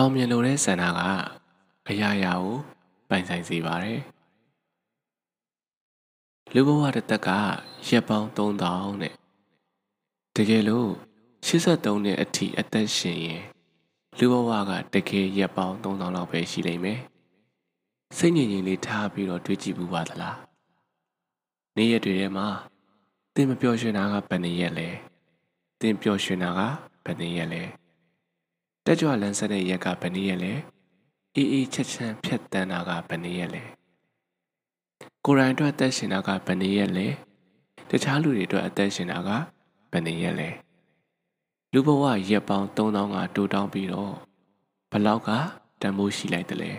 အောင်မြင်လို့တဲ့ဆန္ဒကအရာရာကိုပိုင်ဆိုင်စေပါတယ်လူဘဝတစ်သက်ကရက်ပေါင်း3000နဲ့တကယ်လို့83နှစ်အထိအသက်ရှင်ရင်လူဘဝကတကယ်ရက်ပေါင်း3000လောက်ပဲရှိလိမ့်မယ်စိတ်ငြိမ်ငြိမ်လေးထားပြီးတော့တွေးကြည့်ဘူးပါသလားနေ့ရက်တွေထဲမှာသင်မပျော်ရွှင်တာကဘယ်နည်းရက်လဲသင်ပျော်ရွှင်တာကဘယ်နည်းရက်လဲ တက်ကြွလန်းဆက်တဲ့ရက်ကဘယ်နည်းရက်လဲအေးအေးချက်ချမ်းဖြတ်တန်းတာကဘယ်နည်းရက်လဲကိုယ်တိုင်အတွက်အသက်ရှင်တာကဘယ်နည်းရက်လဲတခြားလူတွေအတွက်အသက်ရှင်တာကဘယ်နည်းရက်လဲလူဘဝရက်ပေါင်း3000ကတိုးတောင်းပြီးတော့ဘလောက်ကတန်မိုးရှိလိုက်တယ်လေ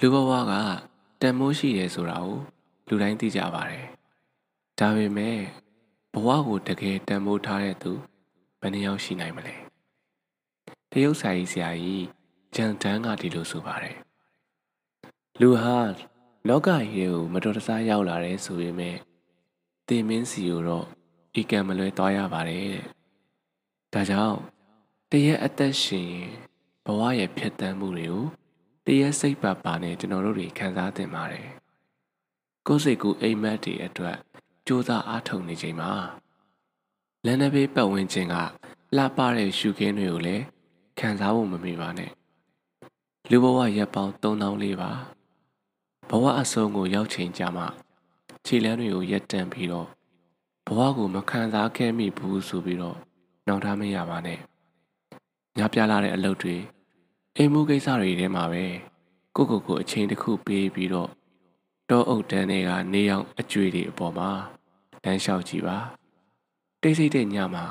လူဘဝကတန်မိုးရှိတယ်ဆိုတာကိုလူတိုင်းသိကြပါတယ်ဒါပေမဲ့ဘဝကိုတကယ်တန်မိုးထားတဲ့သူဘယ်နှယောက်ရှိနိုင်မလဲတ ရုတ်ဆိုင်ဆရာကြီးဂျန်တန်းကဒီလိုဆိုပါတယ်လူဟာလောကကြီးကိုမတော်တဆရောက်လာတယ်ဆိုပေမဲ့တင်မင်းစီကိုတော့ဤကံမလွဲသွားရပါတယ်တဲ့ဒါကြောင့်တရက်အသက်ရှင်ဘဝရဲ့ဖြစ်တမ်းမှုတွေကိုတရက်စိတ်ပါပါနဲ့ကျွန်တော်တို့တွေခံစားသင့်ပါတယ်ကိုယ်စိတ်ကူအိမ်မက်တွေအတွက်စူးစမ်းအားထုတ်နေချိန်မှာလန်နဘေးပတ်ဝန်းကျင်ကလှပတဲ့ရှုခင်းတွေကိုလည်း ခံစားဖို့မမေ့ပါနဲ့လူဘဝရက်ပေါင်း3000လေးပါဘဝအဆုံးကိုရောက်ချိန်ကြမှာခြေလမ်းတွေကိုရက်တန့်ပြီးတော့ဘဝကိုမခံစားခဲ့မိဘူးဆိုပြီးတော့နှောင့်ထားမရပါနဲ့ညပြလာတဲ့အလုပ်တွေအိမ်မှုကိစ္စတွေထဲမှာပဲကိုကိုကိုအချိန်တစ်ခုပေးပြီးတော့တောအုပ်တန်းတွေကနေအောင်အကျွေတွေအပေါ်မှာလမ်းလျှောက်ကြည့်ပါတိတ်ဆိတ်တဲ့ညမှာ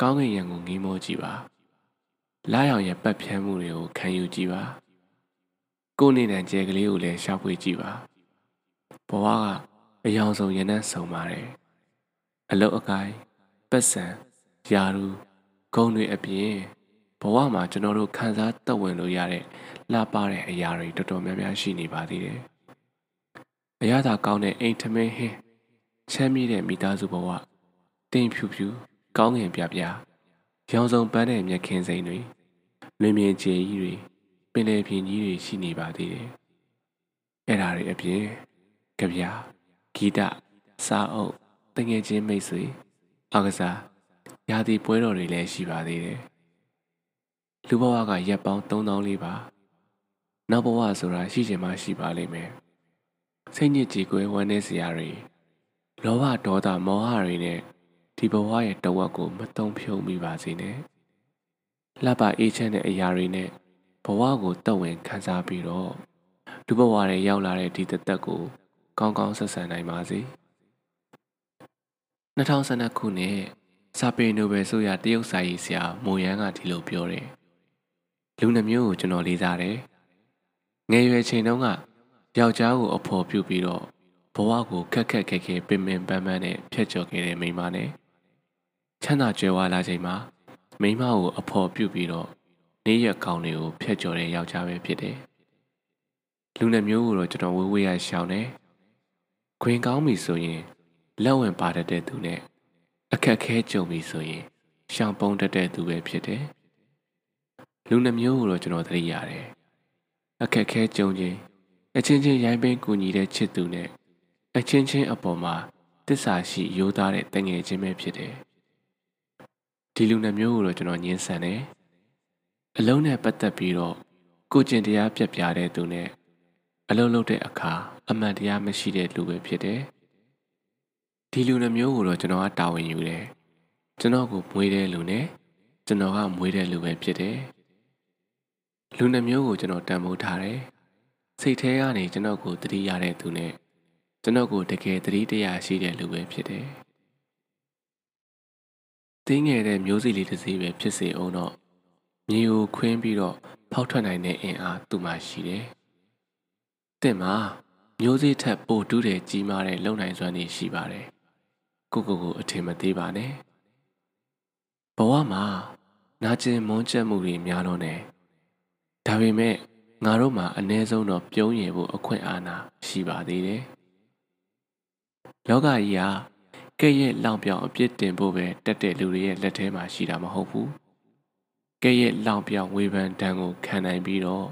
ကောင်းကင်ရံကိုငေးမောကြည့်ပါ လာရောင်ရဲ့ပတ်ဖြန်းမှုတွေကိုခံယူကြည့်ပါကိုနေနဲ့ကျဲကလေးကိုလည်းရှာဖွေကြည့်ပါဘဝကအယောင်ဆုံးရနန်းဆုံပါတယ်အလုတ်အကိုင်းပတ်စံယာရူဂုံတွေအပြင်ဘဝမှာကျွန်တော်တို့ခံစားသက်ဝင်လို့ရတဲ့လှပတဲ့အရာတွေတော်တော်များများရှိနေပါသေးတယ်အရသာကောင်းတဲ့အိမ်ထမင်းဟင်းချမ်းမြေ့တဲ့မိသားစုဘဝတင်ဖြူဖြူကောင်းငင်ပြပြ ရောင်စုံပန်းတဲ့မြက်ခင်းစိမ်းတွေလွင်မြင်ကျေကြီးတွေပင်လယ်ပြင်ကြီးတွေရှိနေပါသေးတယ်အဲ့ဒါတွေအပြင်ကြပြဂီတစာအုပ်တငယ်ချင်းမိတ်ဆွေအားကစားရာသီပွဲတော်တွေလည်းရှိပါသေးတယ်လူဘဝကရက်ပေါင်း3000လေးပါနောက်ဘဝဆိုတာရှိချင်မှရှိပါလိမ့်မယ်စိတ်ညစ်ကြည်ကွယ်ဝမ်းနည်းစရာတွေလောဘဒေါသမောဟတွေနဲ့ ဒီဘဝရဲ့တဝက်ကိုမတုံဖြုံမိပါစေနဲ့လှပအေးချမ်းတဲ့အရာတွေနဲ့ဘဝကိုတက်ဝင်ခံစားပြီးတော့လူဘဝတွေရောက်လာတဲ့ဒီတသက်ကို ကောင်းကောင်းဆက်ဆံနိုင်ပါစေ2012ခုနှစ်စာပေနိုဘယ်ဆိုရတရုတ်စာရေးဆရာမိုယန်းကဒီလိုပြောတယ်လူနှမျိုးကိုကျွန်တော်လေးစားတယ်ငယ်ရွယ်ချိန်တုန်းကယောက်ျားကိုအဖော်ပြုပြီးတော့ဘဝကိုခက်ခက်ခဲခဲပင်ပင်ပန်းပန်းနဲ့ဖျက်ချော်ခဲ့တဲ့မိန်းမနဲ့ ချမ်းသာကြွယ်ဝလာချိန်မှာမိန်းမကိုအဖော်ပြုပြီးတော့နေ့ရက်ကောင်းတွေကိုဖျက်ချော်တဲ့ယောက်ျားပဲဖြစ်တယ်လူနှမျိုးကိုတော့ကျွန်တော်ဝေးဝေးရရှောင်းတယ်ခွင်ကောင်းပြီဆိုရင်လက်ဝင်ပါတတ်တဲ့သူနဲ့အခက်ခဲကြုံပြီဆိုရင်ရှောင်ပုံတတ်တဲ့သူပဲဖြစ်တယ်လူနှမျိုးကိုတော့ကျွန်တော်သတိရတယ်အခက်ခဲကြုံခြင်းအချင်းချင်းရိုင်းပင်းကူညီတဲ့ချစ်သူနဲ့အချင်းချင်းအပေါ်မှာတစ္ဆာရှိရိုးသားတဲ့တငယ်ချင်းပဲဖြစ်တယ် ဒီလူနှမျိုးကိုတော့ကျွန်တော်ညှင်းဆန်တယ်အလုံးနဲ့ပတ်သက်ပြီးတော့ကိုကျင်တရားပြက်ပြားတဲ့သူနဲ့အလုံးလုံးတဲ့အခါအမှန်တရားမရှိတဲ့လူပဲဖြစ်တယ်ဒီလူနှမျိုးကိုတော့ကျွန်တော်ကတာဝန်ယူတယ်ကျွန်တော်ကိုမွေးတဲ့လူနဲ့ကျွန်တော်ကမွေးတဲ့လူပဲဖြစ်တယ်လူနှမျိုးကိုကျွန်တော်တန်ဖိုးထားတယ်စိတ်ထဲကနေကျွန်တော်ကိုတတိရတဲ့သူနဲ့ကျွန်တော်ကိုတကယ်တတိတရားရှိတဲ့လူပဲဖြစ်တယ် တင်းငယ်တဲ့မျိုးစိလေးတစ်စီးပဲဖြစ်စေအောင်တော့မြေကိုခွင်းပြီးတော့ဖောက်ထွက်နိုင်တဲ့အင်အားသူ့မှာရှိတယ်။တင့်မှာမျိုးစိထက်ပိုတူးတဲ့ကြီးမားတဲ့လုံနိုင်စွမ်းတွေရှိပါတယ်။ကိုကိုကိုအထင်မသေးပါနဲ့။ဘဝမှာနာကျင်မွန်းချက်မှုတွေများတော့နေ။ဒါပေမဲ့ငါတို့မှာအ ਨੇ ဆုံးတော့ပြုံးရည်ဖို့အခွင့်အာဏာရှိပါသေးတယ်။လောကကြီးဟာ ကဲ့ရဲ့လောင်ပြောင်အပြစ်တင်ဖို့ပဲတက်တဲ့လူတွေရဲ့လက်ထဲမှာရှိတာမဟုတ်ဘူးကဲ့ရဲ့လောင်ပြောင်ဝေဖန်တန်းကိုခံနိုင်ပြီးတော့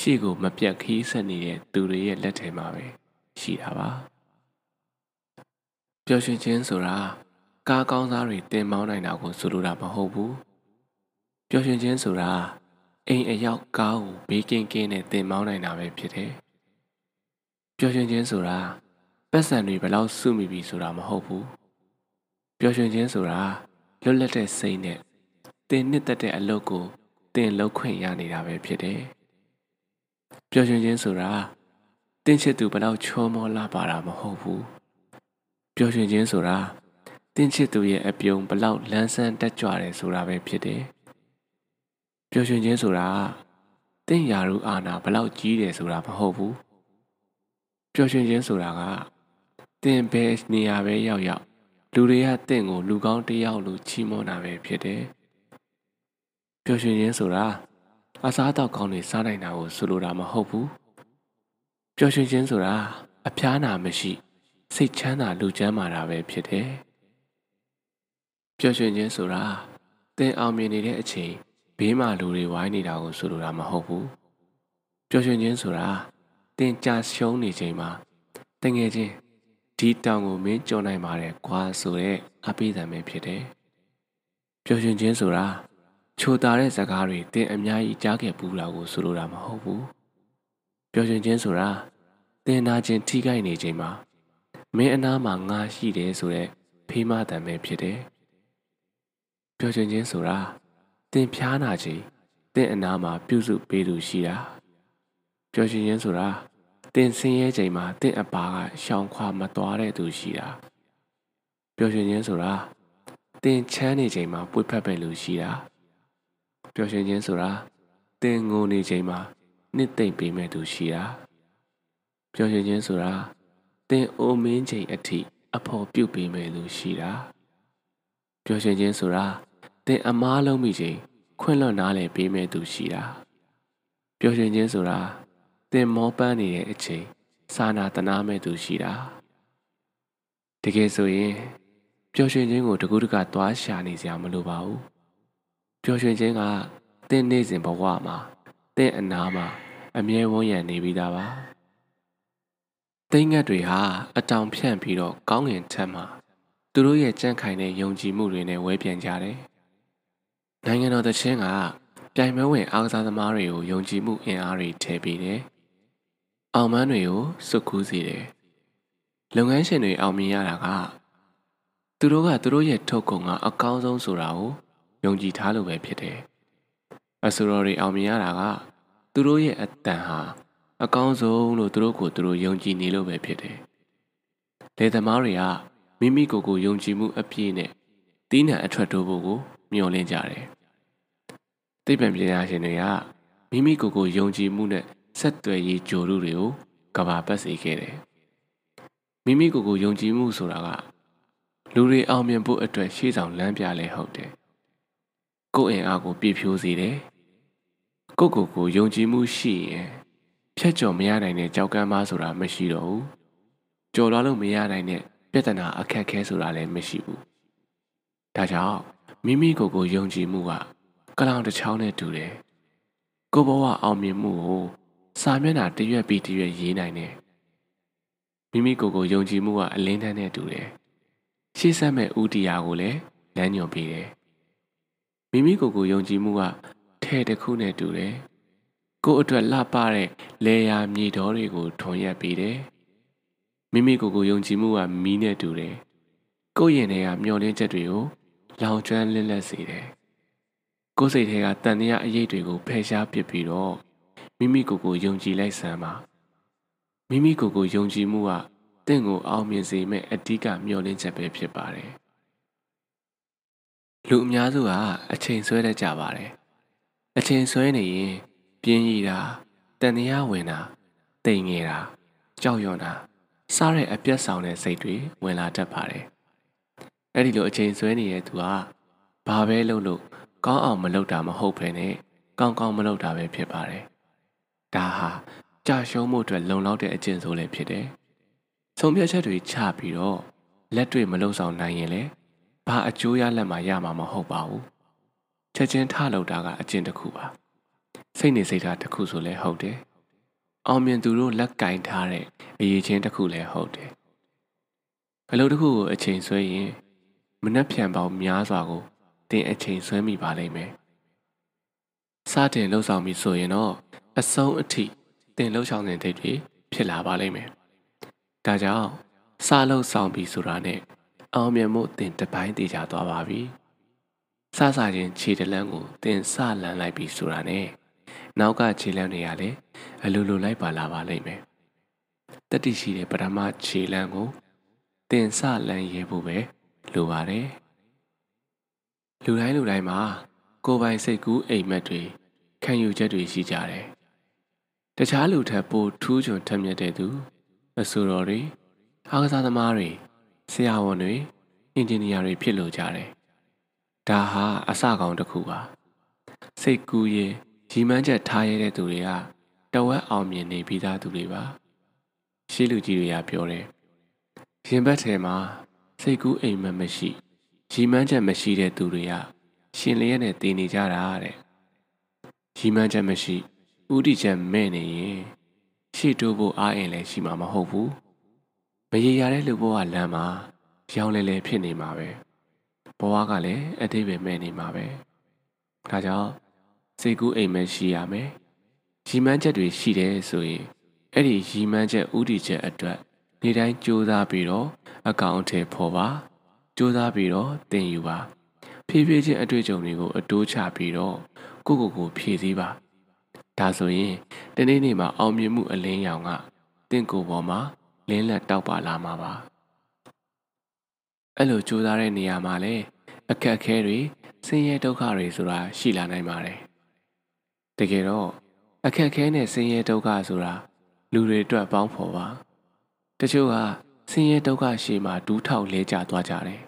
ရှေ့ကိုမပြတ်ခီးဆက်နေတဲ့သူတွေရဲ့လက်ထဲမှာပဲရှိတာပါပျော်ရွှင်ခြင်းဆိုတာကားကောင်းစားတွေတင်မောင်းနိုင်တာကိုဆိုလိုတာမဟုတ်ဘူးပျော်ရွှင်ခြင်းဆိုတာအိမ်အရောက်ကားကိုဘေးကင်းကင်းနဲ့တင်မောင်းနိုင်တာပဲဖြစ်တယ်ပျော်ရွှင်ခြင်းဆိုတာ ပတ်စံတွေဘလောက်စုမိပြီဆိုတာမဟုတ်ဘူးပျော်ရွှင်ခြင်းဆိုတာလွတ်လပ်တဲ့စိတ်နဲ့တင်နှစ်သက်တဲ့အလုပ်ကိုတင်လုပ်ခွင့်ရနေတာပဲဖြစ်တယ်ပျော်ရွှင်ခြင်းဆိုတာတင်းချစ်သူဘလောက်ချောမောလာပါတာမဟုတ်ဘူးပျော်ရွှင်ခြင်းဆိုတာတင်းချစ်သူရဲ့အပြုံဘလောက်လန်းဆန်းတက်ကြွတယ်ဆိုတာပဲဖြစ်တယ်ပျော်ရွှင်ခြင်းဆိုတာတင့်ရာရူအာနာဘလောက်ကြီးတယ်ဆိုတာမဟုတ်ဘူးပျော်ရွှင်ခြင်းဆိုတာက တင်ဘယ်နေရာပဲရောက်ရောက်လူတွေကတင့်ကို လူကောင်းတစ်ယောက်လိုချီးမွမ်းတာပဲဖြစ်တယ်ပျော်ရွှင်ခြင်းဆိုတာအစားအသောက်ကောင်းတွေစားနိုင်တာကိုဆိုလိုတာမဟုတ်ဘူးပျော်ရွှင်ခြင်းဆိုတာအဖျားနာမရှိ စိတ်ချမ်းသာလူချမ်းမာတာပဲဖြစ်တယ်ပျော်ရွှင်ခြင်းဆိုတာသင်အောင်မြင်နေတဲ့အချိန်ဘေးမှာလူတွေဝိုင်းနေတာကိုဆိုလိုတာမဟုတ်ဘူးပျော်ရွှင်ခြင်းဆိုတာသင်ကြာရှုံးနေချိန်မှာတငယ်ချင်း ဒီတောင်ကိုမင်းကြော်နိုင်ပါတယ်ကွာဆိုတဲ့အပိဓာန်ပဲဖြစ်တယ်ပျော်ရွှင်ခြင်းဆိုတာချိုတာတဲ့ဇကားတွေသင်အများကြီးကြားခဲ့ဘူးလားကိုဆိုလိုတာမဟုတ်ဘူးပျော်ရွှင်ခြင်းဆိုတာသင်နာခြင်းထိခိုက်နေချိန်မှာမင်းအနားမှာငါရှိတယ်ဆိုတဲ့ဖေးမတန်ပဲဖြစ်တယ်ပျော်ရွှင်ခြင်းဆိုတာသင်ဖျားနာခြင်းသင်အနားမှာပြုစုပေးသူရှိတာပျော်ရွှင်ခြင်းဆိုတာ သင်ဆင်းရဲချိန်မှာသင်အပါကရှောင်ခွာမသွားတဲ့သူရှိတာပျော်ရွှင်ခြင်းဆိုတာသင်ချမ်းနေချိန်မှာပွေဖက်ပဲလူရှိတာပျော်ရွှင်ခြင်းဆိုတာသင်ငိုနေချိန်မှာနှစ်သိမ့်ပေးမဲ့သူရှိတာပျော်ရွှင်ခြင်းဆိုတာသင်အိုမင်းချိန်အထိအဖို့ပြုတ်ပေးမဲ့လူရှိတာပျော်ရွှင်ခြင်းဆိုတာသင်အမားလုံးမိချိန်ခွင့်လွတ်နားလည်ပေးမဲ့သူရှိတာပျော်ရွှင်ခြင်းဆိုတာ သင်မောပန်းနေတဲ့အချိန်စာနာတနာမဲ့သူရှိတာတကယ်ဆိုရင်ပျော်ရွှင်ခြင်းကိုတကူးတကသွားရှာနေစရာမလိုပါဘူးပျော်ရွှင်ခြင်းကသင်နေ့စဉ်ဘဝမှာသင်အနာမှာအမြဲဝန်းရံနေပြီးသားပါသိငတ်တွေဟာအတောင်ဖြန့်ပြီးတော့ကောင်းငင်ထက်မှာသူတို့ရဲ့ကြန့်ခိုင်တဲ့ယုံကြည်မှုတွေနဲ့ဝဲပြန်ကြတယ်နိုင်ငံတော်သချင်းကပြိုင်ပွဲဝင်အားကစားသမားတွေကိုယုံကြည်မှုအင်အားတွေထည့်ပေးတယ် အောင်မန်းတွေကိုစုကူးစေတယ်လုပ်ငန်းရှင်တွေအောင်မြင်ရတာကသူတို့ကသူတို့ရဲ့ထုတ်ကုန်ကအကောင်းဆုံးဆိုတာကိုယုံကြည်ထားလို့ပဲဖြစ်တယ်အဆိုတော်တွေအောင်မြင်ရတာကသူတို့ရဲ့အတန်ဟာအကောင်းဆုံးလို့သူတို့ကိုသူတို့ယုံကြည်နေလို့ပဲဖြစ်တယ်လေသမားတွေကမိမိကိုယ်ကိုယုံကြည်မှုအပြည့်နဲ့တီးနှံအထွက်တိုးဖို့ကိုမျှော်လင့်ကြတယ်သိပ္ပံပညာရှင်တွေကမိမိကိုယ်ကိုယုံကြည်မှုနဲ့ ဆက်သွယ်ရေးကြိုးတွေကိုကဘာပတ်စေခဲ့တယ်မိမိကိုယ်ကိုယုံကြည်မှုဆိုတာကလူတွေအောင်မြင်ဖို့အတွက်ရှေ့ဆောင်လမ်းပြလဲဟုတ်တယ်ကိုယ့်အင်အားကိုပြည့်ဖြိုးစေတယ်ကိုယ့်ကိုယ်ကိုယုံကြည်မှုရှိရင်ဖြတ်ကျော်မရနိုင်တဲ့ကြောက်ကမ်းမဆိုတာမရှိတော့ဘူးကျော်လွှားလို့မရနိုင်တဲ့ပြဿနာအခက်ခဲဆိုတာလည်းမရှိဘူးဒါကြောင့်မိမိကိုယ်ကိုယုံကြည်မှုကကလောင်တစ်ချောင်းနဲ့တူတယ်ကိုဘဝအောင်မြင်မှုကို စာမျက်နှာတရွက်ပြီးတရွက်ရေးနိုင်တယ်မိမိကိုယ်ကိုယုံကြည်မှုကအလင်းတန်းနဲ့တူတယ်ရှေ့ဆက်မဲ့ဥတီယာကိုလည်းလမ်းညွှန်ပေးတယ်မိမိကိုယ်ကိုယုံကြည်မှုကထဲတစ်ခုနဲ့တူတယ်ကိုယ့်အတွက်လှပတဲ့လေယာမြေတော်တွေကိုထွန်ရက်ပေးတယ်မိမိကိုယ်ကိုယုံကြည်မှုကမီးနဲ့တူတယ်ကိုယ့်ရင်ထဲကမျောလင်းချက်တွေကိုလောင်ကျွမ်းလင်းလက်စေတယ်ကိုယ်စိတ်ထဲကတန်တရားအရေးတွေကိုဖယ်ရှားပစ်ပြီးတော့ မိမိကိုယ်ကိုယုံကြည်လိုက်စမ်းပါမိမိကိုယ်ကိုယုံကြည်မှုကတင့်ကိုအောင်မြင်စေမဲ့အဓိကမျှော်လင့်ချက်ပဲဖြစ်ပါတယ်လူအများစုကအချိန်ဆွဲတတ်ကြပါတယ်အချိန်ဆွဲနေရင်ပြင်းရည်တာတန်တရားဝင်တာတိမ်ငယ်တာကြောက်ရွံ့တာစားတဲ့အပြတ်ဆောင်တဲ့စိတ်တွေဝင်လာတတ်ပါတယ်အဲ့ဒီလိုအချိန်ဆွဲနေတဲ့သူကဘာပဲလုပ်လို့ကောင်းအောင်မလုပ်တာမဟုတ်ဘဲနဲ့ကောင်းကောင်းမလုပ်တာပဲဖြစ်ပါတယ် ဒါဟာကြာရှုံးမှုအတွက်လုံလောက်တဲ့အကျင့်ဆိုလည်းဖြစ်တယ်ဆုံးဖြတ်ချက်တွေချပြီးတော့လက်တွေ့မလုံဆောင်နိုင်ရင်လည်းဘာအကျိုးရလက်မှရမှာမဟုတ်ပါဘူးချက်ချင်းထလောက်တာကအကျင့်တစ်ခုပါစိတ်နေစိတ်ထားတစ်ခုဆိုလဲဟုတ်တယ်အောင်မြင်သူတို့လက်ကင်ထားတဲ့အရေးချင်းတစ်ခုလည်းဟုတ်တယ်အလုပ်တစ်ခုကိုအချိန်ဆွဲရင်မနှက်ဖြန်ပေါင်းများစွာကိုတင်အချိန်ဆွဲမိပါလိမ့်မယ်စတင်လှုပ်ဆောင်ပြီးဆိုရင်တော့ အဆုံးအထိတင်လှုပ်ဆောင်တဲ့ဒိတ်တွေဖြစ်လာပါလိမ့်မယ်ဒါကြောင့်စလှုပ်ဆောင်ပြီးဆိုတာနဲ့အောင်မြင်မှုတင်တပိုင်းတည်ကြသွားပါပြီစစချင်းခြေတလန်းကိုတင်စလန်းလိုက်ပြီးဆိုတာနဲ့နောက်ကခြေလန်းတွေကလည်းအလိုလိုလိုက်ပါလာပါလိမ့်မယ်တတိရှိတဲ့ပထမခြေလန်းကိုတင်စလန်းရဲဖို့ပဲလိုပါတယ်လူတိုင်းလူတိုင်းမှာကိုယ်ပိုင်စိတ်ကူးအိမ်မက်တွေခံယူချက်တွေရှိကြတယ် တခြားလူထက်ပိုထူးချွန်ထက်မြက်တဲ့သူအဆိုတော်တွေအားကစားသမားတွေဆရာဝန်တွေအင်ဂျင်နီယာတွေဖြစ်လို့ကြတယ်ဒါဟာအစကောင်တစ်ခုပါစိတ်ကူးရင်ရီမန်းချက်ထားရတဲ့သူတွေကတဝက်အောင်မြင်နေပြီးသားသူတွေပါရှေးလူကြီးတွေကပြောတယ်ရင်ဘတ်ထဲမှာစိတ်ကူးအိမ်မက်မရှိရီမန်းချက်မရှိတဲ့သူတွေကရှင်လျက်နဲ့တည်နေကြတာတဲ့ရီမန်းချက်မရှိ ဥတီချက်မဲ့နေရင်ရှေ့တိုးဖို့အားအင်လည်းရှိမှာမဟုတ်ဘူးမရေရတဲ့လူဘဝလမ်းမှာရောင်းလဲလဲဖြစ်နေမှာပဲဘဝကလည်းအတိတ်ပဲမဲ့နေမှာပဲဒါကြောင့်စိတ်ကူးအိမ်မက်ရှိရမယ်ရီမန်းချက်တွေရှိတယ်ဆိုရင်အဲ့ဒီရီမန်းချက်ဥတီချက်အတွက်နေတိုင်းကြိုးစားပြီးတော့အကောင့်ထဲပေါ်ပါကြိုးစားပြီးတော့တင်ယူပါဖြည်းဖြည်းချင်းအတွေ့အကြုံတွေကိုအတိုးချပြီးတော့ကိုကိုကိုဖြည့်စည်းပါ ဒါဆိုရင်တနေ့နေ့မှာအောင်မြင်မှုအလင်းရောင်ကတင့်ကိုယ်ပေါ်မှာလင်းလက်တောက်ပါလာမှာပါအဲ့လိုကြိုးစားတဲ့နေရာမှာလည်းအခက်အခဲတွေဆင်းရဲဒုက္ခတွေဆိုတာရှိလာနိုင်ပါတယ်တကယ်တော့အခက်ခဲနဲ့ဆင်းရဲဒုက္ခဆိုတာလူတွေအတွက်ပေါင်းဖော်ပါတချို့ကဆင်းရဲဒုက္ခရှေ့မှာဒူးထောက်လဲကျသွားကြတယ်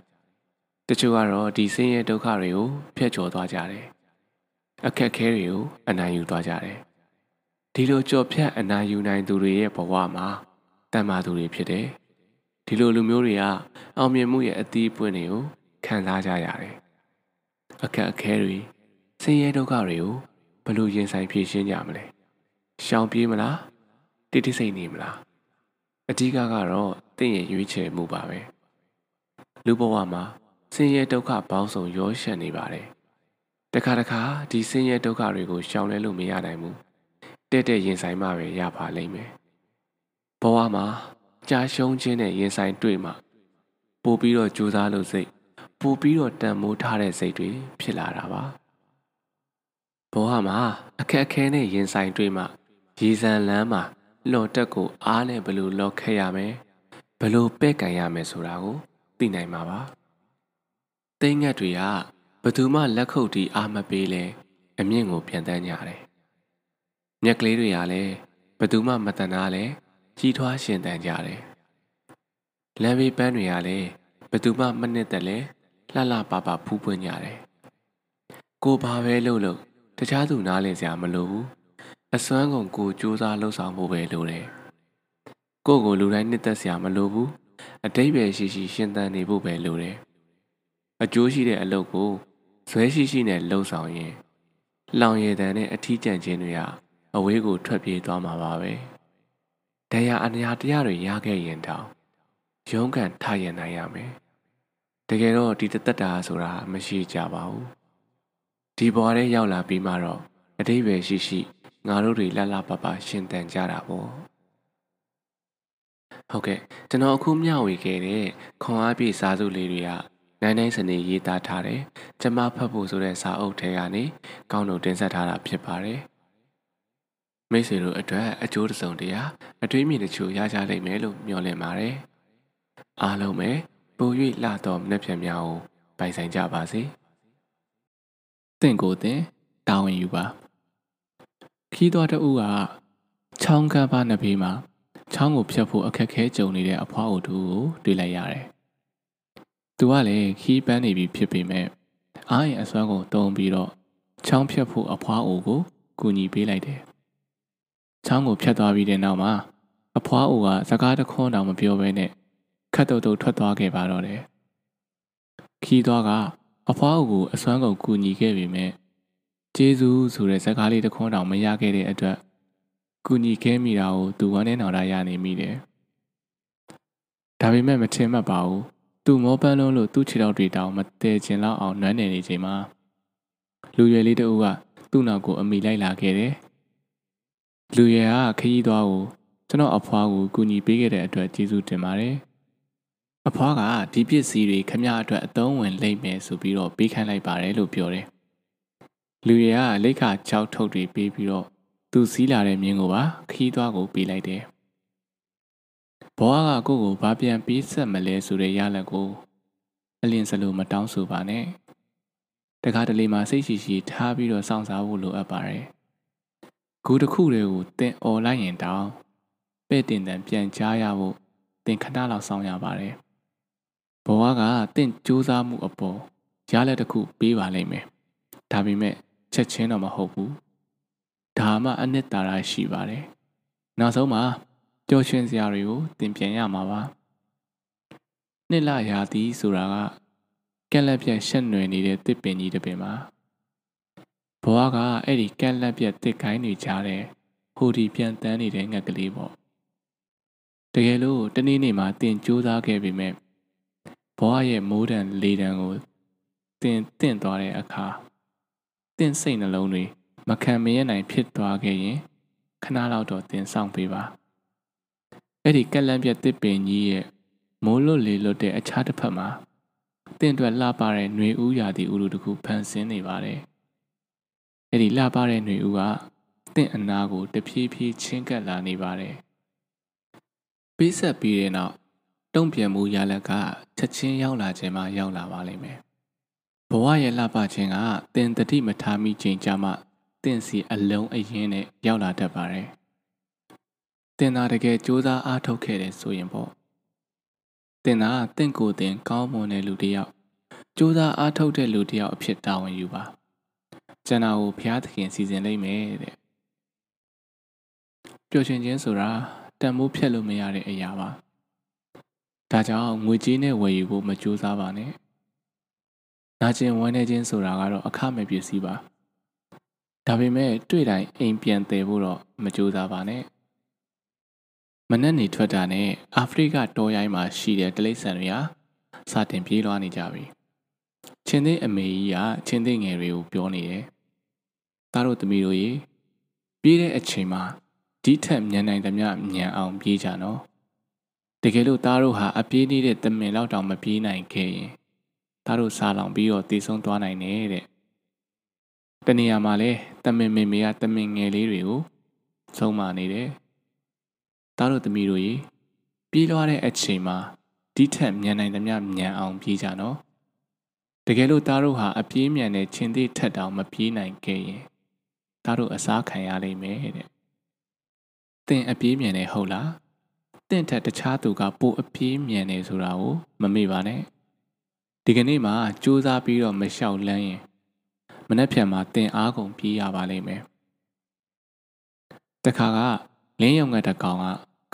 တချို့ကတော့ဒီဆင်းရဲဒုက္ခတွေကိုဖျက်ချော်သွားကြတယ် အခက်ခဲတွေကိုအနိုင်ယူသွားကြတယ်ဒီလိုကြော်ဖြတ်အနိုင်ယူနိုင်သူတွေရဲ့ဘဝမှာတန်မာသူတွေဖြစ်တယ်ဒီလိုလူမျိုးတွေကအောင်မြင်မှုရဲ့အသီးပွင့်တွေကိုခံစားကြရတယ်အခက်အခဲတွေဆင်းရဲဒုက္ခတွေကိုဘလို့ရင်ဆိုင်ဖြေရှင်းကြမလဲရှောင်ပြေးမလားတိတိစိတ်နေမလားအဓိကကတော့တင့်ရဲ့ရွေးချယ်မှုပါပဲလူဘဝမှာဆင်းရဲဒုက္ခပေါင်းစုံရောရှက်နေပါတယ် တခါတခါဒီဆင်းရဲဒုက္ခတွေကိုရှောင်လဲလို့မရနိုင်ဘူးတဲ့တဲ့ရင်ဆိုင်မှပဲရပါလိမ့်မယ်ဘဝမှာကြာရှုံးခြင်းနဲ့ရင်ဆိုင်တွေ့မှပို့ပြီးတော့ကြိုးစားလို့စိတ်ပို့ပြီးတော့တန်မိုးထားတဲ့စိတ်တွေဖြစ်လာတာပါဘဝမှာအခက်အခဲနဲ့ရင်ဆိုင်တွေ့မှရေစံလမ်းမှာလော်တက်ကိုအားနဲ့ဘလို့လော်ခဲ့ရမယ်ဘလို့ပဲ့ကန်ရမယ်ဆိုတာကိုသိနိုင်မှာပါသိငတ်တွေကဘ သူမှလက်ခုပ်တီးအားမပေးလဲအမြင့်ကိုပြန်တန်းကြတယ်မြက်ကလေးတွေကလည်းဘသူမှမတန်တာလဲကြီးထွားရှင်တန်ကြတယ်လမ်းဘေးပန်းတွေကလည်းဘသူမှမနစ်သက်လဲလှလှပပဖူးပွင့်ကြတယ်ကိုဘာပဲလုပ်လို့တခြားသူနားလည်စရာမလိုဘူးအစွမ်းကုန်ကိုစူးစမ်းလှုပ်ဆောင်ဖို့ပဲလိုတယ်ကိုကိုလူတိုင်းနှစ်သက်စရာမလိုဘူးအတိတ်ပဲရှိရှိရှင်းသန်နေဖို့ပဲလိုတယ်အကျိုးရှိတဲ့အလုပ်ကို ဇွဲရှိရှိနဲ့လှုပ်ဆောင်ရင်လောင်ရည်တန်နဲ့အထီးကျန်ခြင်းတွေကအဝေးကိုထွက်ပြေးသွားမှာပါပဲတရားအနာတရားတွေရခဲ့ရင်တောင်ရုန်းကန်ထားရနိုင်ရမယ်တကယ်တော့ဒီတသက်တာဆိုတာမရှိကြပါဘူးဒီဘဝထဲရောက်လာပြီးမှတော့အတိတ်ပဲရှိရှိငါတို့တွေလှလှပပရှင်သန်ကြတာပေါ့ဟုတ်ကဲ့ကျွန်တော်အခုမျှဝေခဲ့တဲ့ခွန်အားပြည့်စာစုလေးတွေက နိုင်နိုင်စနေရေးသားထားတယ်ကျမဖတ်ဖို့ဆိုတဲ့စာအုပ်ထဲကနေကောင်းတို့တင်ဆက်ထားတာဖြစ်ပါတယ်မိတ်ဆွေတို့အတွက်အကျိုးတစုံတရာအတွေးမြင်တချို့ရကြလိမ့်မယ်လို့မျှော်လင့်ပါတယ်အားလုံးပဲပို၍လှတော်မနှက်ဖြန်များကိုပိုင်ဆိုင်ကြပါစေ။တင့်ကိုတင်တာဝန်ယူပါ။ခီးတော်တူကချောင်းကပ်ပါနှစ်ဘေးမှာချောင်းကိုဖြတ်ဖို့အခက်ခဲကြုံနေတဲ့အဖွားအိုတူကိုတွေ့လိုက်ရတယ်။ သူကလည်းခီးပန်းနေပြီဖြစ်ပေမဲ့အားရင်အစွမ်းကိုတုံးပြီးတော့ချောင်းဖြတ်ဖို့အဖွားအိုကိုကူညီပေးလိုက်တယ်။ချောင်းကိုဖြတ်သွားပြီးတဲ့နောက်မှာအဖွားအိုကစကားတခွန်းတောင်မပြောဘဲနဲ့ခတ်တုတ်တုတ်ထွက်သွားခဲ့ပါတော့တယ်ခီးသွားကအဖွားကိုအစွမ်းကုန်ကူညီခဲ့ပေမဲ့ကျေးဇူးဆိုတဲ့စကားလေးတစ်ခွန်းတောင်မရခဲ့တဲ့အတွက်ကူညီခဲ့မိတာကိုသူဝမ်းနဲ့နောင်တရနေမိတယ်။ဒါပေမဲ့မထင်မှတ်ပါဘူး။ သူမောပန်းလုံးလို့သူ့ခြေထောက်တွေတောင်မတည်ကျင်လောက်အောင်နွမ်းနေနေချိန်မှာလူရွယ်လေးတဦးကသူ့နောက်ကိုအမိလိုက်လာခဲ့တယ်။လူရွယ်ကခရီးသွားကိုကျွန်တော်အဖွားကိုကူညီပေးခဲ့တဲ့အတွက်ကျေးဇူးတင်ပါတယ်။အဖွားကဒီပစ္စည်းတွေခမရအတွက်အသုံးဝင်လိမ့်မယ်ဆိုပြီးတော့ပေးခိုင်းလိုက်ပါတယ်လို့ပြောတယ်။လူရွယ်ကလက်ခချောက်ထုတ်တွေပေးပြီးတော့သူစီးလာတဲ့မြင်းကိုပါခီးသွားကိုပေးလိုက်တယ်။ ဘောကကိုကိုဘာပြန်ပေးဆက်မလဲဆိုတဲ့ရလက်ကိုအလင်းစလို့မတောင်းဆိုပါနဲ့။တခါတလေမှစိတ်ရှိရှိထားပြီးတော့စောင့်စားဖို့လိုအပ်ပါတယ်။ဂူတစ်ခုတည်းကိုတင်អော်လိုက်ရင်တောင်းပဲ့တင်တန်ပြန်ကြားရဖို့တင်ခဏလောက်စောင့်ရပါတယ်။ဘောကတင့်စူးစမ်းမှုအပေါ်ရလက်တစ်ခုပေးပါလိမ့်မယ်။ဒါပေမဲ့ချက်ချင်းတော့မဟုတ်ဘူး။ဒါမှအနှစ်သာရရှိပါတယ်။နောက်ဆုံးမှာ ပျော်ရွှင်စရာတွေကိုသင်ပြန်ရမှာပါ။နှစ်လရာသီဆိုတာကကက်လက်ပြက်ရှက်နွယ်နေတဲ့တစ်ပင်ကြီးတစ်ပင်ပါ။ဘဝကအဲ့ဒီကက်လက်ပြက်တစ်ကိုင်းတွေကြားတဲ့ဟိုဒီပြန်တန်းနေတဲ့ငှက်ကလေးပေါ့။တကယ်လို့တနေ့နေ့မှာတင်ကြိုးစားခဲ့ပေမဲ့ဘဝရဲ့မိုးတံလေတံကိုတင်တင့်သွားတဲ့အခါတင့်စိတ်နှလုံးတွေမခံမရနိုင်ဖြစ်သွားခဲ့ရင်ခဏလောက်တော့တင်ဆောင်ပေးပါ အဲ့ဒီကက်လန့်ပြက်တစ်ပင်ကြီးရဲ့မိုးလွတ်လေလွတ်တဲ့အခြားတစ်ဖက်မှာတင့်အတွက်လှပတဲ့ຫນွေဥရာသီဥလူတစ်ခုဖန်ဆင်းနေပါတယ်အဲ့ဒီလှပတဲ့ຫນွေဥကတင့်အနာကိုတဖြည်းဖြည်းချင်းကပ်လာနေပါတယ်ပေးဆက်ပြီးတဲ့နောက်တုံ့ပြန်မှုရလက်ကချက်ချင်းရောက်လာခြင်းမှရောက်လာပါလိမ့်မယ်ဘဝရဲ့လှပခြင်းကတင်တတိမထားမိချိန်ကြမှတင့်စီအလုံးအရင်နဲ့ရောက်လာတတ်ပါတယ်။ တင်သာတကယ်စူးစမ်းအားထုတ်ခဲ့တယ်ဆိုရင်ပေါ့။တင်သာတင့်ကိုယ်တင် ကောင်းမွန်တဲ့လူတစ်ယောက်စူးစမ်းအားထုတ်တဲ့လူတစ်ယောက်အဖြစ်တာဝန်ယူပါ။ကျန်တာကိုဘုရားသခင်စီစဉ်လိုက်မယ်တဲ့။ပျော်ရွှင်ခြင်းဆိုတာတန်မိုးဖြတ်လို့မရတဲ့အရာပါ။ဒါကြောင့်ငွေကြေးနဲ့ဝယ်ယူဖို့မကြိုးစားပါနဲ့။နာကျင်ဝမ်းနေခြင်းဆိုတာကတော့အခမဲ့ပစ္စည်းပါ။ဒါပေမဲ့တွေ့တိုင်းအိမ်ပြန်တည်ဖို့တော့မကြိုးစားပါနဲ့ မနက်နေထွက်တာနဲ့အာဖရိကတောရိုင်းမှာရှိတဲ့တလိษံတွေဟာစတင်ပြေးလွှားနေကြပြီချင်းသိအမေကြီးကချင်းသိငယ်တွေကိုပြောနေတယ်သားတို့သမီးတို့ရေပြေးတဲ့အချိန်မှာဒီထက်မြန်နိုင်သမျှမြန်အောင်ပြေးကြနော်တကယ်လို့သားတို့ဟာအပြေးနေတဲ့တမင်လောက်တောင်မပြေးနိုင်ခဲ့ရင်သားတို့စားလောင်ပြီးတော့တည်ဆုံးသွားနိုင်တယ်တဲ့တနေရာမှာလဲတမင်မေမေကတမင်ငယ်လေးတွေကိုဆုံးမနေတယ်။ သားတို့သမီးတို့ရေပြေးလွှားတဲ့အချိန်မှာဒီထက်မြန်နိုင်သမျှမြန်အောင်ပြေးကြနော်။တကယ်လို့သားတို့ဟာအပြေးမြန်တဲ့ချင်းသေးထက်တောင်မပြေးနိုင်ခဲ့ရင်သားတို့အစားခံရလိမ့်မယ်တဲ့။သင်အပြေးမြန်နေဟုတ်လား။သင်ထက်တခြားသူကပိုအပြေးမြန်နေဆိုတာကိုမမေ့ပါနဲ့။ဒီကနေ့မှစူးစမ်းပြီးတော့မလျှောက်လန်းရင်မနှက်ဖြန်မှာတင်အားကုန်ပြေးရပါလိမ့်မယ်။တခါက လင်းရုံငတ်တကောင်က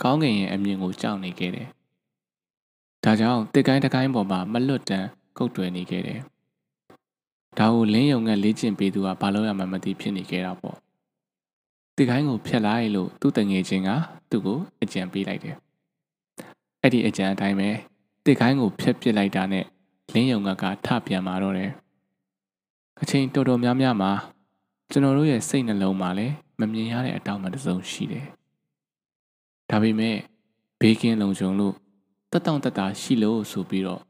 ကောင်းကင်ရဲ့အမြင်ကိုကြောက်နေခဲ့တယ်။ဒါကြောင့်တစ်ကိုင်းတစ်ကိုင်းပေါ်မှာမလွတ်တမ်းကုတ်တွယ်နေခဲ့တယ်။ဒါကိုလင်းရုံငတ်လေ့ကျင့်ပေးသူကဘာလို့ရမှမသိဖြစ်နေခဲ့တာပေါ့။တစ်ကိုင်းကိုဖျက်လိုက်လို့သူ့တငယ်ချင်းကသူ့ကိုအကြံပေးလိုက်တယ်။အဲ့ဒီအကြံအတိုင်းပဲတစ်ကိုင်းကိုဖျက်ပစ်လိုက်တာနဲ့လင်းရုံငတ်ကထပြန်มาတော့တယ်။အချိန်တော်တော်များများမှာကျွန်တော်တို့ရဲ့စိတ်နှလုံးမှာလည်းမမြင်ရတဲ့အတောက်မှတစ်စုံရှိတယ်။ ဒါပေမဲ့ဘေးကင်းလုံခြုံလို့တက်တောင့်တက်တာရှိလို့ဆိုပြီးတော့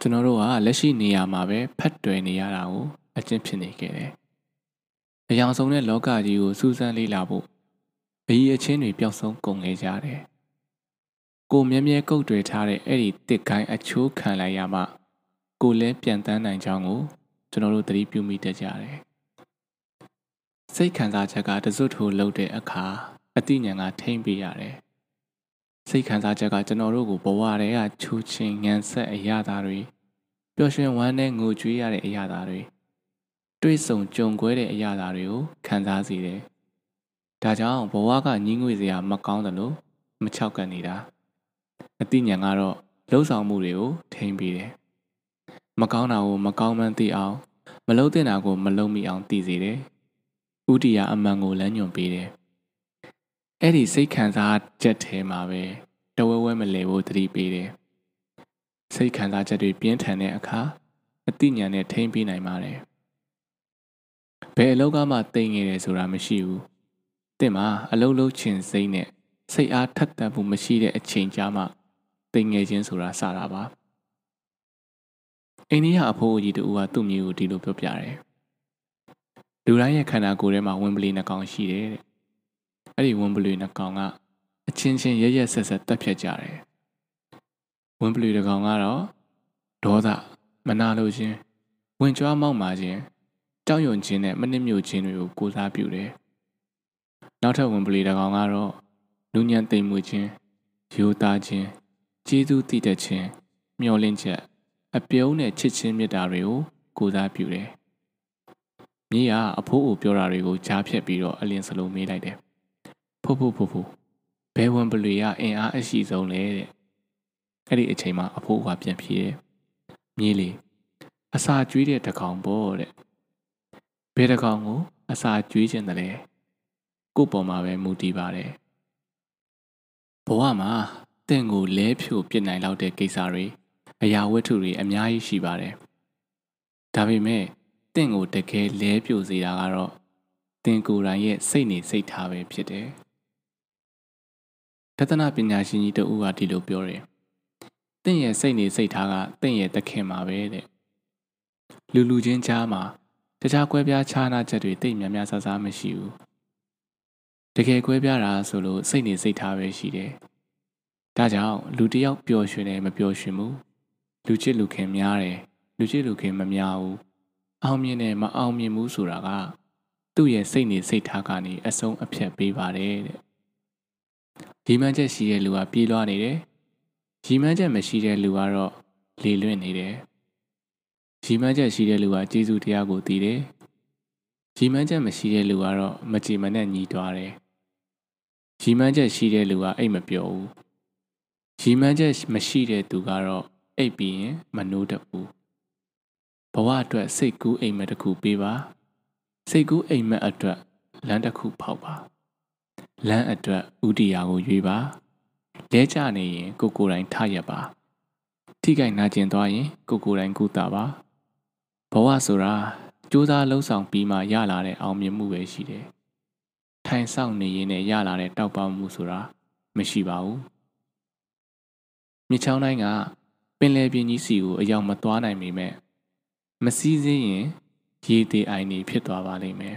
ကျွန်တော်တို့ကလက်ရှိနေရာမှာပဲဖတ်တွယ်နေရတာကိုအကျင့်ဖြစ်နေခဲ့တယ်။အယောင်ဆုံးတဲ့လောကကြီးကိုစူးစမ်းလေ့လာဖို့အကြီးအချင်းတွေပျောက်ဆုံးကုန်ခဲ့ကြတယ်။ကိုမြဲမြဲကုတ်တွေထားတဲ့အဲ့ဒီတစ်ကိုင်းအချိုးခံလိုက်ရမှကိုလည်းပြန်တန်းနိုင်ကြောင်းကိုကျွန်တော်တို့သတိပြုမိတတ်ကြတယ်။စိတ်ခံစားချက်ကတစွတ်ထိုးလှုပ်တဲ့အခါအတိညာဏ်ကထိမ့်ပေးရတယ်။ စိတ်ခံစားချက်ကကျွန်တော်တို့ကိုဘဝတည်းကချူချင်းငံဆက်အရာသားတွေပျော်ရွှင်ဝမ်းနဲ့ငိုကြွေးရတဲ့အရာသားတွေတွေးဆုံကြုံကွဲတဲ့အရာသားတွေကိုခံစားစေတယ်။ဒါကြောင့်ဘဝကညှင်းငွေစရာမကောင်းတယ်လို့မချောက်ကပ်နေတာ။အတိညာဏ်ကတော့လှုပ်ဆောင်မှုတွေကိုထိမ့်ပေးတယ်။မကောင်းတာကိုမကောင်းမှန်းသိအောင်မလုံးတဲ့တာကိုမလုံးမိအောင်သိစေတယ်။ဥတီယာအမှန်ကိုလမ်းညွှန်ပေးတယ်။ အဲ့ဒီစိတ်ခံစားချက်ထဲမှာပဲတဝဲဝဲမလဲဖို့သတိပေးတယ်။စိတ်ခံစားချက်တွေပြင်းထန်တဲ့အခါအသိဉာဏ်နဲ့ထိမ့်ပေးနိုင်ပါတယ်။ဘယ်အလောက်ကမှတိမ်ငယ်တယ်ဆိုတာမရှိဘူး။တင်မှာအလုံးလုံးချင်စိမ့်နဲ့စိတ်အားထက်သန်မှုမရှိတဲ့အချိန်ကြာမှတိမ်ငယ်ခြင်းဆိုတာစတာပါ။အိန္ဒိယအဖိုးကြီးတူကသူ့မျိုးကိုဒီလိုပြောပြတယ်လူတိုင်းရဲ့ခန္ဓာကိုယ်ထဲမှာဝင်ပလီနှကောင်ရှိတယ်တဲ့ အဲ့ဒီဝင်ပလီနှကောင်ကအချင်းချင်းရရက်ဆက်ဆက်တက်ဖြတ်ကြတယ်ဝင်ပလီတစ်ကောင်ကတော့ဒေါသမနာလိုခြင်းဝင်ကြွားမောက်မာခြင်းကြောက်ရွံ့ခြင်းနဲ့မနစ်မြို့ခြင်းတွေကိုကိုစားပြုတယ်နောက်ထပ်ဝင်ပလီတစ်ကောင်ကတော့လူညံသိမ်မွေခြင်းယူသားခြင်းကျေးဇူးတည်တတ်ခြင်းမျှော်လင့်ချက် အပြုံးနဲ့ချစ်ချင်းမြတ်တာတွေကိုကိုစားပြုတယ်။မြေကအဖိုးအိုပြောတာတွေကိုကြားဖြတ်ပြီးတော့အလင်းစလုံးမေးလိုက်တယ်။ ဖို့ဖို့ဖို့ဖို့ဘဲဝန်ပလွေကအင်အားအရှိဆုံးလေတဲ့။အဲ့ဒီအချိန်မှာအဖိုးကပြန်ဖြေတယ်။မြေလေအစာကျွေးတဲ့တကောင်ပေါ့တဲ့။ဘဲတကောင်ကိုအစာကျွေးခြင်းတည်းကို့ပေါ်မှာပဲမူတည်ပါတယ်။ဘဝမှာတင့်ကိုလဲဖြိုပြစ်နိုင်လောက်တဲ့ကိစ္စတွေအရာဝတ္ထုတွေအများကြီးရှိပါတယ်။ဒါပေမဲ့တင့်ကိုတကယ်လဲပြိုစေတာကတော့တင်ကိုယ်တိုင်ရဲ့စိတ်နေစိတ်ထားပဲဖြစ်တယ်။ တသနာပညာရှင်ကြီးတဦးကဒီလိုပြောတယ်။တင့်ရဲ့စိတ်နေစိတ်ထားကတင့်ရဲ့တခင်မှာပဲတဲ့။လူလူချင်းကြားမှာတခြားကွဲပြားခြားနာချက်တွေတိတ်များများဆဆမရှိဘူး။တကယ်ကွဲပြားတာဆိုလို့စိတ်နေစိတ်ထားပဲရှိတယ်။ဒါကြောင့်လူတယောက်ပျော်ရွှင်တယ်မပျော်ရွှင်ဘူးလူချစ်လူခင်များတယ်လူချစ်လူခင်မများဘူးအောင်မြင်တယ်မအောင်မြင်ဘူးဆိုတာကသူ့ရဲ့စိတ်နေစိတ်ထားကနေအဆုံးအဖြတ်ပေးပါတယ်တဲ့ ဒီမှန်းချက်ရှိတဲ့လူကပြေးလွှားနေတယ်ရီမှန်းချက်မရှိတဲ့လူကတော့လေလွင့်နေတယ်ရီမှန်းချက်ရှိတဲ့လူကကျေးဇူးတရားကိုသိတယ်ရီမှန်းချက်မရှိတဲ့လူကတော့မကြည်မနဲ့ညီးတွားတယ်ရီမှန်းချက်ရှိတဲ့လူကအိတ်မပြောဘူးရီမှန်းချက်မရှိတဲ့သူကတော့အိပ်ပြီးရင်မနှိုးတတ်ဘူးဘဝအတွက်စိတ်ကူးအိမ်မက်တစ်ခုပေးပါစိတ်ကူးအိမ်မက်အတွက်လမ်းတစ်ခုဖောက်ပါ လမ်းအတွက်ဥတီယာကိုရွေးပါလဲကျနေရင်ကိုကိုယ်တိုင်ထရက်ပါထိခိုက်နာကျင်သွားရင်ကိုကိုယ်တိုင်ကုသပါဘဝဆိုတာကြိုးစားလှုပ်ဆောင်ပြီးမှရလာတဲ့အောင်မြင်မှုပဲရှိတယ်ထိုင်ဆောင်နေရင်လည်းရလာတဲ့တောက်ပမှုဆိုတာမရှိပါဘူးမြချောင်းတိုင်းကပင်လယ်ပြင်ကြီးစီကိုအရောက်မသွားနိုင်ပေမဲ့မစည်းစင်းရင်ရေသေးအိုင်နေဖြစ်သွားပါလိမ့်မယ်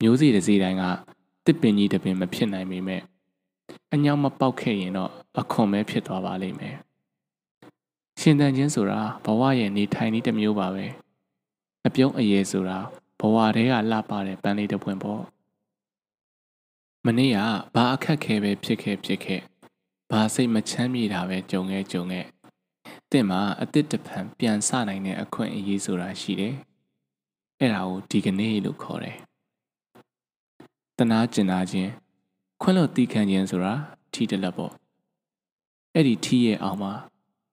မျိုးစီတစ်စီတိုင်းက တစ်ပင်ကြီးတစ်ပင်မဖြစ်နိုင်ပေမဲ့အညောင်မပေါက်ခဲ့ရင်တော့အခွန်ပဲဖြစ်သွားပါလိမ့်မယ်ရှင်တန်ချင်းဆိုတာဘဝရဲ့နေထိုင်နည်းတစ်မျိုးပါပဲအပြုံးအရေးဆိုတာဘဝတည်းကလှပတဲ့ပန်းလေးတစ်ပွင့်ပေါ့မနေ့ကဘာအခက်ခဲပဲဖြစ်ခဲ့ဖြစ်ခဲ့ဘာစိတ်မချမ်းမြေတာပဲကြုံခဲ့ကြုံခဲ့တင့်မှာအစ်စ်တဖန်ပြန်ဆနိုင်တဲ့အခွင့်အရေးဆိုတာရှိတယ်အဲ့ဒါကိုဒီကနေ့လို့ခေါ်တယ် တနာကျင်နာခြင်းခွင့်လို့တီးခံခြင်းဆိုတာထီတလက်ပေါ့အဲ့ဒီထီရဲ့အောင်မှာ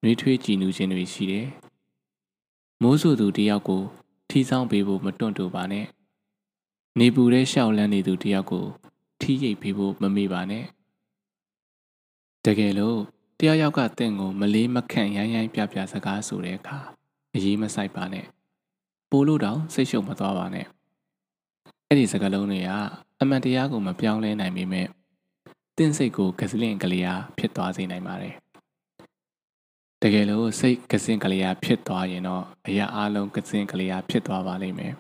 နှွေးထွေးကြည်နူးခြင်းတွေရှိတယ်မိုးဆူသူတယောက်ကိုထီဆောင်ပေးဖို့မတွန့်တူပါနဲ့နေပူတဲ့ရှောက်လန်းနေသူတယောက်ကိုထီရိပ်ပေးဖို့မမေ့ပါနဲ့တကယ်လို့တယောက်ယောက်ကတင့်ကိုမလေးမခန့်ရိုင်းရိုင်းပြပြစကားဆိုတဲ့အခါအရေးမဆိုင်ပါနဲ့ပို့လို့တောင်စိတ်ရှုပ်မသွားပါနဲ့ အဲ့ဒီစကားလုံးတွေကအမှန်တရားကိုမပြောင်းလဲနိုင်ပေမဲ့တင့်စိတ်ကိုကစလင့်ကလေးအားဖြစ်သွားစေနိုင်ပါတယ်တကယ်လို့စိတ်ကစင်ကလေးအားဖြစ်သွားရင်တော့အရာအလုံးကစင်ကလေးအားဖြစ်သွားပါလိမ့်မယ်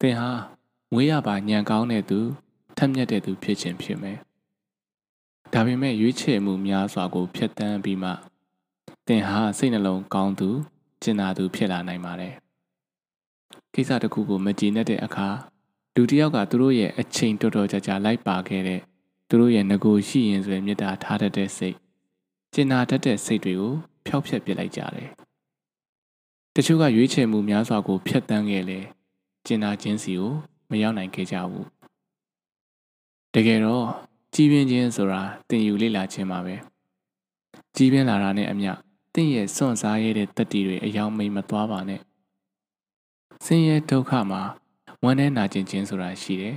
သင်ဟာငွေရပါညံကောင်းတဲ့သူထက်မြက်တဲ့သူဖြစ်ခြင်းဖြစ်မယ်ဒါပေမဲ့ရွေးချယ်မှုများစွာကိုဖျက်ဆီးပြီးမှသင်ဟာစိတ်နှလုံးကောင်းသူကျင်နာသူဖြစ်လာနိုင်ပါတယ်။ ကိစ္စတစ်ခုကိုမကြည်နဲ့တဲ့အခါလူတစ်ယောက်ကသူတို့ရဲ့အချိန်တော်တော်ကြာကြာလိုက်ပါခဲ့တဲ့သူတို့ရဲ့ငကိုရှိရင်ဆိုရင်မေတ္တာထားတတ်တဲ့စိတ်ကျင်နာတတ်တဲ့စိတ်တွေကိုဖျောက်ဖျက်ပစ်လိုက်ကြတယ်။တချို့ကရွေးချယ်မှုများစွာကိုဖျက်ဆီးခဲ့လေကျင်နာခြင်းစီကိုမရောက်နိုင်ခဲ့ကြဘူး။တကယ်တော့ကြီးပြင်းခြင်းဆိုတာတင်ယူလေ့လာခြင်းပါပဲကြီးပြင်းလာတာနဲ့အမျှတင့်ရဲ့စွန့်စားရတဲ့တတိတွေအယောင်မိန်မသွားပါနဲ့ ဆင်းရဲဒုက္ခမှာဝမ်းနဲ့နာကျင်ခြင်းဆိုတာရှိတယ်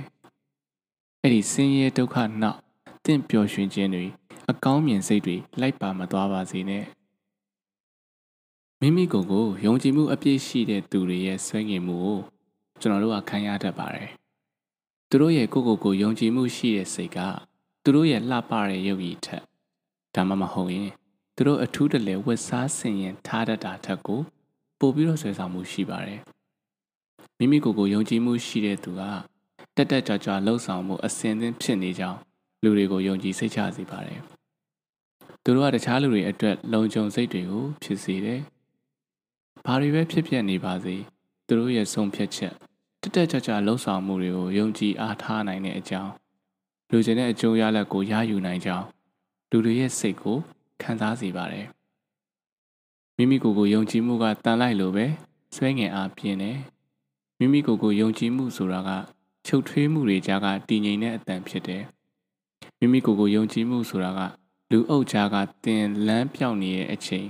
အဲ့ဒီဆင်းရဲဒုက္ခနောက်တင့်ပျော်ရွှင်ခြင်းတွေအကောင်းမြင်စိတ်တွေလိုက်ပါမသွားပါစေနဲ့မိမိကိုယ်ကိုယုံကြည်မှုအပြည့်ရှိတဲ့သူတွေရဲ့ဆွဲငင်မှုကိုကျွန်တော်တို့ကခံရတတ်ပါတယ်သူတို့ရဲ့ကိုယ့်ကိုယ်ကိုယုံကြည်မှုရှိတဲ့စိတ်ကသူတို့ရဲ့လှပတဲ့ရုပ်ရည်ထက်ဒါမှမဟုတ်ရင်သူတို့အထူးတလဲဝတ်စားဆင်ရင်ထားတတ်တာထက်ကိုပိုပြီးတော့ဆွဲဆောင်မှုရှိပါတယ် မိမိကိုယ်ကိုယုံကြည်မှုရှိတဲ့သူကတက်တက်ကြွကြွလှုပ်ဆောင်မှုအစဉ်သင်းဖြစ်နေကြောင်းလူတွေကိုယုံကြည်စိတ်ချစေပါတယ်သူတို့ကတခြားလူတွေအတွက်လုံခြုံစိတ်တွေကိုဖြစ်စေတယ်ဘာတွေပဲဖြစ်ဖြစ်နေပါစေသူတို့ရဲ့ဆုံးဖြတ်ချက်တက်တက်ကြွကြွလှုပ်ဆောင်မှုတွေကိုယုံကြည်အားထားနိုင်တဲ့အကြောင်းလူကျင်တဲ့အကျိုးရလဒ်ကိုရယူနိုင်ကြောင်းလူတွေရဲ့စိတ်ကိုခံစားစေပါတယ်မိမိကိုယ်ကိုယုံကြည်မှုကတန်လိုက်လို့ပဲဆွဲငင်အားပြင်းတယ် မိမိကိုယ်ကိုယုံကြည်မှုဆိုတာကချုပ်ထွေးမှုတွေကြားကတည်ငြိမ်တဲ့အတန်ဖြစ်တယ်မိမိကိုယ်ကိုယုံကြည်မှုဆိုတာကလူအုပ်ကြားကတင်လန်းပြောင်းနေတဲ့အချိန်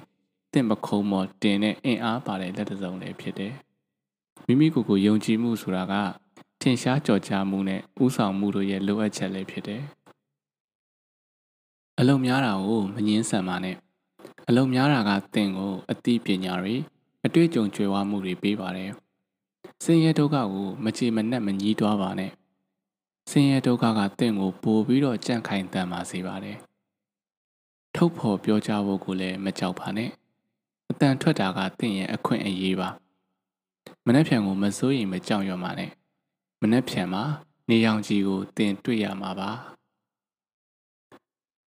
တင့်ပခုံးမော်တင်တဲ့အင်အားပါတဲ့လက်တစုံလည်းဖြစ်တယ်မိမိကိုယ်ကိုယုံကြည်မှုဆိုတာကထင်ရှားကြော်ကြားမှုနဲ့ဥဆောင်မှုတို့ရဲ့လိုအပ်ချက်လည်းဖြစ်တယ်အလုံများတာကိုမငင်းဆန်ပါနဲ့အလုံများတာကသင်ကိုအသိပညာတွေအတွေ့အကြုံကြွယ်ဝမှုတွေပေးပါတယ် ဆင်းရဲဒုက္ခကိုမချေမနှက်မညှီးတွားပါနဲ့ဆင်းရဲဒုက္ခကသင်ကိုပိုပြီးတော့ကြန့်ခိုင်တန်ပါစေပါတယ်ထုတ်ဖော်ပြောကြားဖို့ကိုလည်းမကြောက်ပါနဲ့အတန်ထွက်တာကသင်ရဲ့အခွင့်အရေးပါမနှက်ဖြံကိုမစိုးရင်မကြောက်ရွံ့ပါနဲ့မနှက်ဖြံမှာနေရောင်ကြီးကိုသင်တွေ့ရမှာပါ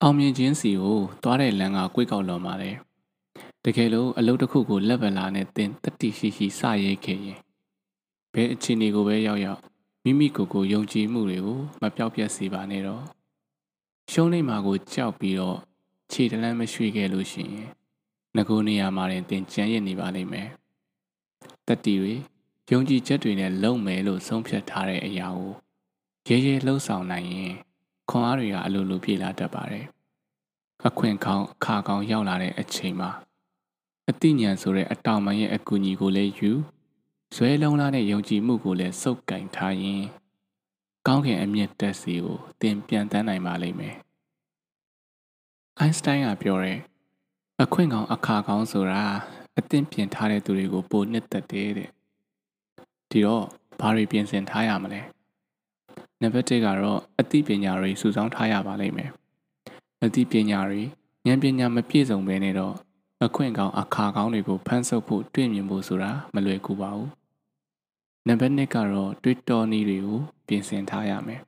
အောင်မြင်ခြင်းစီကိုသွားတဲ့လမ်းကကွေ့ကောက်လွန်ပါတယ်တကယ်လို့အလုပ်တစ်ခုကိုလက်ဗလာနဲ့သင်တတိရှိရှိစရဲခဲ့ရင် ဘယ်အခြေအနေကိုပဲရောက်ရောက်မိမိကိုယ်ကိုယုံကြည်မှုတွေကိုမပြောက်ပြတ်စေပါနဲ့တော့ရှုံးနေမှာကိုကြောက်ပြီးတော့ခြေတလန်းမရွှေ့ခဲ့လို့ရှိရင်ငကိုနေရာမှာတင်တင်ကြမ်းရစ်နေပါလိမ့်မယ်တတိတွေယုံကြည်ချက်တွေနဲ့လုံမယ်လို့ဆုံးဖြတ်ထားတဲ့အရာကိုရဲရဲလှုပ်ဆောင်နိုင်ရင်ခွန်အားတွေကအလိုလိုပြေလာတတ်ပါတယ်အခွင့်ကောင်းအခါကောင်းရောက်လာတဲ့အချိန်မှာအသိဉာဏ်ဆိုတဲ့အတောင်ပံရဲ့အကူအညီကိုလည်းယူ ဇွဲလုံးလားတဲ့ယုံကြည်မှုကိုလည်းစုပ်ကင်ထားရင်ကောင်းကင်အမြင့်တက်စီကိုသင်ပြန်တန်းနိုင်ပါလိမ့်မယ်။အိုင်းစတိုင်းကပြောတဲ့အခွင့်ကောင်းအခါကောင်းဆိုတာအသင်ပြင်ထားတဲ့သူတွေကိုပိုနှစ်သက်တယ်တဲ့။ဒီတော့ဘာတွေပြင်ဆင်ထားရမလဲ။နံပါတ်1ကတော့အသိပညာတွေစုဆောင်းထားရပါလိမ့်မယ်။အသိပညာတွေဉာဏ်ပညာမပြည့်စုံဘဲနဲ့တော့အခွင့်ကောင်းအခါကောင်းတွေကိုဖန်ဆုပ်ဖို့တွေ့မြင်ဖို့ဆိုတာမလွယ်ကူပါဘူး နံပါတ်2ကတော့တွေးတောနည်းတွေကိုပြင်ဆင်ထားရမယ်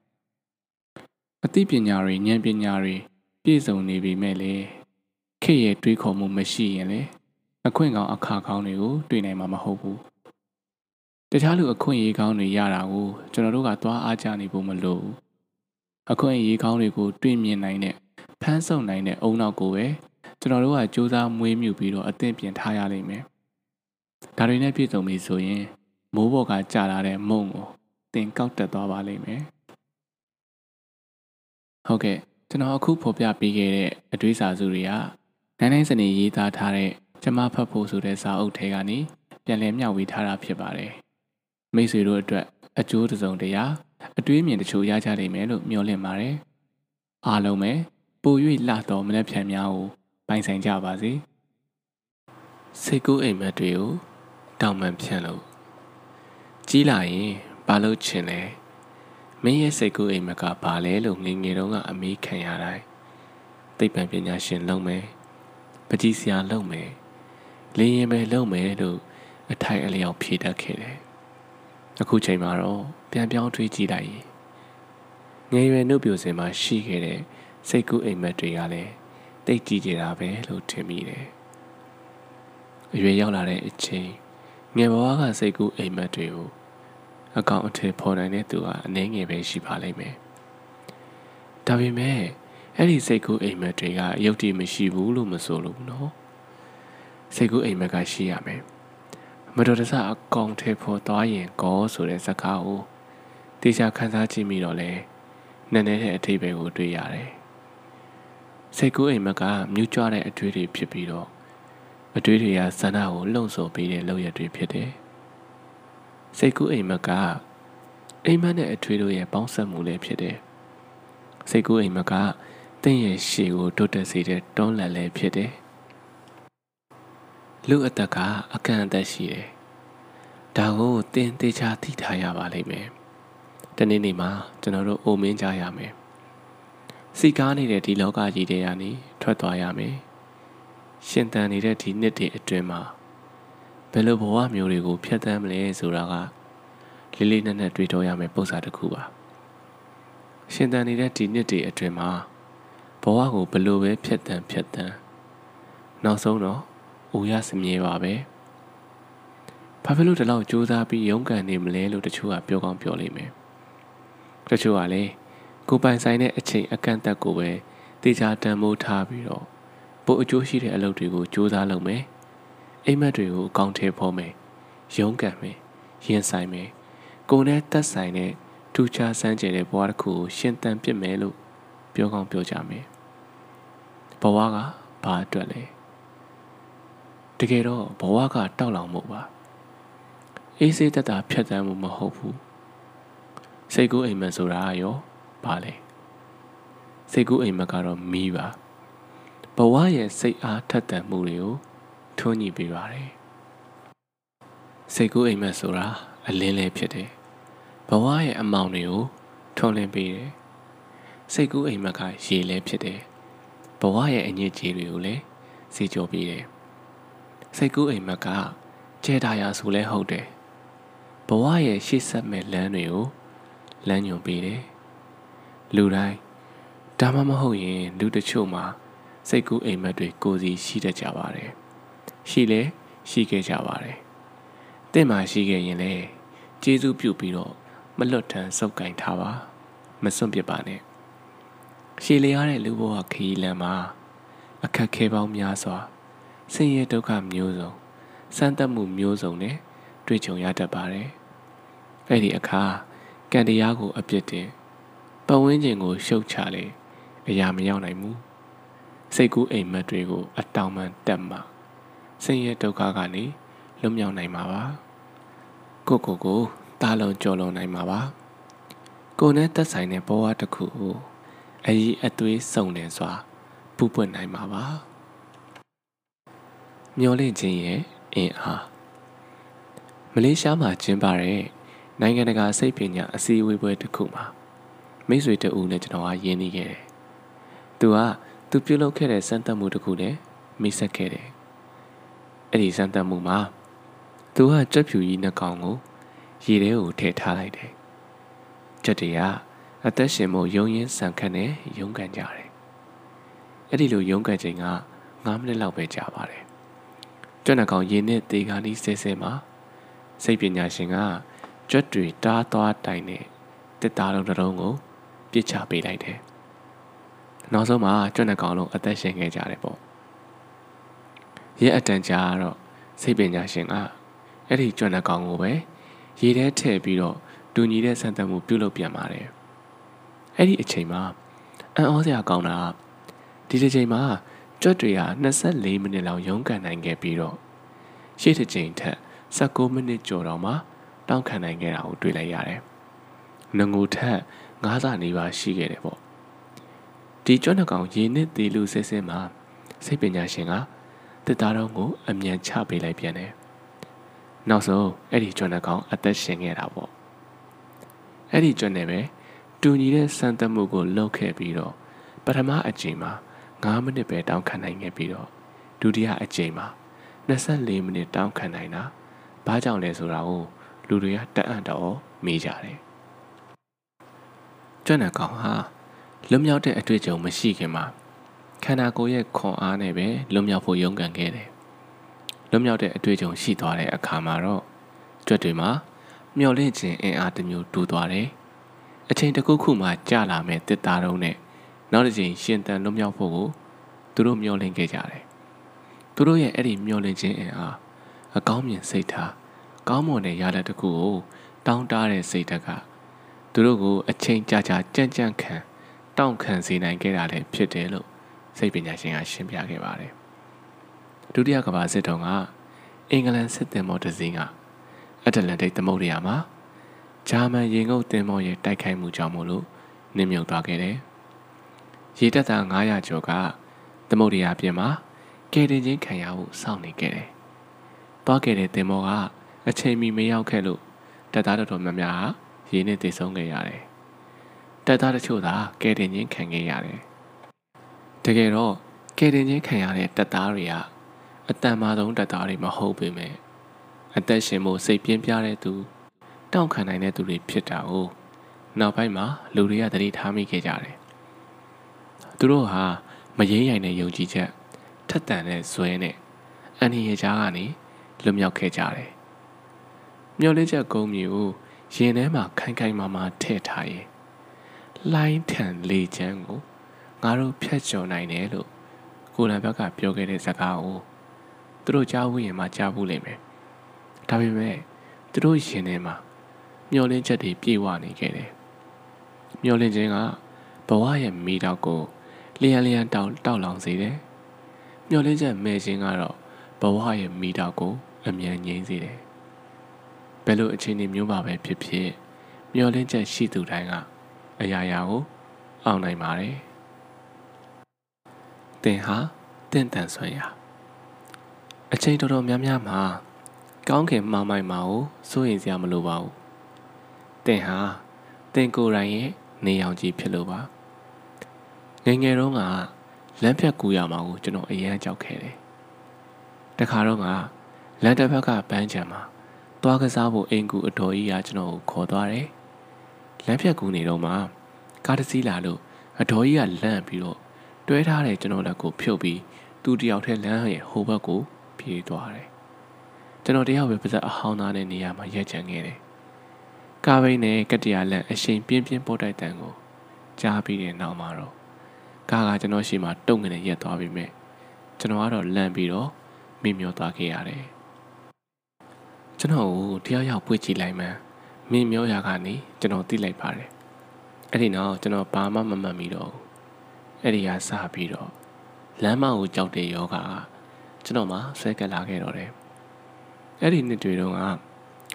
အသိပညာတွေဉာဏ်ပညာတွေပြည့်စုံနေပြီမဲ့လေခေရဲ့တွေးခေါ်မှုမရှိရင်လေအခွင့်ကောင်းအခါကောင်းတွေကိုတွေ့နိုင်မှာမဟုတ်ဘူးတခြားလူအခွင့်အရေးကောင်းတွေရတာကိုကျွန်တော်တို့ကသွားအားကြနေဖို့မလိုဘူးအခွင့်အရေးကောင်းတွေကိုတွေ့မြင်နိုင်တဲ့ဖမ်းဆုပ်နိုင်တဲ့အုံနောက်ကိုပဲကျွန်တော်တို့ကစူးစမ်းမွေးမြူပြီးတော့အသင့်ပြင်ထားရလိမ့်မယ်ဒါတွေနဲ့ပြည့်စုံပြီဆိုရင် မိုးပေါ်ကကြာလာတဲ့မုံကိုတင်ကောက်တက်သွားပါလိမ့်မယ်ဟုတ်ကဲ့ကျွန်တော်အခုဖော်ပြပေးခဲ့တဲ့အတွေးစာစုတွေကနိုင်နိုင်စနေရေးသားထားတဲ့ကျမဖတ်ဖို့ဆိုတဲ့စာအုပ်ထဲကနေပြန်လည်မျှဝေထားတာဖြစ်ပါတယ်မိတ်ဆွေတို့အတွက်အကျိုးတစုံတရာအတွေးမြင်တချို့ရကြနိုင်မယ်လို့မျှော်လင့်ပါတယ်အားလုံးပဲပို၍လှတော်မနှက်ဖြန်များကိုပိုင်ဆိုင်ကြပါစေစိတ်ကူးအိမ်မက်တွေကိုတောင်ပန်ဖြန့်လို့ ကြီးလာရင်ဘာလို့ချင်လဲမင်းရဲ့စိတ်ကူးအိမ်မက်ကဘာလဲလို့ငငယ်တုန်းကအမေးခံရတိုင်းသိပ္ပံပညာရှင်လုပ်မယ်ပကြီးစရာလုပ်မယ်လင်းရင်ပဲလုပ်မယ်လို့အထိုက်အလျောက်ဖြေတတ်ခဲ့တယ်အခုချိန်မှာတော့ပြန်ပြောင်းတွေးကြည့်လိုက်ရင်ငယ်ရွယ်နှုတ်ပြစင်မှာရှိခဲ့တဲ့စိတ်ကူးအိမ်မက်တွေကလည်းတိတ်ကြည့်ကြတာပဲလို့ထင်မိတယ်အရွယ်ရောက်လာတဲ့အချိန် ငယ်ဘဝကစိတ်ကူးအိမ်မက်တွေကိုအကောင်အထည်ဖော်နိုင်တဲ့သူကအနည်းငယ်ပဲရှိပါလိမ့်မယ်။ဒါပေမဲ့အဲ့ဒီစိတ်ကူးအိမ်မက်တွေကအယုတ်တိမရှိဘူးလို့မဆိုလို့နော်။စိတ်ကူးအိမ်မက်ကရှိရမယ်။မတော်တဆအကောင်ထဲပေါ်သွားရင်ကောဆိုတဲ့စကားကိုတေချာခန်းစားကြည့်မိတော့လဲနည်းနည်းတဲ့အထိပ္ပယ်ကိုတွေ့ရတယ်။စိတ်ကူးအိမ်မက်ကမြူးကြွတဲ့အထွေးတွေဖြစ်ပြီးတော့ အတွေးတွေကဆန္ဒကိုလှုံ့ဆော်ပေးတဲ့လောက်ရတွေဖြစ်တယ်စိတ်ကူးအိမ်မက်ကအိမ်မက်နဲ့အထွေးတို့ရဲ့ပေါင်းစပ်မှုလည်းဖြစ်တယ်စိတ်ကူးအိမ်မက်ကတင့်ရဲ့ရှေ့ကိုတိုးတက်စေတဲ့တွန်းလှန်လည်းဖြစ်တယ်လူအသက်ကအကန့်အသတ်ရှိတယ်ဒါကိုတင်သေးချာသိထားရပါလိမ့်မယ်တနေ့နေ့မှာကျွန်တော်တို့အိုမင်းကြရမယ်စီကားနေတဲ့ဒီလောကကြီးတွေကနေထွက်သွားရမယ် ရှင်သန်နေတဲ့ဒီနှစ်တွေအတွင်းမှာဘယ်လိုဘဝမျိုးတွေကိုဖျက်ဆီးမလဲဆိုတာကလေးလေးနက်နက်တွေးတောရမယ်ပုံစံတစ်ခုပါရှင်သန်နေတဲ့ဒီနှစ်တွေအတွင်းမှာဘဝကိုဘယ်လိုပဲဖျက်ဆီးဖျက်ဆီးနောက်ဆုံးတော့အိုရစမြဲပါပဲဘာဖြစ်လို့ဒီလောက်ကြိုးစားပြီးရုန်းကန်နေမလဲလို့တချို့ကပြောကောင်းပြောလိမ့်မယ်တချို့ကလည်းကိုပိုင်ဆိုင်တဲ့အချိန်အကန့်အသတ်ကိုပဲတေချာတန်မိုးထားပြီးတော့ ပိုအကျိုးရှိတဲ့အလုပ်တွေကိုစူးစမ်းလုပ်မယ်အိမ်မက်တွေကိုအကောင့်ထဲပေါ်မယ်ရုန်းကန်မယ်ရင်ဆိုင်မယ်ကိုယ်နဲ့သက်ဆိုင်တဲ့ထူးခြားစမ်းကြဲတဲ့ဘဝတစ်ခုကိုရှင်းတန်ပြစ်မယ်လို့ပြောကောင်းပြောကြမယ်ဘဝကဘာအတွက်လဲတကယ်တော့ဘဝကတောက်လောင်မှုပါအေးစေးတက်တာဖြတ်တန်းမှုမဟုတ်ဘူးစိတ်ကူးအိမ်မက်ဆိုတာရောဘာလဲစိတ်ကူးအိမ်မက်ကတော့မီးပါ ဘဝရဲ့စိတ်အားထက်သန်မှုတွေကိုထွန်းညှိပေးပါတယ်စိတ်ကူးအိမ်မက်ဆိုတာအလင်းလေးဖြစ်တယ်ဘဝရဲ့အမောင်တွေကိုထွန်းလင်းပေးတယ်စိတ်ကူးအိမ်မက်ကရေလဲဖြစ်တယ်ဘဝရဲ့အညစ်အကြေးတွေကိုလည်းစီကြောပေးတယ်စိတ်ကူးအိမ်မက်ကကျဲတာရဆိုလဲဟုတ်တယ်ဘဝရဲ့ရှေ့ဆက်မဲ့လမ်းတွေကိုလမ်းညွန်ပေးတယ်လူတိုင်းဒါမှမဟုတ်ရင်လူတချို့မှာ စိတ်ကူးအိမ်မက်တွေကိုစီရှိတတ်ကြပါတယ်ရှိလဲရှိခဲ့ကြပါတယ်တင့်မှာရှိခဲ့ရင်လေကျေးဇူးပြုပြီးတော့မလွတ်ထန်စုပ်ကင်ထားပါမစွန့်ပစ်ပါနဲ့ရှည်လျားတဲ့လူဘဝခရီးလမ်းမှာအခက်ခဲပေါင်းများစွာဆင်းရဲဒုက္ခမျိုးစုံစမ်းသပ်မှုမျိုးစုံနဲ့တွေ့ကြုံရတတ်ပါတယ်အဲ့ဒီအခါကံတရားကိုအပြစ်တင်ပတ်ဝန်းကျင်ကိုရှုတ်ချလေအရာမရောက်နိုင်ဘူး စိတ်ကူးအိမ်မက်တွေကို အတောင်ပံတက်မှဆင်းရဲဒုက္ခကနေလွတ်မြောက်နိုင်မှာပါကိုကိုကိုတားလုံးကြော်လွန်နိုင်မှာပါကိုနဲ့သက်ဆိုင်တဲ့ဘဝတစ်ခုကိုအကြီးအသွေးစုံနေစွာပူပွင့်နိုင်မှာပါမျောလင့်ခြင်းရဲ့အင်အားမလေးရှားမှာကျင်းပတဲ့နိုင်ငံတကာစိတ်ပညာအစည်းအဝေးပွဲတစ်ခုမှာမိတ်ဆွေတဦးနဲ့ကျွန်တော်ကယဉ်နေခဲ့တယ်။သူက သူပြုလုပ်ခဲ့တဲ့စမ်းသပ်မှုတစ်ခုနဲ့မိတ်ဆက်ခဲ့တယ်။အဲ့ဒီစမ်းသပ်မှုမှာသူကကြက်ဖြူကြီးနှကောင်ကိုရေထဲကိုထည့်ထားလိုက်တယ်။ကြက်တွေကအသက်ရှင်မှုယုံရင်းဆန်ခတ်နဲ့ရုန်းကန်ကြတယ်။အဲ့ဒီလိုရုန်းကန်ချိန်က9မိနစ်လောက်ပဲကြာပါတယ်။ကြက်နှကောင်ရေနဲ့တေကားလေးဆဲဆဲမှာစိတ်ပညာရှင်ကကြွက်တွေတားသွားတိုင်နဲ့တစ်သားလုံးတစ်လုံးကိုပြစ်ချပေးလိုက်တယ်။ နောက်ဆုံးမှာကြွက်နှကောင်လုံးအသက်ရှင်ခဲ့ကြတယ်ပေါ့။ရဲအတန်ကြာတော့စိတ်ပညာရှင်ကအဲ့ဒီကြွက်နှကောင်ကိုပဲရေထဲထည့်ပြီးတော့တူညီတဲ့ဆန်သက်မှုပြုလုပ်ပြန်ပါတယ်။အဲ့ဒီအချိန်မှာအံ့ဩစရာကောင်းတာဒီတစ်ချိန်မှာကြွက်တွေက24မိနစ်လောက်ရုန်းကန်နိုင်ခဲ့ပြီးတော့ရှေ့တစ်ချိန်ထက်16မိနစ်ကျော်တော့မှတောင်းခံနိုင်ခဲ့တာကိုတွေ့လိုက်ရတယ်။ငငိုထက်ငါးစာနေပါရှိခဲ့တယ်ပေါ့။ ဒီကျွမ်းနှကောင်ရေနစ်သေးလူဆဲဆဲမှာစိတ်ပညာရှင်ကတစ်သားတော်ကိုအမြန်ချပေးလိုက်ပြန်တယ်။နောက်ဆုံးအဲ့ဒီကျွမ်းနှကောင်အသက်ရှင်ခဲ့တာပေါ့။အဲ့ဒီကျွမ်းနဲ့ပဲတူညီတဲ့စံသက်မှုကိုလုပ်ခဲ့ပြီးတော့ပထမအကြိမ်မှာ9မိနစ်ပဲတောင်းခံနိုင်ခဲ့ပြီးတော့ဒုတိယအကြိမ်မှာ24မိနစ်တောင်းခံနိုင်တာဘာကြောင့်လဲဆိုတာကိုလူတွေကတက်အံ့တော့မေးကြတယ်။ကျွမ်းတဲ့ကောင်ဟာ လွတ်မြောက်တဲ့အတွေ့အကြုံမရှိခင်မှာခန္ဓာကိုယ်ရဲ့ခွန်အားနဲ့ပဲလွတ်မြောက်ဖို့ရုန်းကန်ခဲ့တယ်။လွတ်မြောက်တဲ့အတွေ့အကြုံရှိသွားတဲ့အခါမှာတော့ကြွက်တွေမှာမျောလင့်ခြင်းအင်အားတစ်မျိုးတူသွားတယ်။အချိန်တစ်ခုခုမှကြာလာမဲ့တစ်သားတုံးနဲ့နောက်တစ်ချိန်ရှင်တန်လွတ်မြောက်ဖို့ကိုသူတို့မျောလင့်ခဲ့ကြတယ်။သူတို့ရဲ့အဲ့ဒီမျောလင့်ခြင်းအင်အားအကောင်းမြင်စိတ်ထားကောင်းမွန်တဲ့ရလဒ်တစ်ခုကိုတောင်းတတဲ့စိတ်ဓာတ်ကသူတို့ကိုအချိန်ကြာကြာကြံ့ကြံ့ခံ တောင့်ခံစေနိုင်ခဲ့တာလည်းဖြစ်တယ်လို့စိတ်ပညာရှင်ကရှင်းပြခဲ့ပါတယ်ဒုတိယကမ္ဘာစစ်တုန်းကအင်္ဂလန်စစ်သင်္ဘောတစ်စီးကအတ္တလန်တိတ်သမုဒ္ဒရာမှာဂျာမန်ရေငုပ်သင်္ဘောရဲ့တိုက်ခိုက်မှုကြောင့်မို့လို့နစ်မြုပ်သွားခဲ့တယ်။ရေတပ်သား900ကျော်ကသမုဒ္ဒရာပြင်မှာကယ်တင်ချင်းခံရဖို့စောင့်နေခဲ့တယ်။သွားခဲ့တဲ့သင်္ဘောကအချိန်မီမရောက်ခဲ့လို့တပ်သားတော်တော်များများရေနဲ့တည်ဆုံးခဲ့ရတယ်။ တပ်သားတချို့သာကယ်တင်ချင်းခံခဲ့ရတယ်။တကယ်တော့ကယ်တင်ချင်းခံရတဲ့တပ်သားတွေကအတန်မာဆုံးတပ်သားတွေမဟုတ်ပေမဲ့အသက်ရှင်ဖို့စိတ်ပြင်းပြတဲ့သူတောင့်ခံနိုင်တဲ့သူတွေဖြစ်တာ哦နောက်ပိုင်းမှာလူတွေကတတိထားမိခဲ့ကြတယ်သူတို့ဟာမရင်းရိုင်တဲ့ယုံကြည်ချက်ထက်တန်တဲ့ဇွဲနဲ့အန်ဒီရဲ့ကြားကနေလွတ်မြောက်ခဲ့ကြတယ်မျောလင်းချက်ကုန်းမြူကိုရင်ထဲမှာခိုင်ခိုင်မာမာထည့်ထားရင် လိုင်းထန်လေချမ်းကိုငါတို့ဖြတ်ကျော်နိုင်တယ်လို့ကိုလံဘက်ကပြောခဲ့တဲ့စကားကိုသူတို့ကြားဘူးရင်မှကြားဘူးလိမ့်မယ်ဒါပေမဲ့သူတို့ရင်ထဲမှာမျောလင်းချက်တွေပြေဝနေခဲ့တယ်မျောလင်းခြင်းကဘဝရဲ့မိတော့ကိုလျံလျံတောက်တောက်လောင်စေတယ်မျောလင်းချက်မဲ့ခြင်းကတော့ဘဝရဲ့မိတော့ကိုအမြန်ငြိမ်းစေတယ်ဘယ်လိုအခြေအနေမျိုးပါပဲဖြစ်ဖြစ်မျောလင်းချက်ရှိသူတိုင်းက အရာရာကိုအောင်နိုင်ပါတယ်သင်ဟာတင့်တန်ဆွမ်းရာအချိန်တော်တော်များများမှာကောင်းခင်မှားမိုက်မှာကိုစိုးရင်စရာမလိုပါဘူး။တင်ဟာတင်ကိုယ်တိုင်ရဲ့နေအောင်ကြီးဖြစ်လို့ပါ။ငငယ်တုန်းကလမ်းဖြတ်ကူရမှာကိုကျွန်တော်အရန်ကြောက်ခဲ့တယ်။တခါတော့ကလမ်းတစ်ဖက်ကပန်းချံမှာသွားကစားဖို့အင်ကူအတော်ကြီးကကျွန်တော်ကိုခေါ်သွားတယ်။ လမ်းဖြတ်ကူနေတော့မှကားတစ်စီးလာလို့အတော်ကြီးကလန့်ပြီးတော့တွဲထားတဲ့ကျွန်တော်လက်ကိုဖြုတ်ပြီးသူတယောက်ထဲလမ်းရဲ့ဟိုဘက်ကိုပြေးသွားတယ်ကျွန်တော်တယောက်ပဲပါဇက်အဟောင်းသားတဲ့နေရာမှာရက်ချန်ခဲ့တယ်ကားဘိန်းနဲ့ကတရလန့်အရှိန်ပြင်းပြင်းပို့တိုက်တန်ကိုကြားပြီးတဲ့နောက်မှာတော့ကားကကျွန်တော်ရှိမှတုံငနေရက်သွားပြီမဲ့ကျွန်တော်ကတော့လန့်ပြီးတော့မိမျောသွားခဲ့ရတယ်ကျွန်တော်ကိုတယောက်ယောက်ပွေ့ကြည့်လိုက်မှ မိမျောရာကနေကျွန်တော်သိလိုက်ပါတယ်အဲ့ဒီနောက်ကျွန်တော်ဘာမှမမှတ်မိတော့ဘူးအဲ့ဒီကစပြီးတော့လမ်းမကိုကြောက်တဲ့ယောဂကကျွန်တော်မှဆွဲကပ်လာခဲ့တော့တယ်အဲ့ဒီနှစ်တွေတုန်းက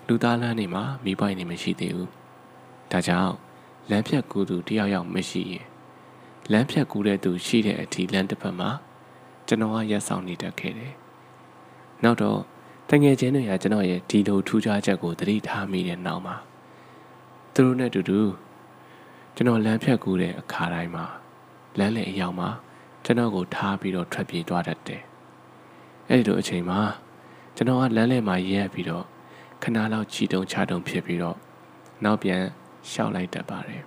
လူသားလမ်းတွေမှာမိပိုင်နေမရှိသေးဘူးဒါကြောင့်လမ်းဖြတ်ကူးသူတယောက်ယောက်မရှိရင်လမ်းဖြတ်ကူးတဲ့သူရှိတဲ့အထိလမ်းတစ်ဖက်မှာကျွန်တော်ကရက်ဆောင်နေတတ်ခဲ့တယ်နောက်တော့ တငယ်ချင်းတွေကကျွန်တော်ရဲ့ဒီလိုထူးခြားချက်ကိုသတိထားမိတဲ့နောက်မှာသူတို့နဲ့တူတူကျွန်တော်လမ်းဖြတ်ကူးတဲ့အခါတိုင်းမှာလမ်းလေအရောက်မှာကျွန်တော်ကိုထားပြီးတော့ထွက်ပြေးသွားတတ်တယ်အဲ့ဒီလိုအချိန်မှာကျွန်တော်ကလမ်းလဲမှာရဲပြီးတော့ခဏလောက်ချီတုံချတုံဖြစ်ပြီးတော့နောက်ပြန်ရှောက်လိုက်တတ်ပါတယ်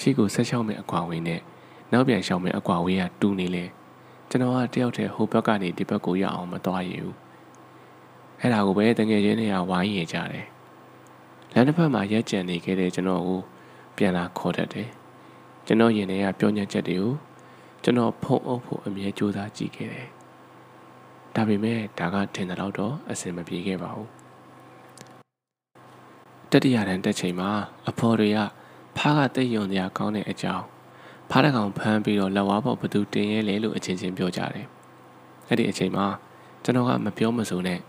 ရှိကိုဆက်ရှောက်မဲ့အကွာဝေးနဲ့နောက်ပြန်ရှောက်မဲ့အကွာဝေးကတူးနေလေကျွန်တော်ကတယောက်တည်းဟိုဘက်ကနေဒီဘက်ကိုရအောင်မသွားရဘူး အဲ့ဒါကိုပဲတငယ်ချင်းတွေကဝိုင်းရကြတယ်လမ်းတစ်ဖက်မှာရက်ကြံနေခဲ့တဲ့ကျွန်တော်ကိုပြန်လာခေါ်တတ်တယ်ကျွန်တော်ရင်ထဲကပြောညက်ချက်တွေကိုကျွန်တော်ဖုံအုပ်ဖို့အမြဲကြိုးစားကြည့်ခဲ့တယ်ဒါပေမဲ့ဒါကထင်တဲ့တော့တော့အဆင်မပြေခဲ့ပါဘူးတတိယတန်းတက်ချိန်မှာအဖော်တွေကဖားကတိတ်ယုံစရာကောင်းတဲ့အကြောင်းဖားတကောင်ဖမ်းပြီးတော့လက်ဝါးပေါ်ဘသူတင်ရဲလဲလို့အချင်းချင်းပြောကြတယ်အဲ့ဒီအချိန်မှာကျွန်တော်ကမပြောမစိုးနဲ့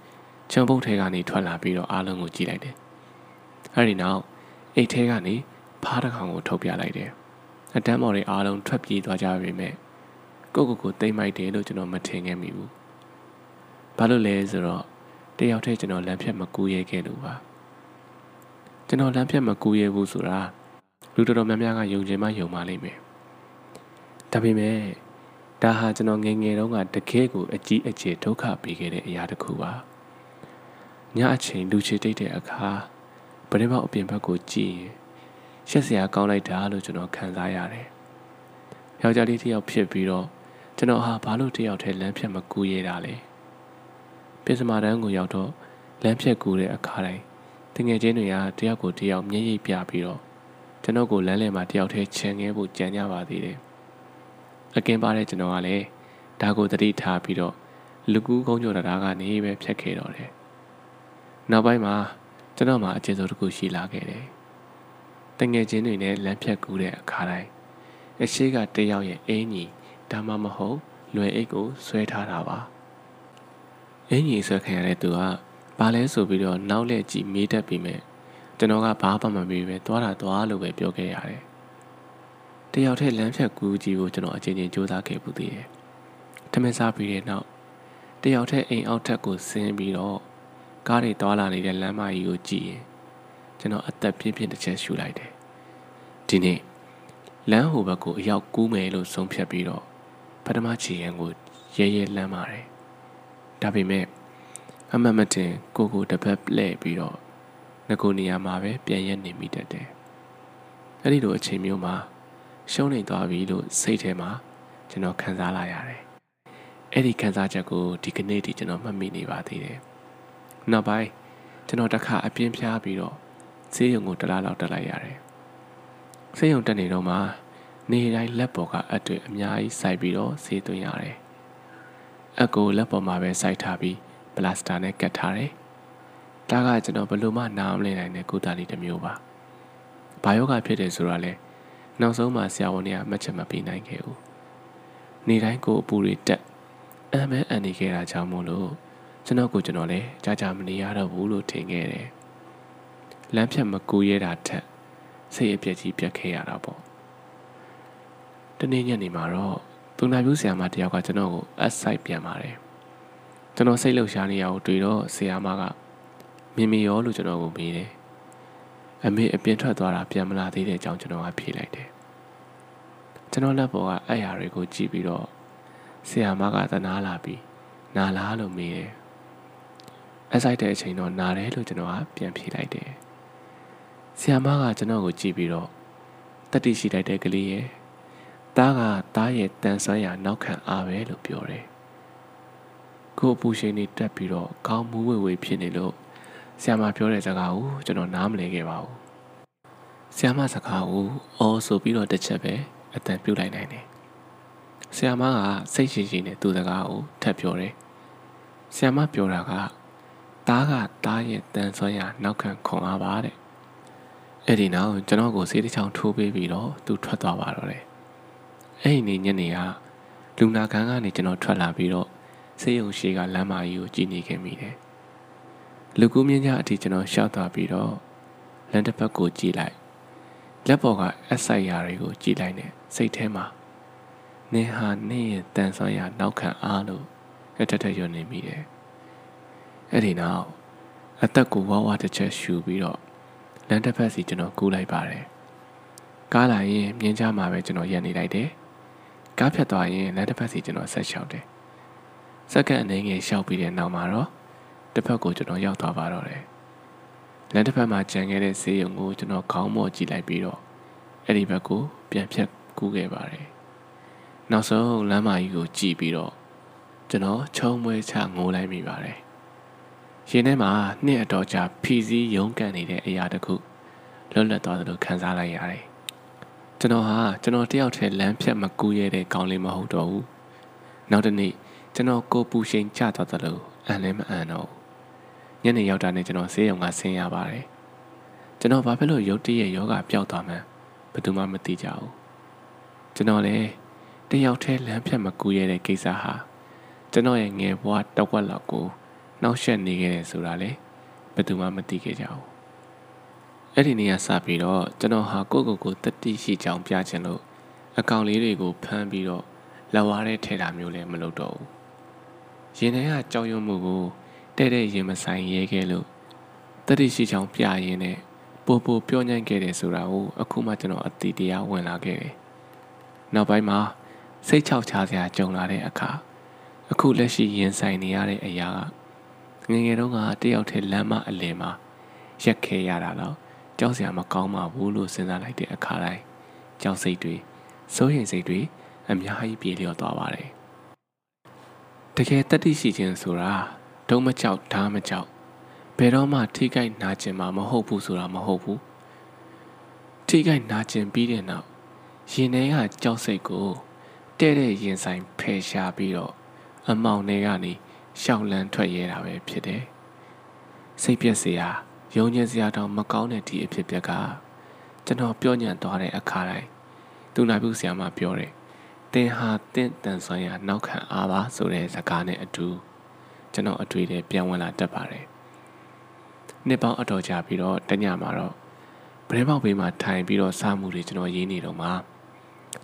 ချံပုတ်ထဲကနေထွက်လာပြီးတော့အားလုံးကိုကြည့်လိုက်တယ်အဲ့ဒီနောက်အိတ်ထဲကနေဖားတကောင်ကိုထုတ်ပြလိုက်တယ်အတန်းမော်တွေအားလုံးထွက်ပြေးသွားကြပြီမဲ့ကိုကိုကိုတိတ်မိုက်တယ်လို့ကျွန်တော်မထင်ခဲ့မိဘူးဘာလို့လဲဆိုတော့တယောက်တည်းကျွန်တော်လမ်းဖြတ်မကူးရဲခဲ့လို့ပါကျွန်တော်လမ်းဖြတ်မကူးရဲဘူးဆိုတာလူတော်တော်များများကယုံကြည်မှယုံပါလိမ့်မယ်ဒါပေမဲ့ဒါဟာကျွန်တော်ငယ်ငယ်တုန်းကတကယ်ကိုအကြီးအကျယ်ဒုက္ခပေးခဲ့တဲ့အရာတစ်ခုပါ ညအချိန်လူချေတိတ်တဲ့အခါပရိမောက်အပြင်ဘက်ကိုကြည့်ရင်ရှက်စရာကောင်းလိုက်တာလို့ကျွန်တော်ခံစားရတယ်ယောက်ျားလေးတစ်ယောက်ဖြစ်ပြီးတော့ကျွန်တော်ဟာဘာလို့တစ်ယောက်တည်းလမ်းဖြတ်မကူးရတာလဲပင်စမာတန်းကိုရောက်တော့လမ်းဖြတ်ကူတဲ့အခါတိုင်းတငယ်ချင်းတွေကတယောက်ကိုတယောက်မျက်ရည်ပြပြီးတော့ကျွန်တော်ကိုလမ်းလည်မှာတယောက်တည်းချန်ခဲ့ဖို့ကြံကြပါသေးတယ်။အကင်းပါတဲ့ကျွန်တော်ကလည်းဒါကိုတတိထားပြီးတော့လူကူးကုန်းကျော်တရားကနေပဲဖြတ်ခဲ့တော့တယ်။ နောက်ပိုင်းမှာကျွန်တော်မှအကျဉ်းဆုံးတစ်ခုရှိလာခဲ့တယ်။တငယ်ချင်းတွေနဲ့လမ်းဖြတ်ကူးတဲ့အခါတိုင်းအရှိကတယောက်ရဲ့အင်းကြီးဒါမှမဟုတ်လွယ်အိတ်ကိုဆွဲထားတာပါ။အင်းကြီးဆွဲခံရတဲ့သူကဘာလဲဆိုပြီးတော့နောက်လက်ကြည့်မေးတတ်ပြီးမဲ့ကျွန်တော်ကဘာမှမမေးပဲသွားတာသွားလို့ပဲပြောခဲ့ရတယ်တယောက်တည်းလမ်းဖြတ်ကူးကြီးကိုကျွန်တော်အချင်းချင်းစူးစမ်းခဲ့ပူသေးတယ်ထမင်းစားပြီးတဲ့နောက်တယောက်တည်းအိမ်အောက်ထက်ကိုဆင်းပြီးတော့ ကားတွေသွားလာနေတဲ့လမ်းမကြီးကိုကြည့်ရင်ကျွန်တော်အသက်ပြင်းပြင်းတစ်ချက်ရှူလိုက်တယ်ဒီနေ့လမ်းဟိုဘက်ကိုအရောက်ကူးမယ်လို့ဆုံးဖြတ်ပြီးတော့ပထမခြေရန်ကိုရဲရဲလမ်းပါတယ်ဒါပေမဲ့အမတ်မတင်ကိုကိုတစ်ပတ်လှည့်ပြီးတော့ငကိုနေရာမှာပဲပြန်ရက်နေမိတတ်တယ်အဲ့ဒီလိုအချိန်မျိုးမှာရှုံးနေသွားပြီလို့စိတ်ထဲမှာကျွန်တော်ခံစားလာရတယ်အဲ့ဒီခံစားချက်ကိုဒီကနေ့ထိကျွန်တော်မှတ်မိနေပါသေးတယ် နောက်ပိုင်းကျွန်တော်တစ်ခါအပြင်းပြားပြီးတော့ဆေးရုံကိုတလားလောက်တက်လိုက်ရတယ်ဆေးရုံတက်နေတော့မှနေတိုင်းလက်ပေါ်ကအတွေ့အများကြီးစိုက်ပြီးတော့ဆေးသွင်းရတယ်အကိုလက်ပေါ်မှာပဲစိုက်ထားပြီးပလတ်စတာနဲ့ကတ်ထားတယ်ဒါကကျွန်တော်ဘယ်လိုမှနားမလည်နိုင်တဲ့ကုသလေးတစ်မျိုးပါဘာယောဂဖြစ်တယ်ဆိုတာလဲနောက်ဆုံးမှဆရာဝန်တွေကမှတ်ချက်မပေးနိုင်ခဲ့ဘူးနေတိုင်းကိုအပူတွေတက်အမ်းမဲအန်နေခဲ့တာကြောင့်မို့လို့ ကျွန်တော်ကိုကျွန်တော်လည်းကြာကြာမနေရတော့ဘူးလို့ထင်ခဲ့တယ်လမ်းဖြတ်မကူရဲတာထက်စိတ်အပြည့်ကြီးပြတ်ခဲ့ရတာပေါ့တနေ့ညနေမှာတော့သူနာပြူဆရာမတယောက်ကကျွန်တော်ကိုအဆိုင်ပြန်ပါတယ်ကျွန်တော်စိတ်လှုပ်ရှားနေရကိုတွေ့တော့ဆရာမကမင်းမရောလို့ကျွန်တော်ကိုမေးတယ်အမေအပြင်ထွက်သွားတာပြန်မလာသေးတဲ့အကြောင်းကျွန်တော်ကဖြေလိုက်တယ်ကျွန်တော်လက်ပေါ်ကအဲ့ရာတွေကိုကြည့်ပြီးတော့ဆရာမကသနာလာပြီးနာလားလို့မေးတယ် အဆိုင်တဲ့အချိန်တော့နာတယ်လို့ကျွန်တော်ကပြန်ဖြေလိုက်တယ်ဆီယာမကကျွန်တော်ကိုကြည့်ပြီးတော့တတိရှိလိုက်တဲ့ကလေးရဲ့တားကတားရဲ့တန်ဆွမ်းရာနောက်ခံအားပဲလို့ပြောတယ်ကိုအပူရှင်နေတက်ပြီးတော့ခေါင်းမူးဝေဝေဖြစ်နေလို့ဆီယာမပြောတဲ့စကားကိုကျွန်တော်နားမလည်ခဲ့ပါဘူးဆီယာမစကားကိုအော်ဆိုပြီးတော့တစ်ချက်ပဲအတန်ပြုတ်လိုက်နိုင်တယ်ဆီယာမကစိတ်ရှိရှိနဲ့သူ့စကားကိုထပ်ပြောတယ်ဆီယာမပြောတာက တားကတားရဲ့တန်ဆွမ်းရာနောက်ခံခွန်အားပါတဲ့အဲ့ဒီနောက်ကျွန်တော်ကိုဆေးတစ်ချောင်းထိုးပေးပြီးတော့သူထွက်သွားပါတော့တယ်အဲ့ဒီနေ့ညနေကလူနာခန်းကနေကျွန်တော်ထွက်လာပြီးတော့ဆေးရုံရှိကလမ်းမကြီးကိုကြည့်နေခဲ့မိတယ်လူကူးမြင့်ကြအထိကျွန်တော်ရှောက်သွားပြီးတော့လမ်းတစ်ဖက်ကိုကြည့်လိုက်လက်ပေါ်ကအဆိုင်ရာတွေကိုကြည့်လိုက်နေစိတ်ထဲမှာနင်ဟာနင့်ရဲ့တန်ဆွမ်းရာနောက်ခံအားလို့အထက်ထက်ရွနေမိတယ် အဲ့ဒီနောက်အသက်ကိုဝါဝါတစ်ချက်ရှူပြီးတော့လမ်းတစ်ဖက်စီကျွန်တော်ကူးလိုက်ပါတယ်ကားလာရင်မြင်းကြားမှာပဲကျွန်တော်ရက်နေလိုက်တယ်ကားဖြတ်သွားရင်လမ်းတစ်ဖက်စီကျွန်တော်ဆက်လျှောက်တယ်စက္ကန့်အနေငယ်လျှောက်ပြီးတဲ့နောက်မှာတော့တစ်ဖက်ကိုကျွန်တော်ရောက်သွားပါတော့တယ်လမ်းတစ်ဖက်မှာကြံခဲ့တဲ့ဈေးရုံကိုကျွန်တော်ခေါင်းမော့ကြည့်လိုက်ပြီးတော့အဲ့ဒီဘက်ကိုပြန်ဖြတ်ကူးခဲ့ပါတယ်နောက်ဆုံးလမ်းမကြီးကိုကြည့်ပြီးတော့ကျွန်တော်ချုံမွေးချငိုးလိုက်မိပါတယ် ရင်ထဲမှာနှစ်အတော်ကြာဖီစည်းရုန်းကန်နေတဲ့အရာတခုလွတ်လပ်သွားသလိုခံစားလိုက်ရတယ်။ကျွန်တော်ဟာကျွန်တော်တယောက်တည်းလမ်းဖြတ်မကူးရတဲ့ကောင်းလေးမဟုတ်တော့ဘူး။နောက်တနေ့ကျွန်တော်ကိုပူရှိန်ကျသွားသလိုအန်လည်းမအန်တော့ဘူး။ညနေရောက်တာနဲ့ကျွန်တော်ဆေးရုံကဆင်းရပါတယ်။ကျွန်တော်ဘာဖြစ်လို့ရုတ်တရက်ယောဂပျောက်သွားမှန်းဘယ်သူမှမသိကြဘူး။ကျွန်တော်လည်းတယောက်တည်းလမ်းဖြတ်မကူးရတဲ့ကိစ္စဟာကျွန်တော်ရဲ့ငယ်ဘဝတဝက်လောက်ကို နှောက်ယှက်နေခဲ့တယ်ဆိုတာလေဘယ်သူမှမသိခဲ့ကြဘူးအဲ့ဒီနေ့ကစပြီးတော့ကျွန်တော်ဟာကိုယ့်ကိုယ်ကိုတတိရှိကြောင်ပြချင်လို့အကောင့်လေးတွေကိုဖမ်းပြီးတော့လက်ဝါးထဲထည့်တာမျိုးလည်းမလုပ်တော့ဘူးရင်ထဲကကြောက်ရွံ့မှုကိုတဲ့တဲ့ရင်မဆိုင်ရဲခဲ့လို့တတိရှိကြောင်ပြရင်းနဲ့ပို့ပို့ပြောညံ့ခဲ့တယ်ဆိုတာကိုအခုမှကျွန်တော်အတိတရားဝင်လာခဲ့တယ်နောက်ပိုင်းမှာစိတ်ချောက်ချစရာကြုံလာတဲ့အခါအခုလက်ရှိရင်ဆိုင်နေရတဲ့အရာက ငငယ်တုန်းကတယောက်တည်းလမ်းမအလယ်မှာရက်ခဲရတာတော့ကြောက်စရာမကောင်းပါဘူးလို့စဉ်းစားလိုက်တဲ့အခါတိုင်းကြောက်စိတ်တွေစိုးရိမ်စိတ်တွေအများကြီးပြေလျော့သွားပါတယ်တကယ်တတိရှိခြင်းဆိုတာဒုံမကြောက်ဓာမကြောက်ဘယ်တော့မှထိခိုက်နာကျင်မှာမဟုတ်ဘူးဆိုတာမဟုတ်ဘူးထိခိုက်နာကျင်ပြီးတဲ့နောက်ရင်ထဲကကြောက်စိတ်ကိုတဲ့တဲ့ရင်ဆိုင်ဖယ်ရှားပြီးတော့အမောင်တွေကနေ ရှောက်လန်းထွက်ရဲတာပဲဖြစ်တယ်စိတ်ပြက်စရာယုံကြည်စရာတောင်မကောင်းတဲ့ဒီအဖြစ်ပြက်ကကျွန်တော်ပြောညံ့သွားတဲ့အခါတိုင်းသူနာပြုဆရာမပြောတယ်တင်ဟာတင့်တန်ဆွမ်းရာနောက်ခံအားပါဆိုတဲ့စကားနဲ့အတူကျွန်တော်အတွေ့အကြုံပြန်ဝင်လာတတ်ပါတယ်နှစ်ပေါင်းအတော်ကြာပြီးတော့တညမှာတော့ဗရဲပေါက်ဘေးမှာထိုင်ပြီးတော့စားမှုတွေကျွန်တော်ရေးနေတော့မှ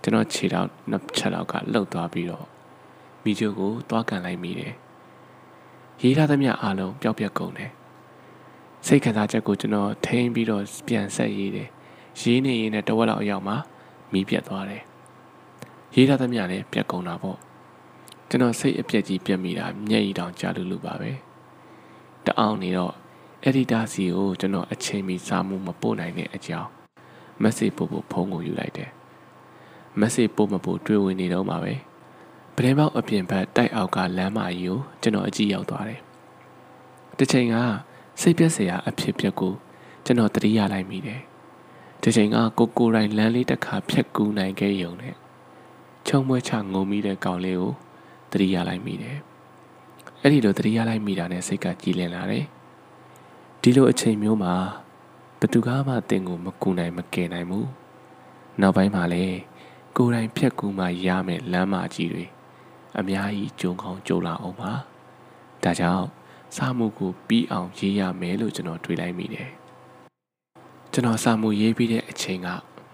ကျွန်တော်ခြေထောက်နှစ်ချက်လောက်ကလှုပ်သွားပြီးတော့မိချိုကိုသွားကန်လိုက်မိတယ် ရေးထားသမျှအားလုံးပျောက်ပြက်ကုန်တယ်စိတ်ခံစားချက်ကိုကျွန်တော်ထိန်းပြီးတော့ပြန်ဆက်ရေးတယ်ရေးနေရင်လည်းတဝက်လောက်အရောက်မှာမီးပြတ်သွားတယ်ရေးထားသမျှလည်းပြတ်ကုန်တာပေါ့ကျွန်တော်စိတ်အပြက်ကြီးပြက်မိတာမျက်ရည်တောင်ကြာလူလူပါပဲတအောင်နေတော့အက်ဒီတာစီကိုကျွန်တော်အချိန်မီစာမှုမပို့နိုင်တဲ့အကြောင်း message ပို့ဖို့ဖုန်းကိုယူလိုက်တယ် message ပို့မပို့တွေ့ဝင်နေတော့မှာပဲ ပလဲပေါက်အပြင်ဘက်တိုက်အောက်ကလမ်းမကြီးကိုကျွန်တော်အကြည့်ရောက်သွားတယ်တစ်ချိန်ကစိတ်ပြက်စရာအဖြစ်ပြက်ကိုကျွန်တော်တတိယလိုက်မိတယ်တစ်ချိန်ကကိုကိုတိုင်းလမ်းလေးတစ်ခါဖြတ်ကူးနိုင်ခဲ့ရုံနဲ့ချုံမွဲချငုံမိတဲ့ကောင်လေးကိုတတိယလိုက်မိတယ်အဲ့ဒီလိုတတိယလိုက်မိတာနဲ့စိတ်ကကြည်လင်လာတယ်ဒီလိုအချိန်မျိုးမှာဘသူကမှတင်ကိုမကူနိုင်မကယ်နိုင်ဘူးနောက်ပိုင်းမှာလည်းကိုယ်တိုင်ဖြတ်ကူးမှရမယ်လမ်းမကြီးတွေ အများကြီးကြုံကောင်းကြုံလာအောင်ပါဒါကြောင့်စာမှုကိုပြီးအောင်ရေးရမယ်လို့ကျွန်တော်တွေးလိုက်မိတယ်ကျွန်တော်စာမှုရေးပြီးတဲ့အချိန်က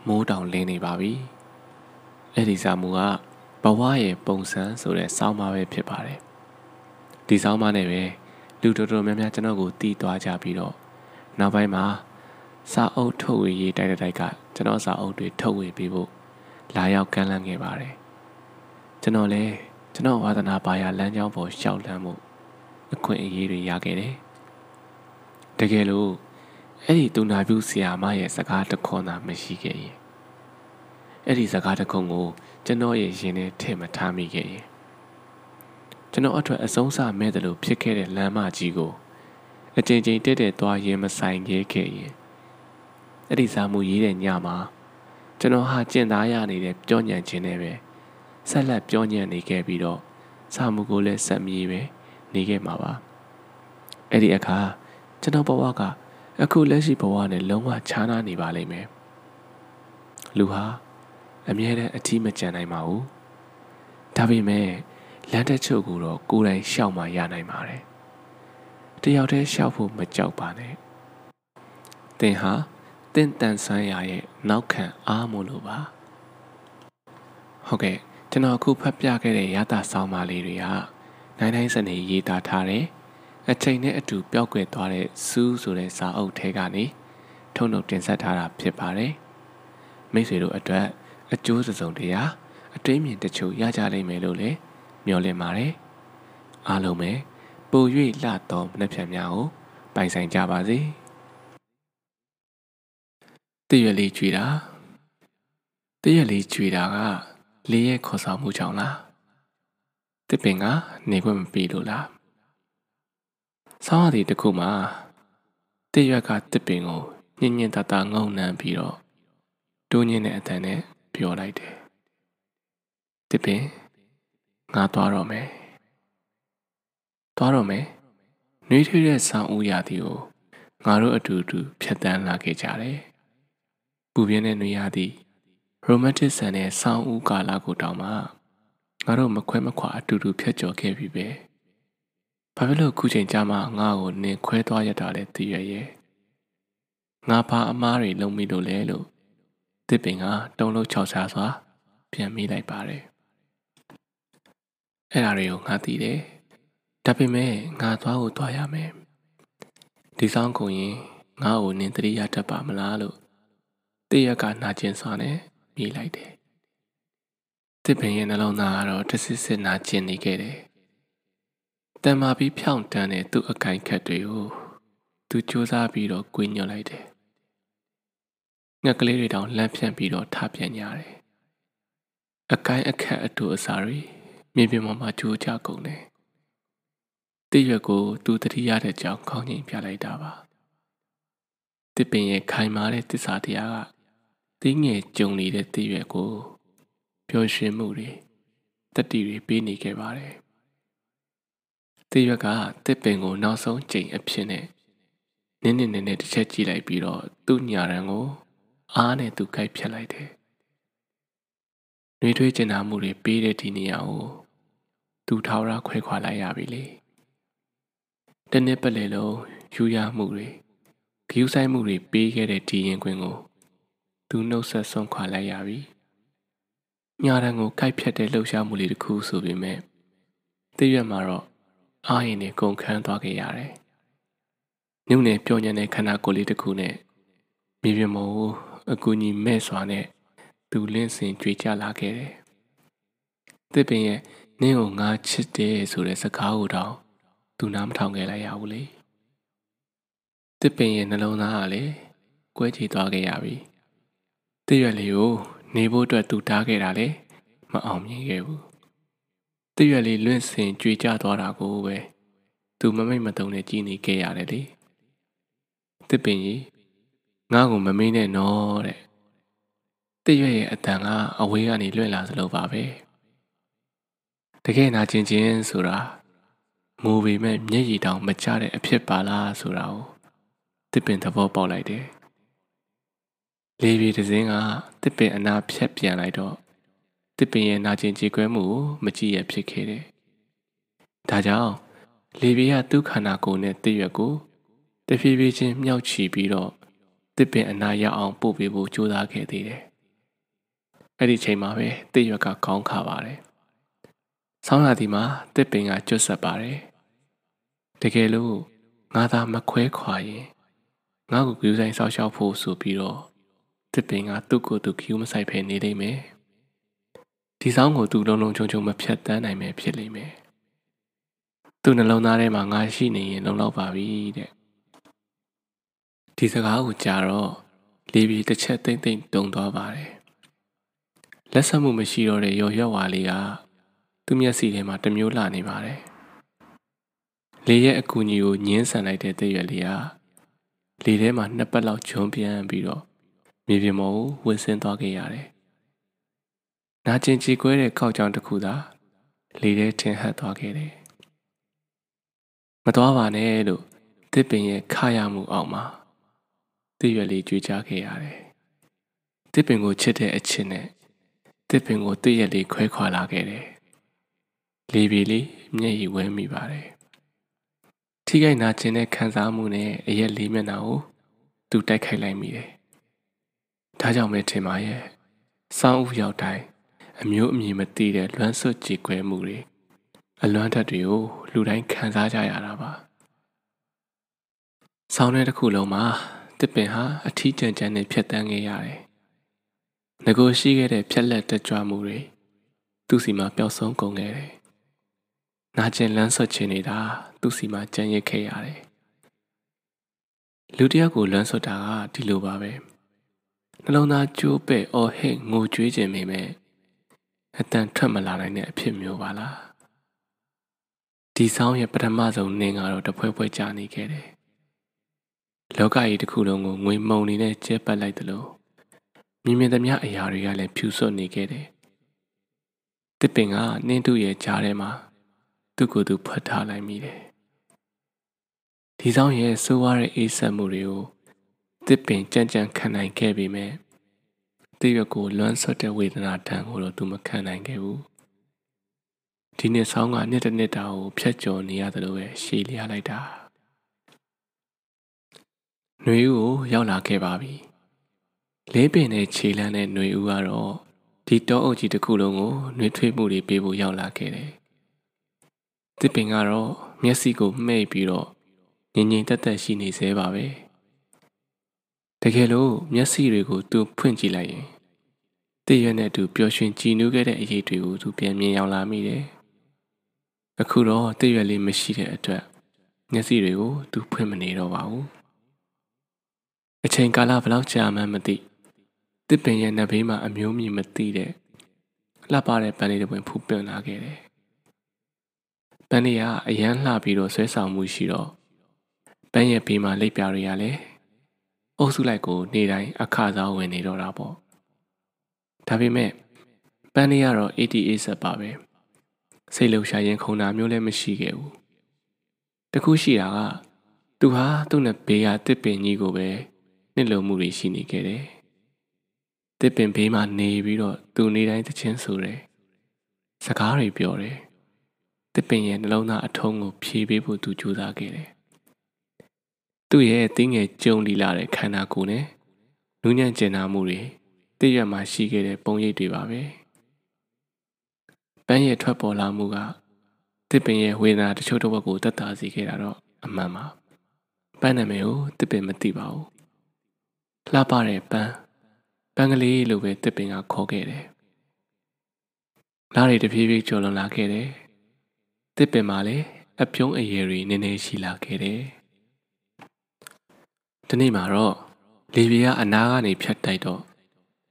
မိုးတောင်လင်းနေပါပြီအဲ့ဒီစာမှုကဘဝရဲ့ပုံစံဆိုတဲ့စောင်းပါပဲဖြစ်ပါတယ်ဒီစောင်းပါနဲ့ပဲလူတော်တော်များများကျွန်တော်ကိုတီးသွားကြပြီးတော့နောက်ပိုင်းမှာစာအုပ်ထုတ်ဝေရေးတိုက်တိုက်ကကျွန်တော်စာအုပ်တွေထုတ်ဝေပေးဖို့လာရောက်ကမ်းလှမ်းခဲ့ပါတယ်ကျွန်တော်လည်း ကျွန်တော်ဝါသနာပါရလမ်းကြောင်းပေါ်ရှောက်လန်းမှုအခွင့်အရေးတွေရခဲ့တယ်တကယ်လို့အဲ့ဒီတူနာပြူဆရာမရဲ့စကားတခွန်းသာမရှိခဲ့ရင်အဲ့ဒီစကားတခွန်းကိုကျွန်တော်ရဲ့ရင်ထဲထည့်မထားမိခဲ့ရင်ကျွန်တော်အထွတ်အဆုံးစမဲ့တယ်လို့ဖြစ်ခဲ့တဲ့လမ်းမကြီးကိုအကြိမ်ကြိမ်တက်တက်သွားရင်မဆိုင်ခဲ့ခဲ့ရင်အဲ့ဒီစာမှုရေးတဲ့ညမှာကျွန်တော်ဟာကျင့်သားရနေတဲ့ပြောညံခြင်းနဲ့ပဲ ဆက်လက်ပြောညံနေခဲ့ပြီးတော့စာမှုကိုလည်းဆက်မြေးပဲနေခဲ့မှာပါအဲ့ဒီအခါကျွန်တော်ဘဝကအခုလက်ရှိဘဝနဲ့လုံးဝခြားနားနေပါလိမ့်မယ်လူဟာအမြဲတမ်းအထီးမကျန်နိုင်ပါဘူးဒါပေမဲ့လမ်းတစ်ချုပ်ကိုတော့ကိုယ်တိုင်ရှောက်မှရနိုင်ပါတယ်တယောက်တည်းရှောက်ဖို့မကြောက်ပါနဲ့သင်ဟာတင့်တန်ဆန်းရရဲ့နောက်ခံအားမို့လို့ပါဟုတ်ကဲ့ ကျွန်တော်အခုဖတ်ပြခဲ့တဲ့ရတာဆောင်းပါလေးတွေကနိုင်တိုင်းစနေရေးသားထားတဲ့အချိန်နဲ့အတူပျောက်ကွယ်သွားတဲ့စူးဆိုတဲ့စာအုပ်ထဲကနေထုံထုတ်တင်ဆက်ထားတာဖြစ်ပါတယ်မိတ်ဆွေတို့အတွက်အကျိုးစစုံတရားအတွေးမြင်တချို့ရကြလိမ့်မယ်လို့လည်းမျှော်လင့်ပါတယ်အားလုံးပဲပို၍လှသောမနှက်ဖြန်များကိုပိုင်ဆိုင်ကြပါစေတည့်ရလေးကြွေတာတည့်ရလေးကြွေတာက လေးရဲ့ခေါ်ဆောင်မှုကြောင့်လားတစ်ပင်ကနေခွင့်မပြီးလို့လားဆောင်းရည်တစ်ခုမှာတည့်ရွက်ကတစ်ပင်ကိုညင်ညင်တတငုံနှမ်းပြီးတော့တိုးညင်းတဲ့အတန်နဲ့ပြောလိုက်တယ်တစ်ပင်ငါသွားတော့မယ်သွားတော့မယ်နှွေးထွေးတဲ့ဆောင်းဦးရာသီကိုငါတို့အတူတူဖြတ်တန်းလာခဲ့ကြတယ်ပူပြင်းတဲ့နှွေးရာသီ ရိုမန်တစ်ဆန်တဲ့ဆောင်းဦးကာလကိုတောင်မှငါတို့မခွဲမခွာအတူတူဖြတ်ကျော်ခဲ့ပြီပဲဘာဖြစ်လို့ခုချိန်ကြာမှငါ့ကိုနင်ခွဲသွားရတာလဲသိရရဲ့ငါဘာအမားတွေလုံးမိလို့လဲလို့တစ်ပင်ကတုံးလုံးချောက်ချစွာ ပြန်မိလိုက်ပါတယ်အဲ့ဒါတွေကိုငါသိတယ်ဒါပေမဲ့ငါသွားကိုသွားရမယ်ဒီဆောင်ကုန်ရင်ငါ့ကိုနင်တရိယာတတ်ပါမလားလို့တည့်ရက်ကနာကျင်စွာနဲ့ ပြေးလိုက်တယ်တစ်ပင်ရဲ့နှလုံးသားကတော့တဆစ်စစ်နာကျင်နေခဲ့တယ်တန်မာပြီးဖြောင့်တန်းတဲ့သူ့အကင်ခတ်တွေကိုသူစူးစမ်းပြီးတော့ကွေးညွှန်လိုက်တယ်ငှက်ကလေးတွေတောင်လန့်ဖြန့်ပြီးတော့ထပြန်ကြတယ်အကိုင်းအခက်အတူအစာတွေမြေပြင်ပေါ်မှာကျိုးချကုန်တယ်။တိရွက်ကိုသူတတိရတဲ့ကြောင့်ခေါင်းငိမ်ပြလိုက်တာပါ။တစ်ပင်ရဲ့ခိုင်မာတဲ့တစ္ဆာတရားက တင်းငယ်ကြုံနေတဲ့တိရွက်ကိုပျော်ရွှင်မှုတွေတတိတွေပေးနေခဲ့ပါတယ်။တိရွက်ကတစ်ပင်ကိုနောက်ဆုံးချိန်အဖြစ်နဲ့နင်းနေနေတစ်ချက်ကြည့်လိုက်ပြီးတော့သူ့ညာရန်ကို အားနဲ့သူကိုက်ဖြတ်လိုက်တယ်။နှွေးထွေးကျင်နာမှုတွေပေးတဲ့ဒီနေရာကိုသူထာဝရခွဲခွာလိုက်ရပြီလေတနှစ်ပတ်လည်လုံးယူရမှုတွေဂယူးဆိုင်မှုတွေပေးခဲ့တဲ့ဒီရင်ခွင်ကို သူနှုတ်ဆက်ဆုံးခွာလိုက်ရပြီညာတန်ကိုကိုက်ဖြတ်တဲ့လှုပ်ရှားမှုလေးတစ်ခုဆိုပေမဲ့တည့်ရွက်မှာတော့အာရင်နဲ့ကုန်ခန်းသွားခဲ့ရတယ်။ညုံနဲ့ပြောညံတဲ့ခန္ဓာကိုယ်လေးတစ်ခုနဲ့မြေပြင်ပေါ်ကိုအကူကြီးမဲ့စွာနဲ့သူလင်းစင်ကြွေကြလာခဲ့တယ်။တစ်ပင်ရဲ့နင်းကိုငါချစ်တယ်ဆိုတဲ့စကားကိုတော့သူနားမထောင်ခဲ့လိုက်ရဘူးလေ။တစ်ပင်ရဲ့နှလုံးသားကလည်းကွဲချီသွားခဲ့ရပြီ။ တည့်ရွက်လေးကိုနေဖို့အတွက်သူတားခဲ့တာလေမအောင်မြင်ခဲ့ဘူးတည့်ရွက်လေးလွင့်စင်ကြွေကြသွားတာကိုပဲသူမမိတ်မတုံနဲ့ကြည်နေခဲ့ရတယ်လေတစ်ပင်ကြီးငါ့ကိုမမေးနဲ့နော်တဲ့တည့်ရွက်ရဲ့အတန်ကအဝေးကနေလွင့်လာစလို့ပါပဲတကယ်နာကျင်ချင်းဆိုတာမူပေမဲ့မျက်ရည်တောင်မချတဲ့အဖြစ်ပါလားဆိုတာကိုတစ်ပင်သဘောပေါက်လိုက်တယ် လေပြေတစင်းကတစ်ပင်အနာဖြတ်ပြန်လိုက်တော့တစ်ပင်ရဲ့နာကျင်ကြေကွဲမှုကိုမကြည့်ရဖြစ်ခဲ့တယ်။ဒါကြောင့်လေပြေကသူ့ခန္ဓာကိုယ်နဲ့တစ်ရွက်ကိုတဖြည်းဖြည်းချင်းမြောက်ချီပြီးတော့တစ်ပင်အနာရအောင်ပို့ပေးဖို့ကြိုးစားခဲ့သေးတယ်။အဲ့ဒီချိန်မှာပဲတစ်ရွက်ကခေါင်းခါပါတယ်။ဆောင်းရာသီမှာတစ်ပင်ကကျွတ်ဆက်ပါတယ်။တကယ်လို့ငါသာမခွဲခွာရင်ငါ့ကိုကြူးဆိုင်ဆောက်ရှောက်ဖို့ဆိုပြီးတော့ တစ်ပင်ကသူ့ကိုယ်သူခူးမဆိုင်ဖဲနေလိမ့်မယ်ဒီဆောင်ကိုသူလုံးလုံးချုံချုံမဖြတ်တန်းနိုင်မယ်ဖြစ်လိမ့်မယ်သူ့နှလုံးသားထဲမှာငါရှိနေရင်လုံလောက်ပါပြီတဲ့ဒီစကားကိုကြားတော့လေးပြီးတစ်ချက်သိမ့်သိမ့်တုံသွားပါတယ်လက်ဆက်မှုမရှိတော့တဲ့ရော်ရွက်ဝါလေးကသူ့မျက်စိထဲမှာတမျိုးလှနေပါတယ်လေရဲ့အကူကြီးကိုညင်းဆန်လိုက်တဲ့တည့်ရွက်လေးကလေထဲမှာနှစ်ပတ်လောက်ဂျုံပြန်ပြီးတော့ မြေပြင်ပေါ်ကိုဝင်ဆင်းသွားခဲ့ရတယ်။နာကျင်ကြည်ကွဲတဲ့ကောက်ကြောင်တစ်ခုသာလေထဲထင်ဟပ်သွားခဲ့တယ်။မသွားပါနဲ့လို့တစ်ပင်ရဲ့ခရမှုအောက်မှာတစ်ရွက်လေးကြွေးကြခဲ့ရတယ်။တစ်ပင်ကိုချစ်တဲ့အချစ်နဲ့တစ်ပင်ကိုတစ်ရက်လေးခွဲခွာလာခဲ့တယ်။လေပြေလေးမျက်ရည်ဝဲမိပါတယ်။ထိခိုက်နာကျင်တဲ့ခံစားမှုနဲ့အရက်လေးမျက်နှာကိုသူတိုက်ခိုက်လိုက်မိတယ် ဒါကြောင့်ပဲထင်ပါရဲ့စောင်းဥရောက်တိုင်းအမျိုးအမည်မသိတဲ့လွမ်းဆွတ်ကြည်ခွဲမှုတွေအလွမ်းထက်တွေကိုလူတိုင်းခံစားကြရတာပါဆောင်းထဲတစ်ခုလုံးမှာတစ်ပင်ဟာအထီးကျန်ကျန်နဲ့ဖြတ်တန်းခဲ့ရတယ်ငကိုရှိခဲ့တဲ့ဖြက်လက်တက်ကြွမှုတွေသူ့စီမှာပျောက်ဆုံးကုန်ခဲ့တယ်နာကျင်လန်းဆွတ်ချင်နေတာသူ့စီမှာကြံ့ရစ်ခဲ့ရတယ်လူတယောက်ကိုလွမ်းဆွတ်တာကဒီလိုပါပဲ။ နှလုံးသားကျိုးပဲ့အော်ဟစ်ငိုကြွေးခြင်းမိမဲ့အတန်ထွက်မလာနိုင်တဲ့အဖြစ်မျိုးပါလားဒီဆောင်ရဲ့ပထမဆုံးနင်းကတော့တဖွဲဖွဲကြာနေခဲ့တယ်လောကကြီးတစ်ခုလုံးကိုငွေမုံနေနဲ့ကျဲပတ်လိုက်သလိုမြင်မြင်သမျှအရာတွေကလည်းဖြူစွတ်နေခဲ့တယ်တစ်ပင်ကနင်းတုရဲ့ကြားထဲမှာသူ့ကိုယ်သူဖွက်ထားလိုက်မိတယ်ဒီဆောင်ရဲ့ဆိုးဝါးတဲ့အေးဆက်မှုတွေကို တစ်ပင်ကြံ့ကြံ့ခံနိုင်ခဲ့ပေမဲ့တိရွက်ကိုလွမ်းဆွတ်တဲ့ဝေဒနာတန်ကိုတော့သူမခံနိုင်ခဲ့ဘူးဒီနှစ်ဆောင်းကနှစ်တစ်နှစ်တာကိုဖျက်ကျော်နေရတယ်လို့ပဲရှည်လျားလိုက်တာနှွေဦးကိုရောက်လာခဲ့ပါပြီလေးပင်နဲ့ခြေလမ်းနဲ့နှွေဦးကတော့ဒီတောအုပ်ကြီးတစ်ခုလုံးကိုနှွေထွေးမှုတွေပေးဖို့ရောက်လာခဲ့တယ်တစ်ပင်ကတော့မျက်စိကိုမှိတ်ပြီးတော့ငြိမ်ငြိမ်သက်သက်ရှိနေသေးပါပဲ။ တကယ်လို့မျက်စိတွေကိုသူဖွင့်ကြည့်လိုက်ရင်တည့်ရနဲ့သူပျော်ရွှင်ကြည်နူးခဲ့တဲ့အရေးတွေကိုသူပြန်မြင်ရောက်လာမိတယ်။အခုတော့တည့်ရလေးမရှိတဲ့အတွက်မျက်စိတွေကိုသူဖွင့်မနေတော့ပါဘူး။အချိန်ကာလဘယ်လောက်ကြာမှန်းမသိတစ်ပင်ရဲ့နဘေးမှာအမျိုးမြင်မသိတဲ့လှပတဲ့ပန်းလေးတွေဖူးပင်လာခဲ့တယ်။ပန်းလေးကအရန်လှပြီးတော့ဆွဲဆောင်မှုရှိတော့ပန်းရဲ့ဘေးမှာလိပ်ပြားတွေကလည်း အုပ်စုလိုက်ကိုနေတိုင်းအခါစားဝင်နေတော့တာပေါ့ဒါပေမဲ့ပန်းလေးကတော့88ဆက်ပါပဲစိတ်လှုပ်ရှားရင်ခုန်တာမျိုးလည်းမရှိခဲ့ဘူးတခုရှိတာကသူဟာသူ့နဲ့ဘေးကတစ်ပင်ကြီးကိုပဲနှစ်လုံမှုတွေရှိနေခဲ့တယ်တစ်ပင်ဘေးမှာနေပြီးတော့သူနေတိုင်းသချင်းဆိုတယ်စကားတွေပြောတယ်တစ်ပင်ရဲ့နှလုံးသားအထုံးကိုဖြေပေးဖို့သူကြိုးစားခဲ့တယ် သူ့ရဲ့တင်းငယ်ကြုံလီလာတဲ့ခန္ဓာကိုယ်နဲ့နူးညံ့ကျင်နာမှုတွေတည့်ရမှာရှိခဲ့တဲ့ပုံရိပ်တွေပါပဲပန်းရဲ့ထွက်ပေါ်လာမှုကတစ်ပင်ရဲ့ဝေဒနာတချို့တစ်ဝက်ကိုတက်တာစေခဲ့တာတော့အမှန်ပါပန်းနာမည်ကိုတစ်ပင်မသိပါဘူးလှပတဲ့ပန်းပန်းကလေးလိုပဲတစ်ပင်ကခေါ်ခဲ့တယ်လားတွေတဖြည်းဖြည်းကျော်လွန်လာခဲ့တယ်တစ်ပင်မှာလည်းအပြုံးအရည်တွေနည်းနည်းရှိလာခဲ့တယ် ဒီနေ့မှာတော့လေပြေကအနားကနေဖြတ်တိုက်တော့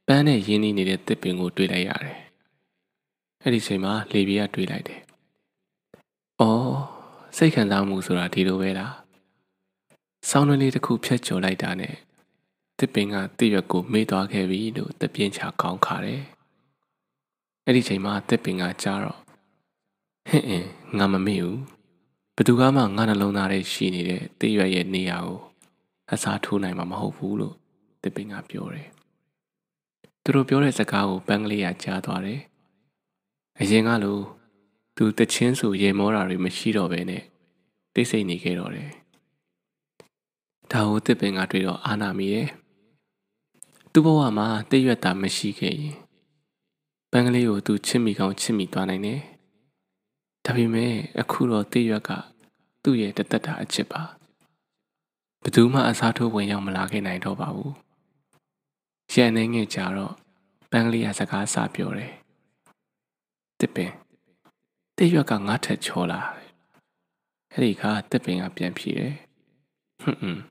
ပန်းနဲ့ရင်းနှီးနေတဲ့တစ်ပင်ကိုတွေ့လိုက်ရတယ်အဲ့ဒီချိန်မှာလေပြေကတွေ့လိုက်တယ်အော်စိတ်ခံစားမှုဆိုတာဒီလိုပဲလားဆောင်းနှလေးတစ်ခုဖြတ်ကျော်လိုက်တာနဲ့တစ်ပင်ကတိရွက်ကိုမေးသွားခဲ့ပြီလို့တပြင်းချကောင်းခါတယ်အဲ့ဒီချိန်မှာတစ်ပင်ကကြားတော့ဟင့်အင်းငါမမေ့ဘူးဘသူကမှငါနှလုံးသားထဲရှိနေတဲ့တိရွက်ရဲ့နေရာကို အစားထိုးနိုင်မှာမဟုတ်ဘူးလို့တစ်ပင်ကပြောတယ်သူတို့ပြောတဲ့စကားကိုပန်းကလေးကကြားသွားတယ်အရင်ကလိုသူတချင်းဆိုရေမောတာတွေမရှိတော့ဘဲနဲ့တိတ်ဆိတ်နေခဲ့တော့တယ်ဒါကိုတစ်ပင်ကတွေ့တော့အာနာမိတယ်သူ့ဘဝမှာတိတ်ရွက်တာမရှိခဲ့ရင်ပန်းကလေးကိုသူချစ်မိကောင်းချစ်မိသွားနိုင်တယ်ဒါပေမဲ့အခုတော့တိတ်ရွက်ကသူ့ရဲ့တသက်တာအချစ်ပါ ဘသူမှအစားထိုးဝင်ရောက်မလာခဲ့နိုင်တော့ပါဘူးရန်နေငယ်ကြတော့ပန်းကလေးကစကားစပြောတယ်တစ်ပင်တိတ်ရွက်ကငါထက်ချောလာအဲ့ဒီကတစ်ပင်ကပြန်ဖြေတယ်ဟွန်းဟွန်း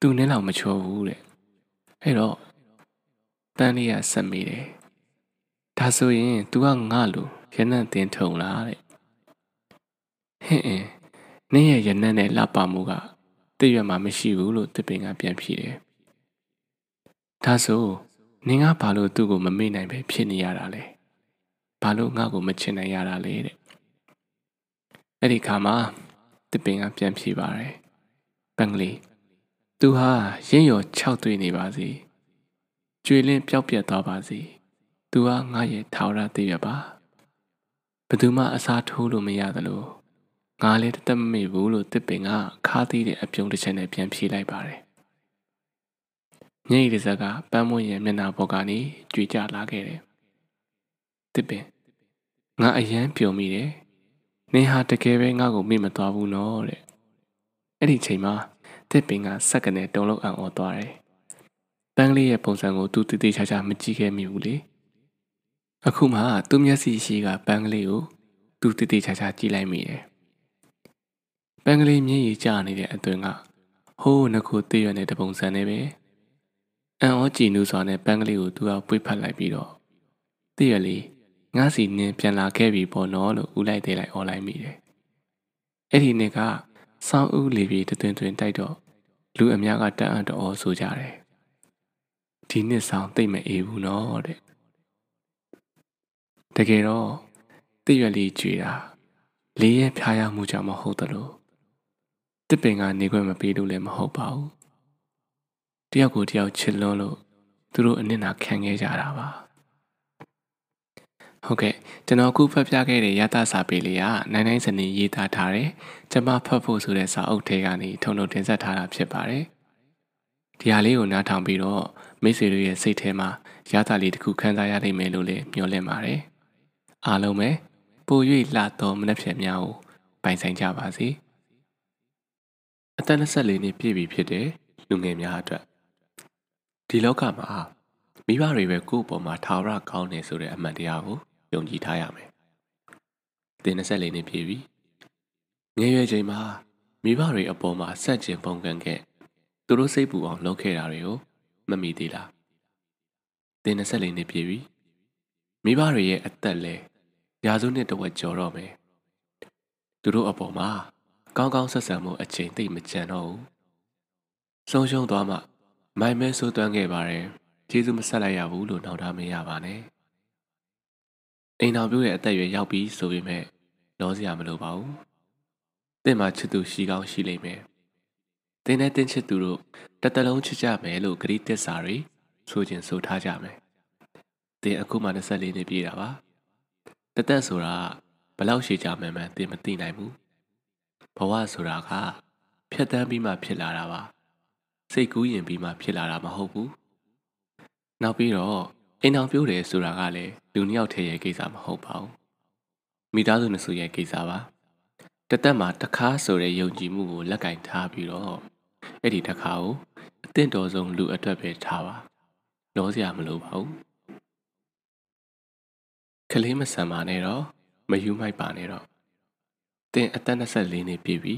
သူနင်းလောက်မချောဘူးတဲ့အဲ့တော့တန်းလေးကဆက်မိတယ်ဒါဆိုရင် तू ကငါလိုရနံ့တင်ထုံလားတဲ့ဟင်းအင်းနင်းရဲ့ရနံ့နဲ့လှပမှုက တည့်ရွက်မှာမရှိဘူးလို့တစ်ပင်ကပြန်ဖြေတယ်ဒါဆိုနင်းကဘာလို့သူ့ကိုမမေ့နိုင်ပဲဖြစ်နေရတာလဲဘာလို့ငါ့ကိုမချင်နိုင်ရတာလဲတဲ့အဲ့ဒီခါမှာတစ်ပင်ကပြန်ဖြေပါတယ်ပန်းကလေးသူဟာရင်းရော၆တွေ့နေပါစေကျွေလင်းပျောက်ပြက်သွားပါစေသူဟာငါရဲ့ထာဝရသိရပါဘယ်သူမှအစားထိုးလို့မရသလို ငါလည်းတသက်မမေ့ဘူးလို့တစ်ပင်ကခါးသီးတဲ့အပြုံးတစ်ချက်နဲ့ပြန်ဖြေလိုက်ပါတယ်မျက်ရည်တစ်စက်ကပန်းမွင့်ရဲ့မျက်နှာပေါ်ကနေကြွေကြလာခဲ့တယ်တစ်ပင်ငါအယမ်းပြုံမိတယ်နင်ဟာတကယ်ပဲငါ့ကိုမေ့မသွားဘူးနော်တဲ့အဲ့ဒီချိန်မှာတစ်ပင်ကစက်ကနေတုံလုံးအံ့ဩသွားတယ်ပန်းကလေးရဲ့ပုံစံကိုသူတည်တည်ချာချာမကြည့်ခဲ့မိဘူးလေအခုမှသူ့မျက်စိရှိကပန်းကလေးကိုသူတည်တည်ချာချာကြည့်လိုက်မိတယ် ပန်းကလေးမျက်ရည်ကျနေတဲ့အတွင်ကဟိုးနှခုတည့်ရတဲ့တပုံစံနဲ့ပဲအံ့ဩကြည်နူးစွာနဲ့ပန်းကလေးကိုသူကပွေ့ဖက်လိုက်ပြီးတော့တည့်ရလေးငါစီနင်းပြန်လာခဲ့ပြီပေါ့နော်လို့ဦးလိုက်သေးလိုက်អော်လိုက်မိတယ်အဲ့ဒီနေ့ကစောင်းဦးလေပြေတသွင်သွင်တိုက်တော့လူအများကတအံ့တော်ဆိုကြတယ်ဒီနှစ်ဆောင်သိမ့်မအေးဘူးနော်တဲ့တကယ်တော့တည့်ရွက်လေးကြွေတာလေးရဲ့ဖျားရမှုကြောင့်မဟုတ်သလို တစ်ပင်ကနေခွင့်မပေးလို့လည်းမဟုတ်ပါဘူးတယောက်ကိုတယောက်ချစ်လွန်းလို့သူတို့အနစ်နာခံခဲ့ကြတာပါဟုတ်ကဲ့ကျွန်တော်ခုဖတ်ပြခဲ့တဲ့ရတစာပေလေးကနိုင်နိုင်စနေရေးသားထားတယ်ကျွန်မဖတ်ဖို့ဆိုတဲ့စာအုပ်ထဲကနေထုံထုံတင်ဆက်ထားတာဖြစ်ပါတယ်ဒီဟာလေးကိုနားထောင်ပြီးတော့မိတ်ဆွေတို့ရဲ့စိတ်ထဲမှာရတာလေးတစ်ခုခံစားရနိုင်မယ်လို့လည်းမျှော်လင့်ပါတယ်အားလုံးပဲပို၍လှသောမနှက်ဖြန်များကိုပိုင်ဆိုင်ကြပါစေ အသက်24နှစ်ပြည့်ပြီဖြစ်တဲ့လူငယ်များအတွက်ဒီလောကမှာမိဘတွေပဲကိုယ့်အပေါ်မှာထာဝရကောင်းတယ်ဆိုတဲ့အမှန်တရားကိုယုံကြည်ထားရမယ်။သင်24နှစ်ပြည့်ပြီ။ငယ်ရွယ်ချိန်မှာမိဘတွေအပေါ်မှာစက်ကျင်ပုံကန်ခဲ့သူတို့စိတ်ပူအောင်လုပ်ခဲ့တာတွေကိုမမိသေးလား။သင်24နှစ်ပြည့်ပြီ။မိဘတွေရဲ့အသက်လဲရာစုနှစ်တဝက်ကျော်တော့မယ်။သူတို့အပေါ်မှာ ကောင်းကောင်းဆက်ဆံမှုအချိန်သိမ့်မကြံတော့ဘူး။ဆုံးရှုံးသွားမှမိုင်မဲဆိုးသွမ်းခဲ့ပါတယ်။ကျေးဇူးမဆက်လိုက်ရဘူးလို့နောက်ထားမရပါနဲ့။အိမ်တော်ပြုတဲ့အသက်အရွယ်ရောက်ပြီဆိုပေမဲ့လောစရာမလိုပါဘူး။တင့်မှာချစ်သူရှိကောင်းရှိလိမ့်မယ်။တင်းနဲ့တင်းချစ်သူတို့တတလုံးချစ်ကြမယ်လို့ဂရိတစ္စာတွေဆိုခြင်းဆိုထားကြမယ်။တင်းအခုမှ24နှစ်ပြည့်တာပါ။တသက်ဆိုတာဘလောက်ရှိကြမယ်မှန်းတင်းမသိနိုင်ဘူး။ ဘဝဆိုတာကဖြတ်တန်းပြီးမှဖြစ်လာတာပါစိတ်ကူးရင်ပြီးမှဖြစ်လာတာမဟုတ်ဘူးနောက်ပြီးတော့အိမ်အောင်ပြိုးတယ်ဆိုတာကလည်းလူနှစ်ယောက်ထဲရဲ့ကိစ္စမဟုတ်ပါဘူးမိသားစုနှစ်စုရဲ့ကိစ္စပါတသက်မှာတခါဆိုတဲ့ယုံကြည်မှုကိုလက်ကင်ထားပြီးတော့အဲ့ဒီတခါကိုအသင့်တော်ဆုံးလူအတွက်ပဲထားပါလောစရာမလိုပါဘူးကလေးမဆန်ပါနဲ့တော့မယူမိုက်ပါနဲ့တော့ တင်အသက်24နှစ်ပြည့်ပြီ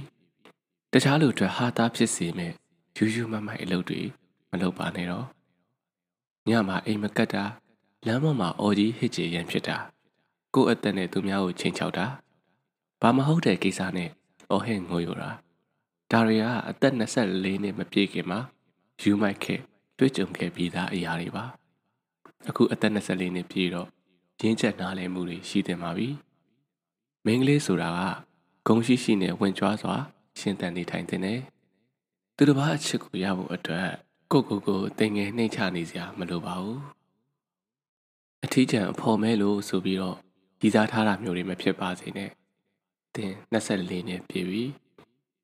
တခြားလူတွေဟာသားဖြစ်စေမဲ့ယူယူမမိုက်အလုပ်တွေမလုပ်ပါနဲ့တော့ညမှာအိမ်မကတ်တာလမ်းပေါ်မှာအော်ကြီးဟစ်ကြည်ရန်ဖြစ်တာကိုယ့်အသက်နဲ့သူများကိုချိန်ချောက်တာဘာမဟုတ်တဲ့ကိစ္စနဲ့အော်ဟစ်ငိုရတာဒါတွေကအသက်24နှစ်မပြည့်ခင်မှာယူမိုက်ခဲ့တွေ့ကြုံခဲ့ပြီးသားအရာတွေပါအခုအသက်24နှစ်ပြည့်တော့ရင်းချက်နားလည်မှုတွေရှိတင်ပါပြီမင်းကလေးဆိုတာက ဂုံရှိရှိနဲ့ဝင်ကြွားစွာ ရှင်းတန်နေထိုင်တဲ့နဲ့သူတစ်ပါးအချစ်ကိုရဖို့အတွက်ကိုကိုကိုတင်ငယ်နှိမ့်ချနေစရာမလိုပါဘူးအထီးကျန်အဖော်မဲလို့ဆိုပြီးတော့ကြီးစားထားတာမျိုးတွေမဖြစ်ပါစေနဲ့တင်24နှစ်ပြည့်ပြီ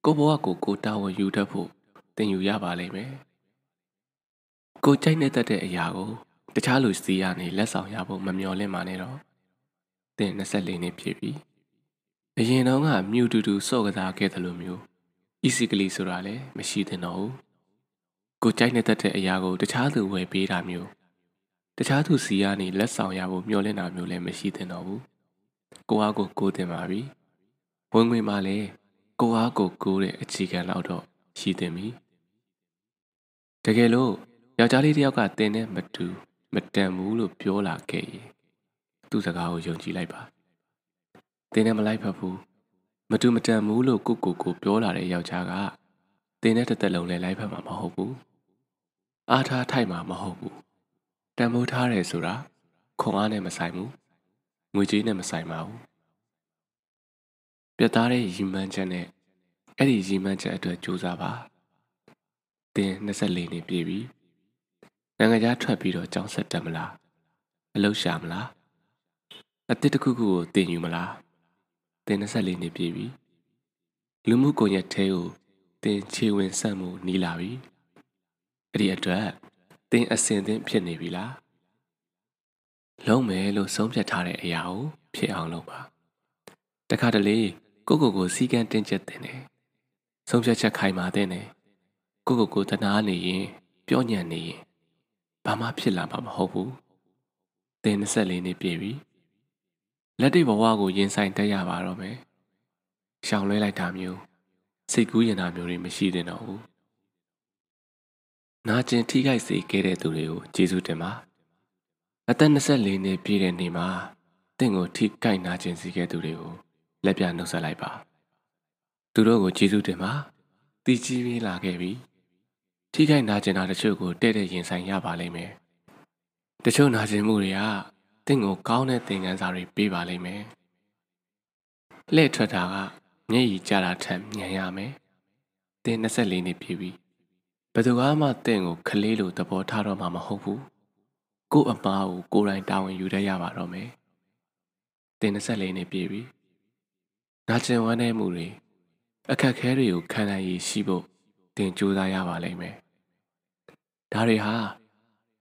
ကိုဘဝကိုကိုတာဝန်ယူတတ်ဖို့တင်ယူရပါလိမ့်မယ်ကိုကြိုက်နေတတ်တဲ့အရာကိုတခြားလူစီကနေလက်ဆောင်ရဖို့မမျှော်လင့်ပါနဲ့တော့တင်24နှစ်ပြည့်ပြီ အရင်တော့ကမြူတူတူစော့ကစားခဲ့တယ်လို့မျိုး easily ဆိုတာလည်းမရှိသင့်တော့ဘူးကိုကြိုက်နေတတ်တဲ့အရာကိုတခြားသူဝယ်ပေးတာမျိုးတခြားသူစီကနေလက်ဆောင်ရဖို့မျှော်လင့်တာမျိုးလည်းမရှိသင့်တော့ဘူးကိုအားကိုကိုတင်ပါပြီဝင်ငွေမှလည်းကိုအားကိုကိုတဲ့အခြေခံလောက်တော့ရှိသင့်ပြီတကယ်လို့ယောက်ျားလေးတယောက်ကတင်းနဲ့မတူမတန်ဘူးလို့ပြောလာခဲ့ရင်သူ့စကားကိုယုံကြည်လိုက်ပါ တင်းနဲ့မလိုက်ဖက်ဘူးမတူမတန်ဘူးလို့ကိုကိုကိုပြောလာတဲ့ယောက်ျားကတင်းနဲ့တစ်သက်လုံးလဲလိုက်ဖက်မှာမဟုတ်ဘူးအားထားထိုက်မှာမဟုတ်ဘူးတန်ဖိုးထားတယ်ဆိုတာခွန်အားနဲ့မဆိုင်ဘူးငွေကြေးနဲ့မဆိုင်ပါဘူးပြတ်သားတဲ့ရီမန်းချက်နဲ့အဲ့ဒီရီမန်းချက်အတွက်ကြိုးစားပါတင်း24နှစ်ပြည့်ပြီနိုင်ငံခြားထွက်ပြီးတော့ကြောင်းဆက်တက်မလားအလုပ်ရှာမလားအတစ်တစ်ခုခုကိုတင်ယူမလား တင်24နှစ်ပြည့်ပြီလူမှုကွန်ရက်ထဲကိုတင်ခြေဝင်ဆက်မှုနီးလာပြီအဲ့ဒီအတွက်တင်အစင်သင်းဖြစ်နေပြီလားလုံးမယ်လို့ဆုံးဖြတ်ထားတဲ့အရာကိုဖြစ်အောင်လုပ်ပါတခါတလေကိုကိုကိုစီကံတင်ချက်တင်တယ်ဆုံးဖြတ်ချက်ခိုင်မာတဲ့နဲ့ကိုကိုကိုတနာနေရင်ပြောညံ့နေရင်ဘာမှဖြစ်လာမှာမဟုတ်ဘူး။သင်24နှစ်ပြည့်ပြီ။ လက်တွေ့ဘဝကိုရင်ဆိုင်တက်ရပါတော့မယ်။ရှောင်လွှဲလိုက်တာမျိုးစိတ်ကူးရင်တာမျိုးတွေမရှိသင့်တော့ဘူး။နာကျင်ထိခိုက်စေခဲ့တဲ့သူတွေကိုကျေးဇူးတင်ပါ။အသက်24နှစ်ပြည့်တဲ့နေ့မှာတင့်ကိုထိခိုက်နာကျင်စေခဲ့သူတွေကိုလက်ပြနှုတ်ဆက်လိုက်ပါ။သူတို့ကိုကျေးဇူးတင်ပါ။တည်ကြည်ပြီးလာခဲ့ပြီ။ထိခိုက်နာကျင်တာတချို့ကိုတဲ့တဲ့ရင်ဆိုင်ရပါလိမ့်မယ်။တချို့နာကျင်မှုတွေက တင့်ကိုကောင်းတဲ့သင်ခန်းစာတွေပေးပါလိမ့်မယ်။လှည့်ထွက်တာကမျက်ရည်ကျတာထက်မြန်ရမယ်။တင်း24နှစ်ပြည့်ပြီ။ဘယ်သူမှတင့်ကိုခလေးလိုသဘောထားတော့မှာမဟုတ်ဘူး။ကို့အမားကိုကိုယ်တိုင်တာဝန်ယူတတ်ရပါတော့မယ်။တင်း24နှစ်ပြည့်ပြီ။နာကျင်ဝမ်းနည်းမှုတွေအခက်ခဲတွေကိုခံနိုင်ရရှိဖို့တင်ကြိုးစားရပါလိမ့်မယ်ဒါတွေဟာ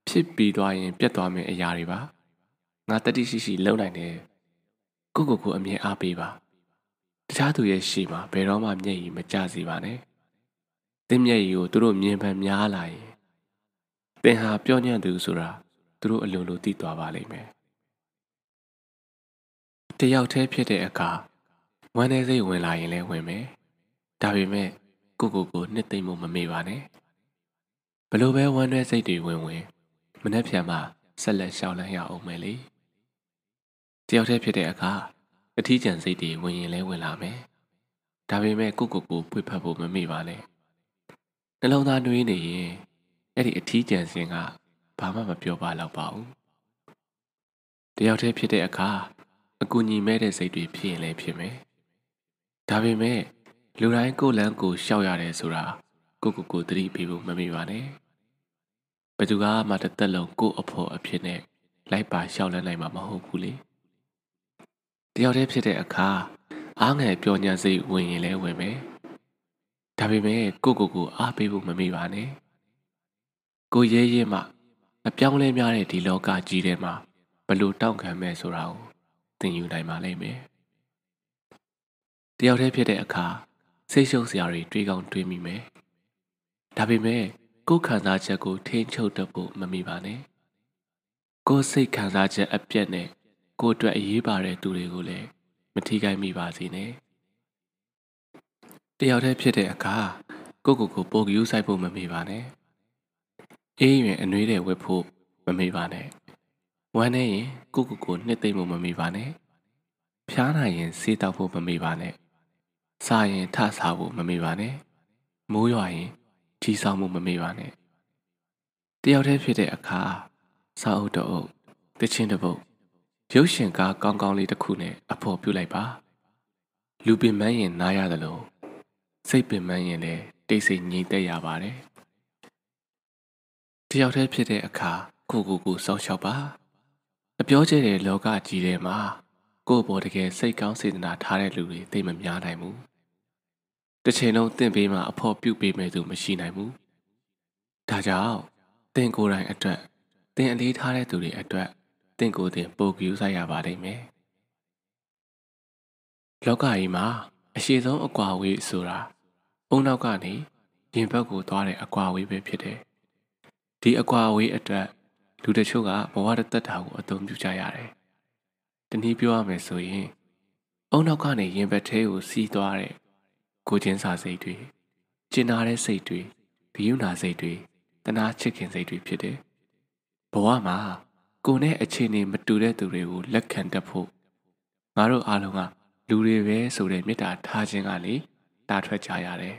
ဖြစ်ပြီးသွားရင်ပြတ်သွားမယ့်အရာတွေပါ ငါတတိရှိရှိလုံနိုင်တယ်ကိုကိုကိုအမြင်အားပေးပါတခြားသူရဲ့ရှေ့မှာဘယ်တော့မှမျက်ရည်မကျစေပါနဲ့တင်းမျက်ရည်ကိုသူတို့မြင်ပန်များလာရင်သင်ဟာပြောညံ့သူဆိုတာသူတို့အလိုလိုသိသွားပါလိမ့်မယ်တယောက်တည်းဖြစ်တဲ့အခါဝမ်းနေစိတ်ဝင်လာရင်လည်းဝင်မယ်ဒါပေမဲ့ကိုကိုကိုနှစ်သိမ့်မှုမမေ့ပါနဲ့ဘလို့ပဲဝမ်းနည်းစိတ်တွေဝင်ဝင်မနှက်ဖြံမှာဆက်လက်ရှောင်လန်းရအောင်မယ်လေတ ယောက်တည်းဖြစ်တဲ့အခါအထီးကျန်စိတ်တွေဝင်ရင်လဲဝင်လာမယ်ဒါပေမဲ့ကိုကိုကိုပွေဖက်ဖို့မမေ့ပါနဲ့နှလုံးသားနှွေးနေရင်အဲ့ဒီအထီးကျန်စင်ကဘာမှမပြောပါတော့ပါဘူးတယောက်တည်းဖြစ်တဲ့အခါအကူညီမဲ့တဲ့စိတ်တွေဖြစ်ရင်လည်းဖြစ်မယ်ဒါပေမဲ့လူတိုင်းကိုလန်းကိုရှောက်ရတယ်ဆိုတာကိုကိုကိုသတိပေးဖို့မမေ့ပါနဲ့ဘယ်သူကမှတစ်သက်လုံးကိုအဖို့အဖြစ်နဲ့လိုက်ပါရှောက်လန်းနိုင်မှာမဟုတ်ဘူးလေ တယောက်တည်းဖြစ်တဲ့အခါအားငယ်ပျော်ညံစိတ်ဝင်ရင်လဲဝင်မယ်ဒါဒါပေမဲ့ကိုကိုကိုအားပေးဖို့မမေ့ပါနဲ့ကိုရဲရဲမှအပြောင်းလဲများတဲ့ဒီလောကကြီးထဲမှာဘလို့တောင့်ခံမဲ့ဆိုတာကိုသင်ယူနိုင်ပါလိမ့်မယ်တယောက်တည်းဖြစ်တဲ့အခါစိတ်ရှုပ်စရာတွေတွေးကောင်းတွေးမိမယ်ဒါပေမဲ့ကိုယ်ခံစားချက်ကိုထိန်းချုပ်တတ်ဖို့မမိပါနဲ့ကိုယ်စိတ်ခံစားချက်အပြတ်နဲ့ ကိုယ်အတွက်အရေးပါတဲ့သူတွေကိုလည်းမထိခိုက်မိပါစေနဲ့တယောက်တည်းဖြစ်တဲ့အခါကိုကိုကိုပိုကယူဆိုင်ဖို့မမေ့ပါနဲ့အေးရင်အနှွေးတဲ့ဝက်ဖို့မမေ့ပါနဲ့ဝမ်းနေရင်ကိုကိုကိုနှစ်သိမ့်ဖို့မမေ့ပါနဲ့ဖျားနိုင်ရင်စေးတောက်ဖို့မမေ့ပါနဲ့စားရင်ထစားဖို့မမေ့ပါနဲ့မိုးရွာရင်ကြီးဆောင်မှုမမေ့ပါနဲ့တယောက်တည်းဖြစ်တဲ့အခါစာအုပ်တအုပ်တချင်းတစ်ပုတ် ရုပ်ရှင်ကားကောင်းကောင်းလေးတစ်ခုနဲ့အဖို့ပြုလိုက်ပါလူပင်မန်းရင်နားရတယ်လို့စိတ်ပင်ပန်းရင်လည်းတိတ်ဆိတ်ငြိမ်သက်ရပါတယ်တယောက်တည်းဖြစ်တဲ့အခါကိုကိုကိုစောင့်ရှောက်ပါအပြောကျတဲ့လောကကြီးထဲမှာကိုယ့်ဘော်တကယ်စိတ်ကောင်းစေတနာထားတဲ့လူတွေသိမများနိုင်ဘူးတစ်ချိန်လုံးတင့်ပေးမှအဖို့ပြုတ်ပေးမယ်သူမရှိနိုင်ဘူးဒါကြောင့်တင့်ကိုယ်တိုင်အတွက်တင်အလေးထားတဲ့သူတွေအတွက်တ င့်ကိုယ်တင်ပို့ကူးဆိုင်ရပါလိမ့်မယ်လောကကြီးမှာအရှိဆုံးအကွာဝေးဆိုတာအုံနောက်ကနေရင်ဘက်ကိုသွားတဲ့အကွာဝေးပဲဖြစ်တယ်။ဒီအကွာဝေးအတွက်လူတချို့ကဘဝတသက်တာကိုအသုံးပြုကြရတယ်။တနည်းပြောရမယ်ဆိုရင်အုံနောက်ကနေရင်ဘက်ထဲကိုစီးသွားတဲ့ကိုချင်းစာစိတ်တွေကျင်နာတဲ့စိတ်တွေဘီယူနာစိတ်တွေတနာချစ်ခင်စိတ်တွေဖြစ်တယ်။ဘဝမှာ ကိုနဲ့အခြေအနေမတူတဲ့သူတွေကိုလက်ခံတတ်ဖို့ငါတို့အားလုံးကလူတွေပဲဆိုတဲ့မေတ္တာထားခြင်းကလေတာထွက်ကြရတယ်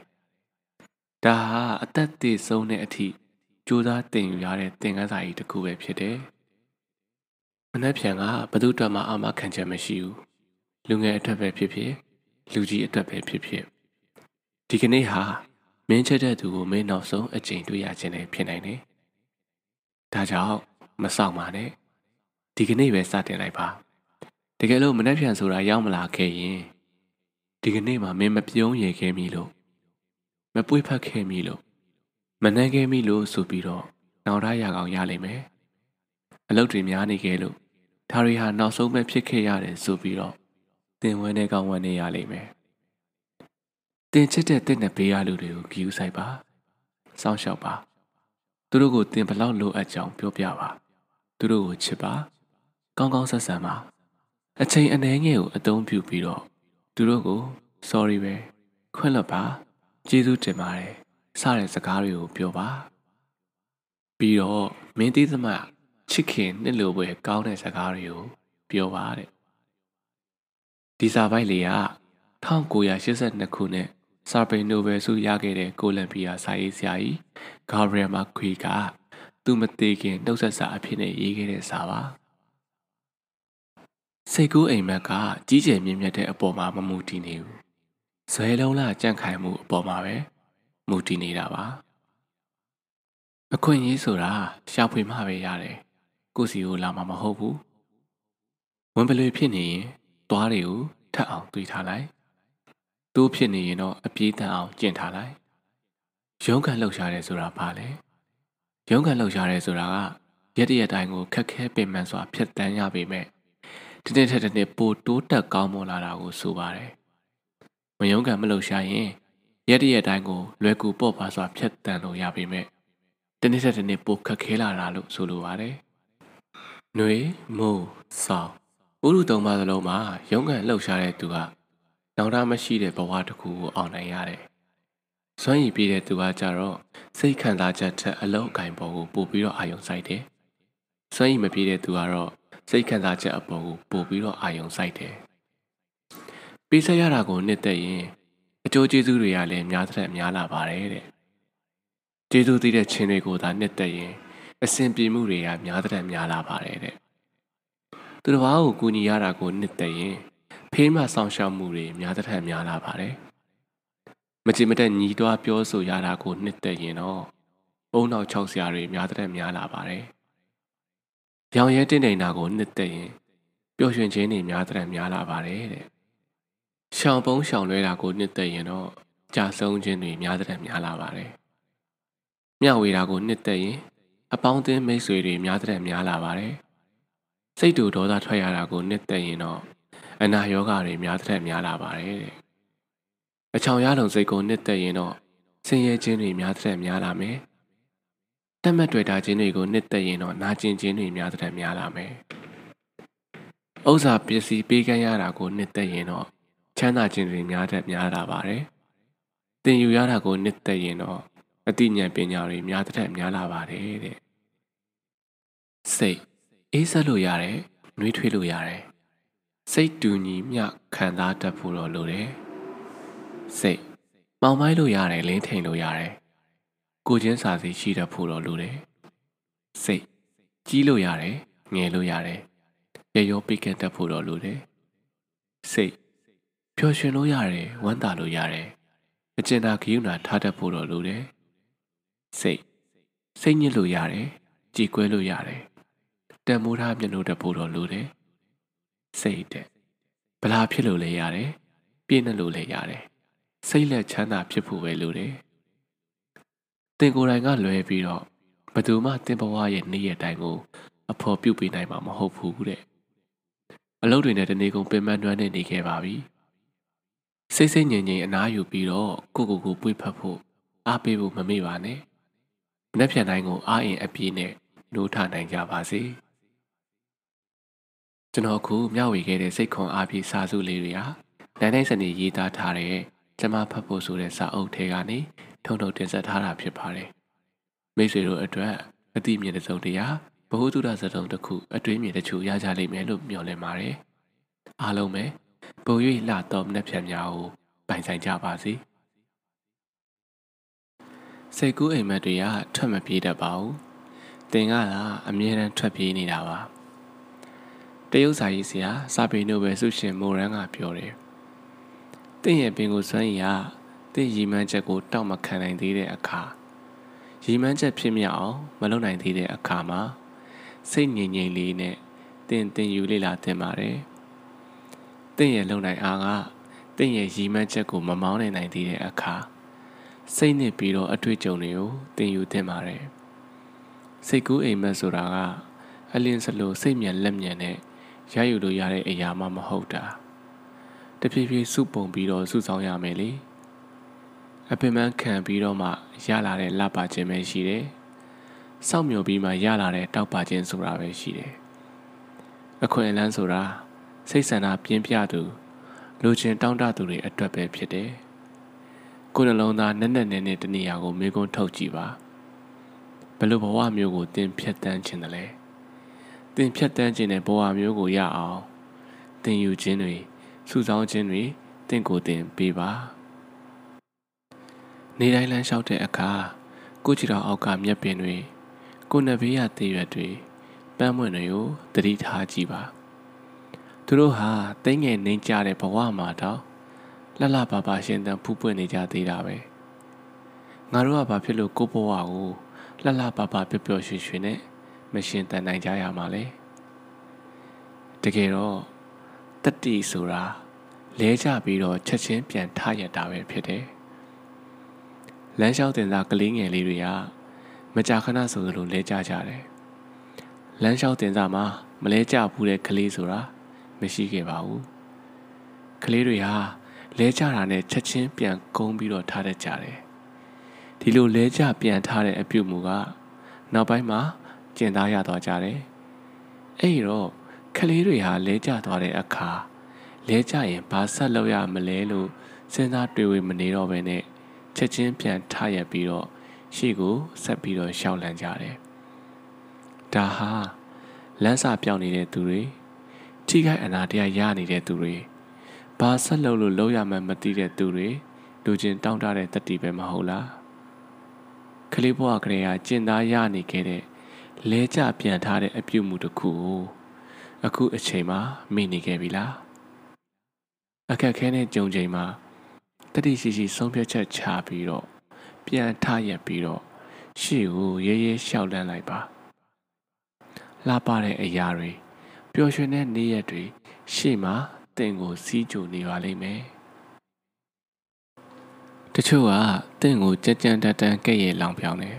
။ဒါဟာအသက်တည်ဆုံးတဲ့အထိကြိုးစားတင်ယူရတဲ့သင်ခန်းစာကြီးတစ်ခုပဲဖြစ်တယ်။မနှက်ဖြန်ကဘသူအတွက်မှအာမခံချက်မရှိဘူး။လူငယ်အတွက်ပဲဖြစ်ဖြစ်လူကြီးအတွက်ပဲဖြစ်ဖြစ်ဒီကနေ့ဟာမင်းချက်တဲ့သူကိုမင်းနောက်ဆုံးအချိန်တွေ့ရခြင်းလည်းဖြစ်နိုင်တယ်။ဒါကြောင့် မဆောင်ပါနဲ့။ဒီကနေ့ပဲစတင်လိုက်ပါ။တကယ်လို့မနှက်ဖြန်ဆိုတာရောက်မလာခဲ့ရင်ဒီကနေ့မှမင်းမပြုံးရခဲ့မိလို့မပွေးဖက်ခဲ့မိလို့မနှမ်းခဲ့မိလို့ဆိုပြီးတော့နောက်ရရကောင်ရလိမ့်မယ်အလုပ်တွေများနေခဲ့လို့ဒါတွေဟာနောက်ဆုံးပဲဖြစ်ခဲ့ရတယ်ဆိုပြီးတော့တင်ဝဲနေကောင်ဝဲနေရလိမ့်မယ်တင်ချစ်တဲ့တဲ့နဲ့ဘေးရလူတွေကိုကြည့်ဥဆိုင်ပါစောင့်ရှောက်ပါသူတို့ကိုတင်ဘလောက်လိုအပ်ကြောင်းပြောပြပါ သူတို့ကိုချစ်ပါကောင်းကောင်းဆက်ဆံပါအချိန်အနည်းငယ်ကိုအသုံးပြုပြီးတော့သူတို့ကို sorry ပဲခွင့်လွတ်ပါကျေးဇူးတင်ပါတယ်စတဲ့စကားတွေကိုပြောပါပြီးတော့မင်းသေးသမားချစ်ခင်နှစ်လိုပဲကောင်းတဲ့စကားတွေကိုပြောပါတဲ့ဒီစာပိုက်လေးက1982ခုနှစ်စာပေနိုဘယ်ဆုရခဲ့တဲ့ကိုလံဘီယာစာရေးဆရာကြီးဂါဘရီယယ်မာခွေက သူမသေးခင်နှုတ်ဆက်စာအဖြစ်နဲ့ရေးခဲ့တဲ့စာပါစိတ်ကူးအိမ်မက်ကကြီးကျယ်မြင့်မြတ်တဲ့အပေါ်မှာမမူတည်နေဘူးဇွဲလုံးလာကြန့်ခိုင်မှုအပေါ်မှာပဲမူတည်နေတာပါအခွင့်အရေးဆိုတာရှာဖွေမှပဲရတယ်ကိုစီကိုလာမှာမဟုတ်ဘူးဝင်ပလွေဖြစ်နေရင်တွားတွေကိုထပ်အောင်တွေးထားလိုက်တိုးဖြစ်နေရင်တော့အပြေးတန်အောင်ကျင့်ထားလိုက်ရုံးကန်လှုပ်ရှားတယ်ဆိုတာဘာလဲ ရုံးကန်လှုပ်ရှားတယ်ဆိုတာကရက်တရက်တိုင်းကိုခက်ခဲပင်ပန်းစွာဖျက်တမ်းရပေမဲ့တနေ့ထက်တနေ့ပိုတိုးတက်ကောင်းမွန်လာတာကိုဆိုပါတယ်။မယုံကံမလှုပ်ရှားရင်ရက်တရက်တိုင်းကိုလွယ်ကူပေါ့ပါစွာဖြတ်တန်လို့ရပေမဲ့တနေ့ထက်တနေ့ပိုခက်ခဲလာတာလို့ဆိုလိုပါတယ်။ຫນွေမိုးဆောင်းဥရုသုံးပါးစလုံးမှာရုံးကန်လှုပ်ရှားတဲ့သူကနောင်တမရှိတဲ့ဘဝတစ်ခုကိုအောင်နိုင်ရတယ်။ စွမ်းရည်ပြည့်တဲ့သူကကြတော့စိတ်ခံစားချက်ထက်အလုံးအကင်ပေါ်ကိုပို့ပြီးတော့အာရုံစိုက်တယ်။စွမ်းရည်မပြည့်တဲ့သူကတော့စိတ်ခံစားချက်အပေါ်ကိုပို့ပြီးတော့အာရုံစိုက်တယ်။ပေးဆက်ရတာကိုနှစ်သက်ရင်အကျိုးကျေးဇူးတွေကလည်းများတဲ့များလာပါတယ်တဲ့။ကျေးဇူးသိတဲ့ချင်းတွေကိုသာနှစ်သက်ရင်အစဉ်ပြေမှုတွေကများတဲ့များလာပါတယ်တဲ့။သူတစ်ပါးကိုကူညီရတာကိုနှစ်သက်ရင်ဖေးမှဆောင်ရှောက်မှုတွေများတဲ့များလာပါတယ်။ မကြည်မတက်ညီးတွားပြောဆိုရတာကိုနှစ်သက်ရင်တော့အုံနောက်၆ဆရာတွေများတဲ့များလာပါတယ်။ရောင်ရဲတင့်နေတာကိုနှစ်သက်ရင်ပျော်ရွှင်ခြင်းတွေများတဲ့များလာပါတယ်တဲ့။ရှောင်ပုံးရှောင်လွဲတာကိုနှစ်သက်ရင်တော့ကြာဆုံးခြင်းတွေများတဲ့များလာပါတယ်။မျှဝေတာကိုနှစ်သက်ရင်အပေါင်းအသင်းမိတ်ဆွေတွေများတဲ့များလာပါတယ်။စိတ်တူဒေါသထွက်ရတာကိုနှစ်သက်ရင်တော့အနာရောဂါတွေများတဲ့များလာပါတယ်တဲ့ အချောင်ရလုံစိတ်ကိုနှစ်သက်ရင်တော့ဆင်းရဲခြင်းတွေများတဲ့များလာမယ်။တက်မှတ်တွေ့တာခြင်းတွေကိုနှစ်သက်ရင်တော့နာကျင်ခြင်းတွေများတဲ့များလာမယ်။ဥစ္စာပစ္စည်းပေးကမ်းရတာကိုနှစ်သက်ရင်တော့ချမ်းသာခြင်းတွေများတဲ့များလာပါတယ်။သင်ယူရတာကိုနှစ်သက်ရင်တော့အသိဉာဏ်ပညာတွေများတဲ့များလာပါတယ်တဲ့။စိတ်အေးဆက်လို့ရတယ်၊နှွေးထွေးလို့ရတယ်။စိတ်တူညီမျှခံစားတတ်ဖို့တော့လိုတယ်။ စိတ်မောင်မိုင်းလို့ရတယ်လင်းထိန်လို့ရတယ်ကိုချင်းစာစီရှိတတ်ဖို့တော့လိုတယ်စိတ်ကြီးလို့ရတယ်ငယ်လို့ရတယ်ရရောပိကတ်တတ်ဖို့တော့လိုတယ်စိတ်ပျော်ရွှင်လို့ရတယ်ဝမ်းသာလို့ရတယ်အကျဉ်းသာခရုဏာထားတတ်ဖို့တော့လိုတယ်စိတ်စိတ်ညစ်လို့ရတယ်ကြည်ကွဲလို့ရတယ်တန်မိုးထားမျက်နှာတတ်ဖို့တော့လိုတယ်စိတ်တဲ့ဗလာဖြစ်လို့လည်းရတယ်ပြည့်နှက်လို့လည်းရတယ် စိတ်လက်ချမ်းသာဖြစ်ဖို့ပဲလိုတယ်။တင်ကိုယ်တိုင်ကလွယ်ပြီးတော့ဘသူမှတင်ဘဝရဲ့နေ့ရက်တိုင်းကိုအဖော်ပြုတ်ပေးနိုင်မှာမဟုတ်ဘူးတဲ့။အလုပ်တွေနဲ့တနေ့ကုန်ပင်ပန်းတွန်းနေနေခဲ့ပါပြီ။စိတ်စိတ်ငြိမ်ငြိမ်အနားယူပြီးတော့ကိုကိုကိုပွေးဖက်ဖို့အားပေးဖို့မမေ့ပါနဲ့။မနှက်ဖြန်တိုင်းကိုအားအင်အပြည့်နဲ့နိုးထနိုင်ကြပါစေ။ကျွန်တော်အခုမျှဝေခဲ့တဲ့စိတ်ခွန်အားပြည့်စာစုလေးတွေဟာနိုင်နိုင်စနေရေးသားထားတဲ့ ကျမဖတ်ဖို့ဆိုတဲ့စာအုပ်ထဲကနေထုံထုံတင်ဆက်ထားတာဖြစ်ပါတယ်။မိတ်ဆွေတို့အတွက်အတိမြင့်တဲ့စုံတရားဘ ഹു တုဒစတုံတစ်ခုအတွေးမြင်တချို့ရကြလိမ့်မယ်လို့မျှော်လင့်ပါတယ်။အားလုံးပဲပုံ၍လှတော်မနှက်ဖြန်များကိုပိုင်ဆိုင်ကြပါစေ။စိတ်ကူးအိမ်မက်တွေကထွက်မပြေးတတ်ပါဘူး။တင်ကသာအမြဲတမ်းထွက်ပြေးနေတာပါ။တရုတ်စာရေးဆရာစာပေနိုဘယ်ဆုရှင်မိုရန်ကပြောတယ် တင့်ရဲ့ပင်ကိုစွမ်းရည်ဟာတင့်ရီမှန်းချက်ကိုတောက်မခံနိုင်သေးတဲ့အခါရီမှန်းချက်ဖြစ်မြောက်အောင်မလုပ်နိုင်သေးတဲ့အခါမှာစိတ်ငြိမ်ငြိမ်လေးနဲ့တင်တင်ယူလေ့လာတင်ပါတယ်။တင့်ရဲ့လုံနိုင်အားကတင့်ရဲ့ရီမှန်းချက်ကိုမမောင်းနိုင်သေးတဲ့အခါစိတ်နဲ့ပြီးတော့အတွေ့အကြုံတွေကိုတင်ယူတင်ပါတယ်။စိတ်ကူးအိမ်မက်ဆိုတာကအလင်းစလို့စိတ်မြန်လက်မြန်နဲ့ရယူလို့ရတဲ့အရာမှမဟုတ်တာ။ တဖြည်းဖြည်းစုပုံပြီးတော့စုဆောင်ရမယ်လေအပင်ပန်းခံပြီးတော့မှရလာတဲ့လှပခြင်းပဲရှိတယ်စောင့်မျှော်ပြီးမှရလာတဲ့တောက်ပခြင်းဆိုတာပဲရှိတယ်အခွင့်အလန်းဆိုတာစိတ်ဆန္ဒပြင်းပြသူလူချင်းတောင်းတသူတွေအတွက်ပဲဖြစ်တယ်ကိုယ်နှလုံးသားနက်နက်နဲနဲတနေရာကိုမေကွန်းထုတ်ကြည့်ပါဘယ်လိုဘဝမျိုးကိုတင်ဖြတ်တန်းခြင်းတလဲတင်ဖြတ်တန်းခြင်းတဲ့ဘဝမျိုးကိုရအောင်တင်ယူခြင်းတွေ စုဆောင်းခြင်းတွေတင့်ကိုတင်ပေးပါနေတိုင်းလမ်းလျှောက်တဲ့အခါကိုကြည်တော်အောက်ကမျက်ပင်တွေကိုနဘေးရသေးရွက်တွေပန်းမွင့်တွေကိုတတိထားကြည့်ပါသူတို့ဟာတိမ်ငယ်နှိမ်ကြတဲ့ဘဝမှာတော့လှလှပါပါရှင်သန်ဖူးပွင့်နေကြသေးတာပဲငါတို့ကဘာဖြစ်လို့ကိုဘဝကိုလှလှပါပါပျော်ပျော်ရွှင်ရွှင်နဲ့မရှင်တန်နိုင်ကြရမှာလဲတကယ်တော့ တတိဆိုတာလဲကြပြီးတော့ချက်ချင်းပြန်ထရတာပဲဖြစ်တယ်။လမ်းလျှောက်တင်သားကလေးငယ်လေးတွေကမကြာခဏဆိုလိုလဲကြကြတယ်။လမ်းလျှောက်တင်သားမှာမလဲကြဘူးတဲ့ကလေးဆိုတာမရှိခဲ့ပါဘူး။ကလေးတွေဟာလဲကြတာနဲ့ချက်ချင်းပြန်ကုန်းပြီးတော့ထားတတ်ကြတယ်။ဒီလိုလဲကြပြန်ထားတဲ့အပြုတ်မူကနောက်ပိုင်းမှာကျင်သားရတော့ကြတယ်။အဲ့တော့ ကလေးတွေဟာလဲကျသွားတဲ့အခါလဲကျရင်ဘာဆက်လုပ်ရမလဲလို့စဉ်းစားတွေးဝေမနေတော့ဘဲနဲ့ချက်ချင်းပြန်ထရက်ပြီးတော့ရှေ့ကိုဆက်ပြီးတော့ရှောက်လန့်ကြတယ်။ဒါဟာလမ်းစာပြောင်းနေတဲ့သူတွေထိခိုက်အနာတရားရနေတဲ့သူတွေဘာဆက်လုပ်လို့လုပ်ရမှန်းမသိတဲ့သူတွေလူချင်းတောင်းတတဲ့တတိပဲမဟုတ်လား။ကလေးဘဝကလေးကကျင်သားရနေခဲ့တဲ့လဲကျပြန်ထားတဲ့အပြုတ်မှုတစ်ခုကို အခုအချိန်မှာမိနေခဲ့ပြီလားအခက်ခဲနဲ့ကြုံချိန်မှာတတိရှိရှိဆုံးဖြတ်ချက်ချပြီးတော့ပြန်ထရက်ပြီးတော့ရှေ့ကိုရဲရဲလျှောက်လန်းလိုက်ပါလှပတဲ့အရာတွေပျော်ရွှင်တဲ့နေ့ရက်တွေရှေ့မှာတင့်ကိုစီးကြိုနေပါလိမ့်မယ်တချို့ကတင့်ကိုကြက်ကြံတက်တန်းကဲ့ရဲ့လောင်ပြောင်းတယ်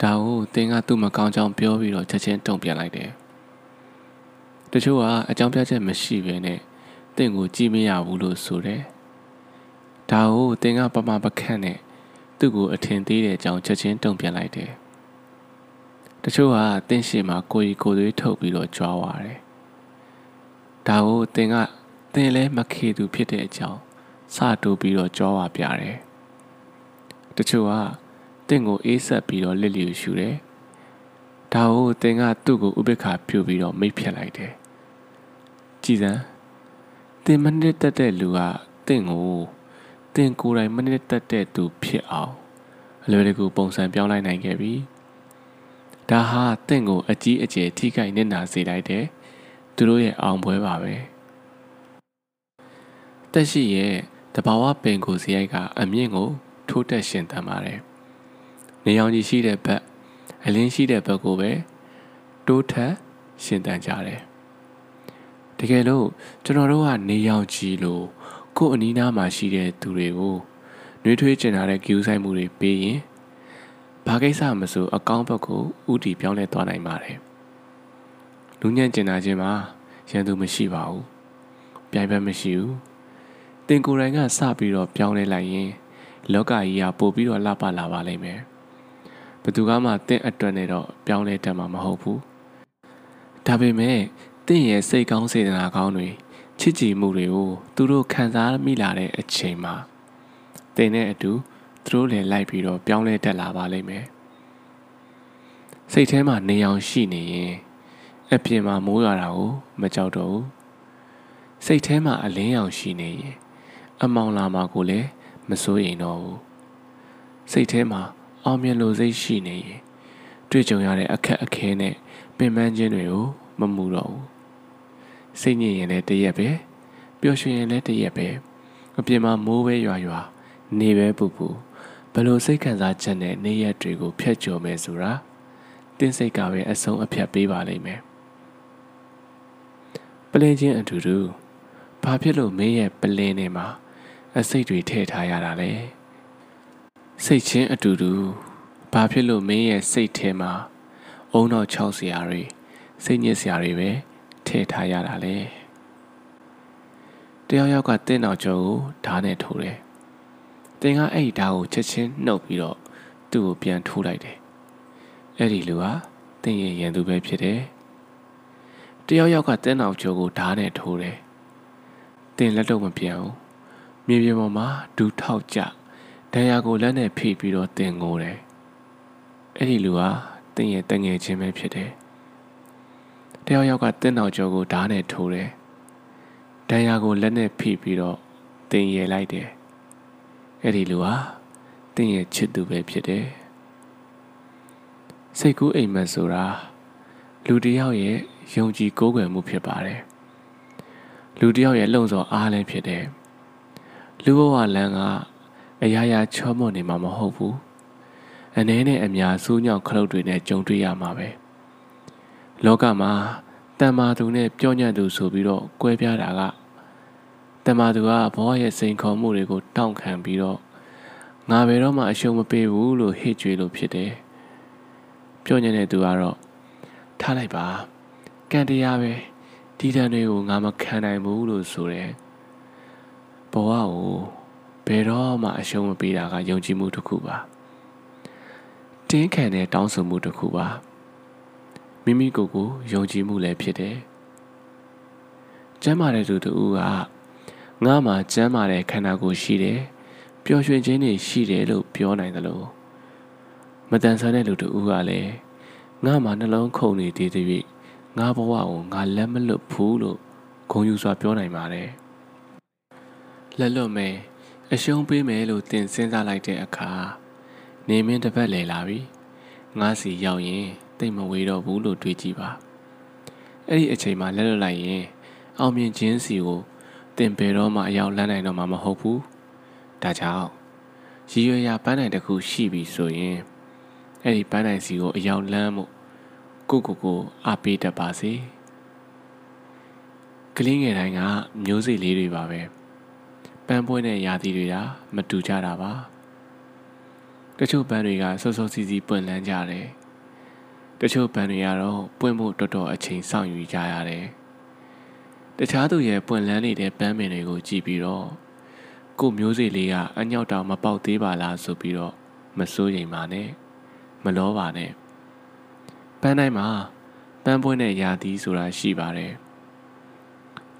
ဒါကိုတင်းကသူ့မကောင်းကြောင်ပြောပြီးတော့ချက်ချင်းတုံ့ပြန်လိုက်တယ် တချို့ကအကြောင်းပြချက်မရှိဘဲနဲ့တင့်ကိုကြည့်မရဘူးလို့ဆိုတယ်ဒါကိုတင်းကပမပခန့်နဲ့သူ့ကိုအထင်သေးတဲ့အကြောင်းချက်ချင်းတုံ့ပြန်လိုက်တယ်တချို့ကတင်းရှိမှာကိုကြီးကိုသွေးထုတ်ပြီးတော့ကြွားသွားတယ်ဒါကိုတင်းကတင်းလဲမခေသူဖြစ်တဲ့အကြောင်းစတိုးပြီးတော့ကြွားဝပြတယ်တချို့ကတင့်ကိုအေးဆက်ပြီးတော့လစ်လျူရှူတယ်ဒါကိုတင်ကသူ့ကိုဥပိ္ပခါပြုတ်ပြီးတော့မိတ်ဖြတ်လိုက်တယ် ကြည်စံတင်မနစ်တက်တဲ့လူကတင့်ကိုတင်ကိုယ်တိုင်မနစ်တက်တဲ့သူဖြစ်အောင်အလွယ်တကူပုံစံပြောင်းလိုက်နိုင်ခဲ့ပြီဒါဟာတင့်ကိုအကြီးအကျယ်ထိခိုက်နစ်နာစေလိုက်တယ်သူတို့ရဲ့အောင်ပွဲပါပဲတက်ရှိရဲ့တဘာဝပင်ကိုစရိုက်ကအမြင့်ကို ထိုးတက်ရှင်တန်ပါတယ်နေအောင်ကြီးရှိတဲ့ဘက်အလင်းရှိတဲ့ဘက်ကိုပဲတိုးထက်ရှင်တန်ကြတယ် တကယ်လို့ကျွန်တော်တို့ကနေအောင်ကြီးလို့ကို့အနီးနားမှာရှိတဲ့သူတွေကိုနှွေးထွေးကျင်လာတဲ့ queue ဆိုင်မှုတွေပေးရင်ဘာကိစ္စမဆိုအကောင့်ဘက်ကိုဥတီပြောင်းလဲသွားနိုင်ပါတယ်လူညံ့ကျင်လာခြင်းမှာရန်သူမရှိပါဘူးပြိုင်ဘက်မရှိဘူးတင်ကိုယ်တိုင်ကစပြီးတော့ပြောင်းလဲလိုက်ရင် လောကကြီးကပို့ပြီးတော့လှပလာပါလိမ့်မယ်ဘသူကမှတင့်အတွက်နဲ့တော့ပြောင်းလဲတတ်မှာမဟုတ်ဘူးဒါပေမဲ့ တင့်ရဲ့စိတ်ကောင်းစေတနာကောင်းတွေချစ်ကြည်မှုတွေကိုသူတို့ခံစားမိလာတဲ့အချိန်မှာတင်တဲ့အတူသူတို့လည်းလိုက်ပြီးတော့ပြောင်းလဲတက်လာပါလိမ့်မယ်စိတ်ထဲမှာနေအောင်ရှိနေရင်အပြင်မှာမိုးရွာတာကိုမကြောက်တော့ဘူးစိတ်ထဲမှာအလင်းရောင်ရှိနေရင်အမောင်လာမှာကိုလည်းမစိုးရင်တော့ဘူးစိတ်ထဲမှာအောင်မြင်လို့စိတ်ရှိနေရင်တွေ့ကြုံရတဲ့အခက်အခဲနဲ့ပင်ပန်းခြင်းတွေကိုမမှုတော့ဘူး စိတ်ညစ်ရင်လည်းတရက်ပဲပျော်ရွှင်ရင်လည်းတရက်ပဲအပြင်မှာမိုးပဲရွာရွာနေပဲပူပူဘလို့စိတ်ခံစားချက်နဲ့နေရက်တွေကိုဖျက်ကျော်မယ်ဆိုတာတင်းစိတ်ကပဲအဆုံးအဖြတ်ပေးပါလိမ့်မယ်ပလင်းချင်းအတူတူဘာဖြစ်လို့မင်းရဲ့ပလင်းထဲမှာအစိတ်တွေထည့်ထားရတာလဲစိတ်ချင်းအတူတူဘာဖြစ်လို့မင်းရဲ့စိတ်ထဲမှာအုံတော့6ဆရာတွေစိတ်ညစ်ဆရာတွေပဲ ထည့်ထားရတာလဲတယောက်ယောက်ကတင်းတော်ကျော်ကိုဓာတ်နဲ့ထိုးတယ်တင်ကအဲ့ဒီဓာတ်ကိုချက်ချင်းနှုတ်ပြီးတော့သူ့ကိုပြန်ထိုးလိုက်တယ်အဲ့ဒီလူဟာတင်းရဲ့ရန်သူပဲဖြစ်တယ်တယောက်ယောက်ကတင်းတော်ကျော်ကိုဓာတ်နဲ့ထိုးတယ်တင်လက်တော့မပြန်ဘူးမြေပြင်ပေါ်မှာဒူထောက်ကြဒဏ်ရာကိုလက်နဲ့ဖိပြီးတော့တင်ငိုတယ်အဲ့ဒီလူဟာတင်းရဲ့တငယ်ချင်းပဲဖြစ်တယ် တယောက်ယောက်ကတင်းတော်ကျော်ကိုဓာတ်နဲ့ထိုးတယ်ဒဏ်ရာကိုလက်နဲ့ဖိပြီးတော့တင်ရလိုက်တယ်အဲ့ဒီလူဟာတင်းရဲ့ချစ်သူပဲဖြစ်တယ်စိတ်ကူးအိမ်မက်ဆိုတာလူတယောက်ရဲ့ယုံကြည်ကိုးကွယ်မှုဖြစ်ပါတယ်လူတယောက်ရဲ့လုံဆော်အားလည်းဖြစ်တယ်လူဘဝလမ်းကအရာရာချောမွနေမှာမဟုတ်ဘူးအနေနဲ့အများစူးညောင်ခလုတ်တွေနဲ့ကြုံတွေ့ရမှာပဲ လောကမှာတမ္မာသူနဲ့ပြောညံ့သူဆိုပြီးတော့ကွဲပြားတာကတမ္မာသူကဘဝရဲ့စိန်ခေါ်မှုတွေကိုတောင့်ခံပြီးတော့ငါဘယ်တော့မှအရှုံးမပေးဘူးလို့ဟစ်ကြွေလို့ဖြစ်တယ်ပြောညံ့တဲ့သူကတော့ထားလိုက်ပါကံတရားပဲဒီတန်တွေကိုငါမခံနိုင်ဘူးလို့ဆိုတယ်ဘဝကိုဘယ်တော့မှအရှုံးမပေးတာကယုံကြည်မှုတစ်ခုပါတင်းခံတဲ့တောင်းဆိုမှုတစ်ခုပါ မိမိကိုယ်ကိုယုံကြည်မှုလည်းဖြစ်တယ်ကျမ်းမာတဲ့သူတူကငါမှာကျမ်းမာတဲ့ခန္ဓာကိုယ်ရှိတယ်ပျော်ရွှင်ခြင်းတွေရှိတယ်လို့ပြောနိုင်တယ်လို့မတန်ဆန်းတဲ့လူတူကလည်းငါမှာနှလုံးခုန်နေသေးသေးငါဘဝကိုငါလက်မလွတ်ဘူးလို့ဂုံယူစွာပြောနိုင်ပါတယ်လက်လွတ်မယ်အရှုံးပေးမယ်လို့တင်စဉ်းစားလိုက်တဲ့အခါနေမင်းတစ်ပတ်လည်လာပြီငါစီရောက်ရင် တိတ်မဝေးတော့ဘူးလို့တွေးကြည့်ပါအဲ့ဒီအချိန်မှာလက်လွတ်လိုက်ရင်အောင်မြင်ခြင်းစီကိုတင်ပေတော့မှအရောက်လန်းနိုင်တော့မှမဟုတ်ဘူးဒါကြောင့်ရည်ရွယ်ရာပန်းနိုင်တစ်ခုရှိပြီဆိုရင်အဲ့ဒီပန်းနိုင်စီကိုအရောက်လန်းမှုကိုကိုကိုအားပေးတတ်ပါစေကလေးငယ်တိုင်းကမျိုးစိလေးတွေပါပဲပန်းပွဲတဲ့ရာသီတွေကမတူကြတာပါတချို့ပန်းတွေကစောစောစီးစီးပွင့်လန်းကြတယ် တချို့ပန်းတွေကတော့ပွင့်ဖို့တော်တော်အချိန်စောင့်ယူကြရတယ်တခြားသူရဲ့ပွင့်လန်းနေတဲ့ပန်းပင်တွေကိုကြည့်ပြီးတော့ကိုမျိုးစေ့လေးကအညောက်တောင်မပေါက်သေးပါလားဆိုပြီးတော့မစိုးရိမ်ပါနဲ့မလောပါနဲ့ပန်းတိုင်းမှာပန်းပွင့်တဲ့ရာသီဆိုတာရှိပါတယ်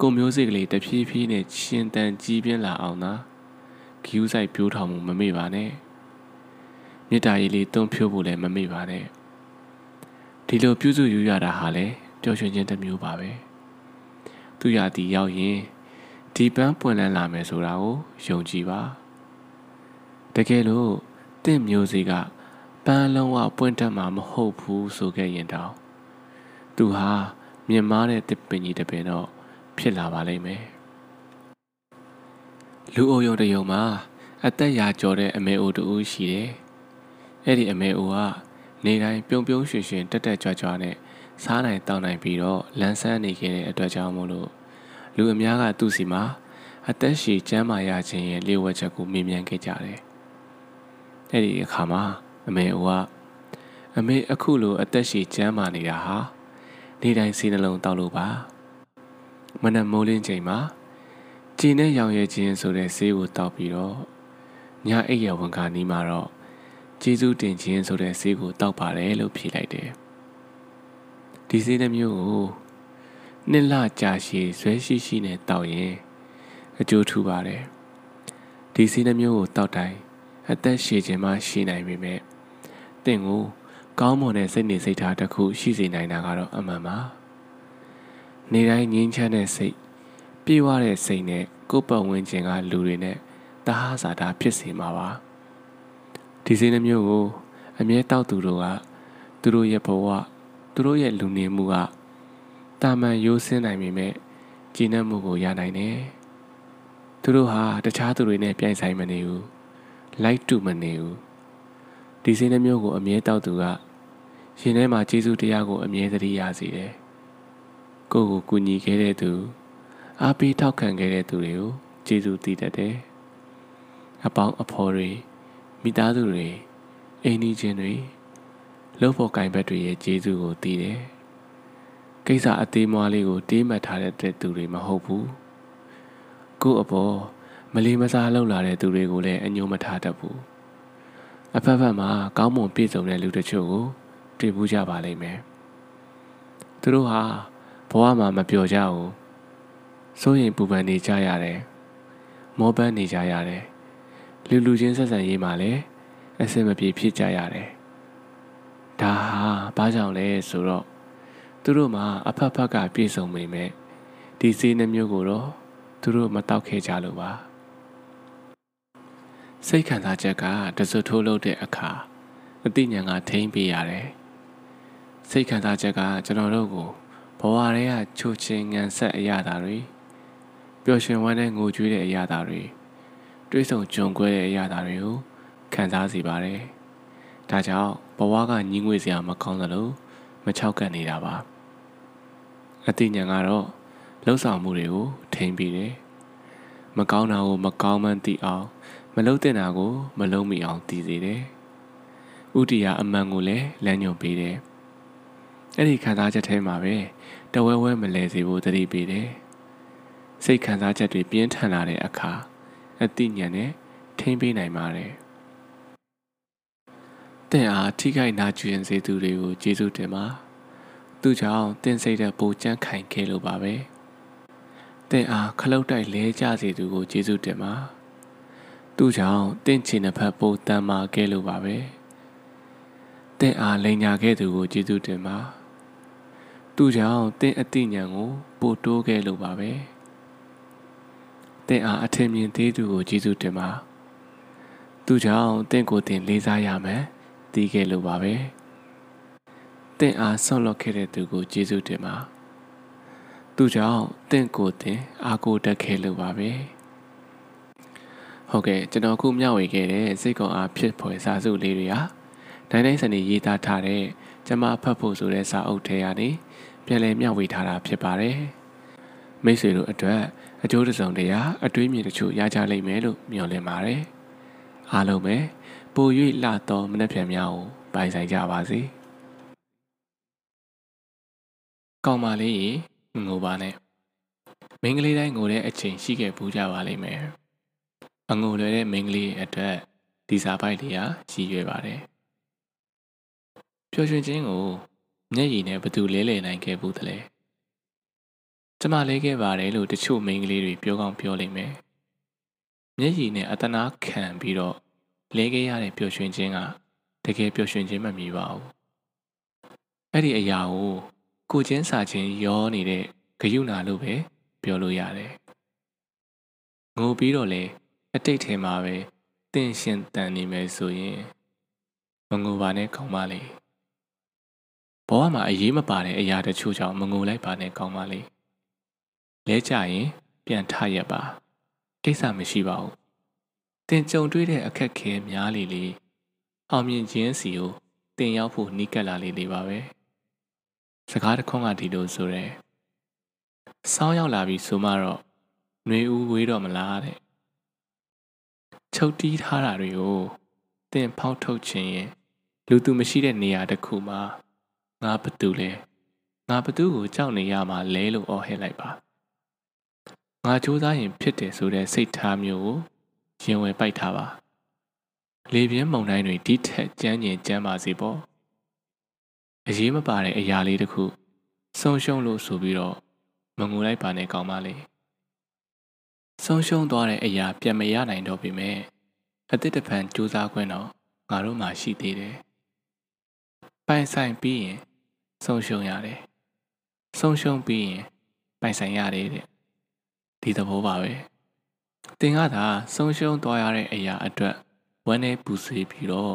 ကိုမျိုးစေ့ကလေးတဖြည်းဖြည်းနဲ့ရှင်တန်ကြီးပြင်းလာအောင်သာဂယူးဆိုင်ပြိုးထောင်မှုမမေ့ပါနဲ့မေတ္တာရေးလေးတွန်းဖြိုးဖို့လည်းမမေ့ပါနဲ့ ဒီလိုပြုစုယူရတာဟာလည်းပျော်ရွှင်ခြင်းတစ်မျိုးပါပဲသူရသည်ရောက်ရင်ဒီပန်းပွင့်လန်းလာမယ်ဆိုတာကိုယုံကြည်ပါတကယ်လို့တင့်မျိုးစေ့ကပန်းလုံးဝပွင့်တတ်မှာမဟုတ်ဘူးဆိုခဲ့ရင်တောင်သူဟာမြင်မာတဲ့တစ်ပင်ကြီးတစ်ပင်တော့ဖြစ်လာပါလိမ့်မယ်လူအိုယုံတယုံမှာအသက်ရာကျော်တဲ့အမေအိုတူရှိတယ်အဲ့ဒီအမေအိုက နေတိုင်းပြုံပြုံးရွှင်ရွှင်တက်တက်ကြွကြွနဲ့စားနိုင်တောင်းနိုင်ပြီးတော့လန်းဆန်းနေခဲ့တဲ့အတွက်ကြောင့်မို့လို့လူအများကသူ့စီမှာအသက်ရှည်ကျမ်းမာရခြင်းရဲ့လျှို့ဝှက်ချက်ကိုမေးမြန်းခဲ့ကြတယ်။အဲ့ဒီအခါမှာအမေအိုကအမေအခုလိုအသက်ရှည်ကျမ်းမာနေတာဟာနေတိုင်းစီနှလုံးတောက်လို့ပါ။မနက်မိုးလင်းချိန်မှာကြည်နဲ့ရောင်ရဲခြင်းဆိုတဲ့ဆေးကိုတောက်ပြီးတော့ညအိပ်ရဝန်ကနီးမှာတော့ ကျေးဇူးတင်ခြင်းဆိုတဲ့ဆေးကိုတောက်ပါတယ်လို့ဖြေလိုက်တယ်။ဒီဆေးနှမျိုးကိုနှစ်လကြာရှည်ဇွဲရှိရှိနဲ့တောက်ရင်အကျိုးထူပါတယ်။ဒီဆေးနှမျိုးကိုတောက်တိုင်းအသက်ရှည်ခြင်းမှရှိနိုင်ပေမဲ့တင့်ကိုကောင်းမွန်တဲ့စိတ်နေစိတ်ထားတစ်ခုရှိစေနိုင်တာကတော့အမှန်ပါ။နေတိုင်းငြင်းချမ်းတဲ့စိတ်ပြေဝတဲ့စိတ်နဲ့ကိုယ်ပတ်ဝန်းကျင်ကလူတွေနဲ့တဟဆာတာဖြစ်စေမှာပါ ဒီစည်းနှမျိုးကိုအမြဲတောက်သူတို့ကသူတို့ရဲ့ဘဝသူတို့ရဲ့လူနေမှုကတာမန်ရိုးစင်းနိုင်ပေမဲ့ကြည်နပ်မှုကိုရနိုင်တယ်သူတို့ဟာတခြားသူတွေနဲ့ပြိုင်ဆိုင်မနေဘူးလိုက်တူမနေဘူးဒီစည်းနှမျိုးကိုအမြဲတောက်သူကရှင်ထဲမှာကျေးဇူးတရားကိုအမြဲတည်းရစေတယ်ကိုယ့်ကိုကူညီခဲ့တဲ့သူအားပေးထောက်ခံခဲ့တဲ့သူတွေကိုကျေးဇူးတည်တတ်တယ်။အပေါင်းအဖော်တွေ မိသားစုတွေအိမ်နီးချင်းတွေလှုပ်ဖို့ကင်ဘက်တွေရဲ့ကျေးဇူးကိုတည်တယ်။ကိစ္စအသေးမွားလေးကိုတေးမှတ်ထားတဲ့သူတွေမဟုတ်ဘူး။ကို့အပေါ်မလီမစားလှုပ်လာတဲ့သူတွေကိုလည်းအညှိုးမထားတတ်ဘူး။အဖက်ဖက်မှာကောင်းမွန်ပြည့်စုံတဲ့လူတချို့ကိုတွေ့ဘူးကြပါလိမ့်မယ်။သူတို့ဟာဘဝမှာမပျော်ကြဘူး။စိုးရင်ပူပန်နေကြရတယ်မောပန်းနေကြရတယ် လူလူချင်းဆက်ဆံရေးမှာလည်းအဆင်မပြေဖြစ်ကြရတယ်ဒါဟာဘာကြောင့်လဲဆိုတော့သူတို့မှာအဖက်ဖက်ကပြည့်စုံမိမဲ့ဒီစေးနှမျိုးကိုတော့သူတို့မတောက်ခဲ့ကြလို့ပါစိတ်ခံစားချက်ကတစွထိုးလို့တဲ့အခါအသိဉာဏ်ကထိမ့်ပေးရတယ်စိတ်ခံစားချက်ကကျွန်တော်တို့ကိုဘဝရဲကချိုချင်းငံဆက်အရာတွေပျော်ရွှင်ဝမ်းနဲ့ငိုကြွေးတဲ့အရာတွေ တွေးဆုံကြုံကွဲတဲ့အရာတွေကိုခံစားစေပါတယ်။ဒါကြောင့်ဘဝကညှင်းငွေစရာမကောင်းသလိုမချောက်ကပ်နေတာပါ။အသိဉာဏ်ကတော့လှုပ်ဆောင်မှုတွေကိုထိန်းပြီးတယ်။မကောင်းတာကိုမကောင်းမှန်းသိအောင်မလုပ်တဲ့တာကိုမလုပ်မိအောင်သိစေတယ်။ဥတီယာအမှန်ကိုလည်းလမ်းညွှန်ပေးတယ်။အဲ့ဒီခံစားချက်ထဲမှာပဲတဝဲဝဲမလဲစေဖို့တတိပေးတယ်။စိတ်ခံစားချက်တွေပြင်းထန်လာတဲ့အခါ အသိဉာဏ်နဲ့ထိမ့်ပေးနိုင်ပါတယ်။တင့်အားထိခိုက်နာကျင်စေသူတွေကိုကျေးဇူးတင်ပါ။သူကြောင့်တင့်စိတ်တဲ့ပိုကြမ်းခိုင်ခဲ့လို့ပါပဲ။တင့်အားခလုတ်တိုက်လဲကြစေသူကိုကျေးဇူးတင်ပါ။သူကြောင့်တင့်ချင်တဲ့ဖက်ပိုတမ်းမာခဲ့လို့ပါပဲ။တင့်အားလိန်ညာခဲ့သူကိုကျေးဇူးတင်ပါ။သူကြောင့်တင့်အသိဉာဏ်ကိုပိုတိုးခဲ့လို့ပါပဲ။ တင့်အားအထင်မြင်သေးသူကိုကျေးဇူးတင်ပါသူကြောင့်တင့်ကိုတင်လေးစားရမယ်တီးခဲ့လို့ပါပဲတင့်အားဆော့လော့ခဲ့တဲ့သူကိုကျေးဇူးတင်ပါသူကြောင့်တင့်ကိုတင်အားကိုတက်ခဲ့လို့ပါပဲဟုတ်ကဲ့ကျွန်တော်ခုမျှဝေခဲ့တဲ့စိတ်ကောအားဖြစ်ဖွယ်စာစုလေးတွေဟာတိုင်းတိုင်းစနေရေးသားထားတဲ့ကျမဖတ်ဖို့ဆိုတဲ့စာအုပ်ထဲကနေပြန်လည်မျှဝေထားတာဖြစ်ပါတယ်မမိတ်ဆွေတို့အတွက် အကျိုးတစုံတရာအတွေးမြင်တချို့ရကြလိမ့်မယ်လို့မျှော်လင့်ပါတယ်အားလုံးပဲပို၍လှသောမနှက်ဖြန်များကိုပိုင်ဆိုင်ကြပါစေကောင်းပါလေငိုပါနဲ့မင်းကလေးတိုင်းငိုတဲ့အချိန်ရှိခဲ့ပူးကြပါလိမ့်မယ်အငိုလွယ်တဲ့မင်းကလေးအတွက်ဒီစာပိုက်လေးဟာရည်ရွယ်ပါတယ်ပျော်ရွှင်ခြင်းကိုမျက်ရည်နဲ့ဘသူလဲလှယ်နိုင်ခဲ့ဘူးတလဲ ကျမလဲခဲ့ပါတယ်လို့တချို့မိန်းကလေးတွေပြောကောင်းပြောလိမ့်မယ်မျက်ရည်နဲ့အတနာခံပြီးတော့လဲခဲ့ရတဲ့ပျော်ရွှင်ခြင်းကတကယ်ပျော်ရွှင်ခြင်းမမြည်ပါဘူးအဲ့ဒီအရာကိုကိုချင်းစာချင်းရောနေတဲ့ဂယုဏလို့ပဲပြောလို့ရတယ်ငိုပြီးတော့လေအတိတ်ထဲမှာပဲတင့်ရှင်တန်နေမယ်ဆိုရင်မငိုပါနဲ့ကောင်းပါလေဘဝမှာအရေးမပါတဲ့အရာတချို့ကြောင့်မငိုလိုက်ပါနဲ့ကောင်းပါလေ လဲကြရင်ပြန်ထရက်ပါကိစ္စမရှိပါဘူးတင်ကြုံတွေ့တဲ့အခက်ခဲများလေလေအောင်မြင်ခြင်းစီကိုတင်ရောက်ဖို့နှိကက်လာလေလေပါပဲစကားတစ်ခွန်းကဒီလိုဆိုရဲစောင်းရောက်လာပြီဆိုမှတော့ຫນွေဦးဝေးတော့မလားတဲ့ချုပ်တီးထားတာတွေကိုတင်ဖောက်ထုတ်ခြင်းရင်လူသူမရှိတဲ့နေရာတစ်ခုမှာငါဘသူလဲငါဘသူကိုကြောက်နေရမှာလဲလို့အော်ဟစ်လိုက်ပါ ငါစူးစမ်းရင်ဖြစ်တယ်ဆိုတဲ့စိတ်ထားမျိုးကိုရင်ဝယ်ပိုက်ထားပါလေပြင်းမုန်တိုင်းတွေဒီထက်ကြမ်းကျင်ကြမ်းပါစေပေါ့အရေးမပါတဲ့အရာလေးတစ်ခုဆုံးရှုံးလို့ဆိုပြီးတော့မငိုလိုက်ပါနဲ့ကောင်းပါလေဆုံးရှုံးသွားတဲ့အရာပြန်မရနိုင်တော့ပေမဲ့အသစ်တစ်ဖန်စူးစမ်းခွင့်တော့ငါတို့မှရှိသေးတယ်ပိုင်ဆိုင်ပြီးရင်ဆုံးရှုံးရတယ်ဆုံးရှုံးပြီးရင်ပိုင်ဆိုင်ရတယ်တဲ့ ဒီသဘောပါပဲသင်ကသာဆုံးရှုံးသွားရတဲ့အရာအတွက်ဝမ်းနဲ့ပူဆွေးပြီးတော့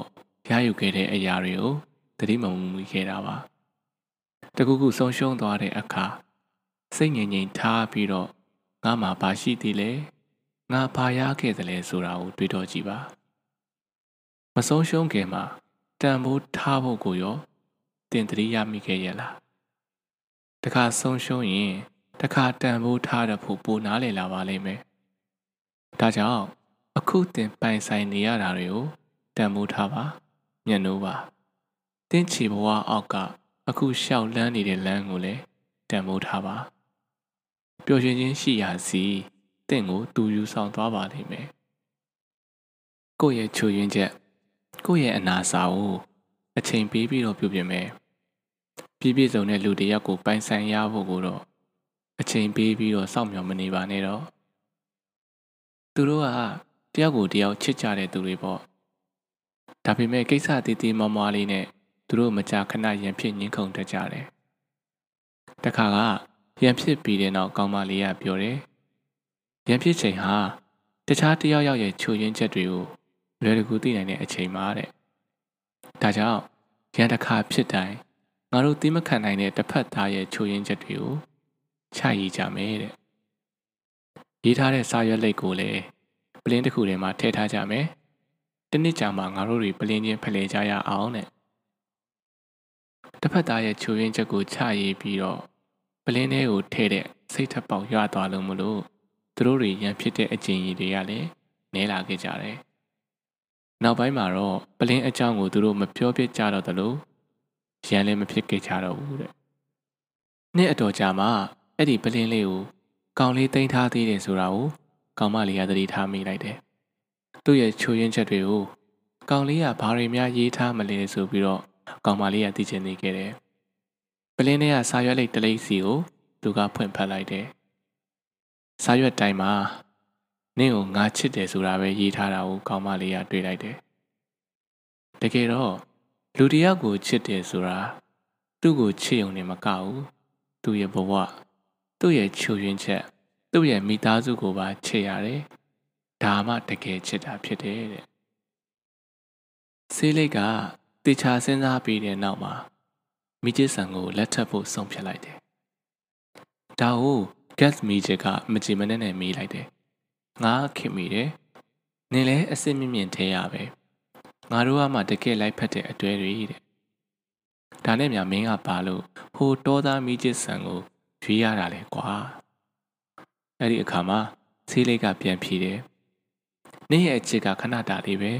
ရယူခဲ့တဲ့အရာတွေကိုတတိမမူမိခဲ့တာပါတခုခုဆုံးရှုံးသွားတဲ့အခါစိတ်ငြိမ်ငြိမ်ထားပြီးတော့ငါမှဘာရှိသေးလဲငါဘာရခဲ့သလဲဆိုတာကိုတွေးတော့ကြည့်ပါမဆုံးရှုံးခင်မှာတန်ဖိုးထားဖို့ကိုရောတင်တရိရမိခဲ့ရဲ့လားတခါဆုံးရှုံးရင် တခါတန်ဖိုးထားတဲ့ဖို့ပိုနားလည်လာပါလိမ့်မယ်ဒါကြောင့်အခုတင်ပိုင်ဆိုင်နေရတာတွေကိုတန်ဖိုးထားပါမျက်နှိုးပါတင်းချီဘဝအောက်က အခုရှောက်လန်းနေတဲ့လမ်းကိုလည်းတန်ဖိုးထားပါပျော်ရွှင်ခြင်းရှိရာစီတင့်ကိုတူယူဆောင်သွားပါလိမ့်မယ်ကိုယ့်ရဲ့ချူရင်းချက်ကိုယ့်ရဲ့အနာစာကိုအချိန်ပေးပြီးတော့ပြုပြင်မယ်ပြည့်ပြည့်စုံတဲ့လူတယောက်ကိုပိုင်ဆိုင်ရဖို့ကိုတော့ အချိန်ပေးပြီးတော့စောင့်မျှော်မနေပါနဲ့တော့သူတို့ကတယောက်ကိုတယောက်ချစ်ကြတဲ့သူတွေပေါ့ဒါပေမဲ့ကိစ္စတည်တည်မမွားလေးနဲ့သူတို့မကြာခဏရန်ဖြစ်ညှင်းခုန်တတ်ကြတယ်တခါကရန်ဖြစ်ပြီးတဲ့နောက်ကောင်းမလေးကပြောတယ်ရန်ဖြစ်ချိန်ဟာတခြားတယောက်ယောက်ရဲ့ချိုရင်းချက်တွေကိုလွယ်တကူသိနိုင်တဲ့အချိန်မှာတဲ့ဒါကြောင့်ရန်တစ်ခါဖြစ်တိုင်းငါတို့သိမခံနိုင်တဲ့တစ်ဖက်သားရဲ့ချိုရင်းချက်တွေကို ချရည်ကြမယ်တဲ့ရေးထားတဲ့စာရွက်လိပ်ကိုလည်းပလင်းတစ်ခုထဲမှာထည့်ထားကြမယ်တနစ်ကြာမှငါတို့တွေပလင်းချင်းဖလှယ်ကြရအောင်တဲ့တစ်ဖက်သားရဲ့ချိုရင်းချက်ကိုချရည်ပြီးတော့ပလင်းထဲကိုထည့်တဲ့စိတ်ထက်ပေါက်ရွသွားလို့မလို့သူတို့တွေရန်ဖြစ်တဲ့အကျင့်ကြီးတွေကလည်းနဲလာခဲ့ကြတယ်နောက်ပိုင်းမှာတော့ပလင်းအကြောင်းကိုသူတို့မပြောပြကြတော့သလိုရန်လည်းမဖြစ်ခဲ့ကြတော့ဘူးတဲ့နှစ်အတော်ကြာမှ အဲ့ဒီပလင်းလေးကိုကောင်လေးတင်ထားသေးတယ်ဆိုတာကိုကောင်မလေးကသတိထားမိလိုက်တယ်သူ့ရဲ့ချိုရင်းချက်တွေကိုကောင်လေးကဘာတွေများရေးထားမလဲဆိုပြီးတော့ကောင်မလေးကသိချင်နေခဲ့တယ်ပလင်းထဲကစာရွက်လိပ်တလိပ်စီကိုသူကဖွင့်ဖတ်လိုက်တယ်စာရွက်တိုင်းမှာနင့်ကိုငါချစ်တယ်ဆိုတာပဲရေးထားတာကိုကောင်းမလေးကတွေ့လိုက်တယ်။တကယ်တော့လူတယောက်ကိုချစ်တယ်ဆိုတာသူ့ကိုချစ်ုံနဲ့မကဘူး။သူ့ရဲ့ဘဝ သူ့ရဲ့ချူရင်းချက်သူ့ရဲ့မိသားစုကိုပါချစ်ရတယ်။ဒါမှတကယ်ချစ်တာဖြစ်တယ်တဲ့။ဆေးလိတ်ကတေချာစဉ်းစားပြီးတဲ့နောက်မှာမိကျဆန်ကိုလက်ထပ်ဖို့ဆုံးဖြတ်လိုက်တယ်။ဒါကို gas မီချက်ကမကြည်မနဲ့နဲ့မီးလိုက်တယ်ငါခင်မိတယ်နင်လည်းအစ်စ်မြင့်မြင့်ထဲရပဲငါတို့ကမှတကယ်လိုက်ဖက်တဲ့အတွေ့တွေတဲ့ဒါနဲ့မြမင်းကပါလို့ဟိုတောသားမိချစ်ဆန်ကို ရွေးရတာလေကွာအဲ့ဒီအခါမှာဆေးလေးကပြန်ဖြေတယ်နင့်ရဲ့အချစ်ကခဏတာလေးပဲ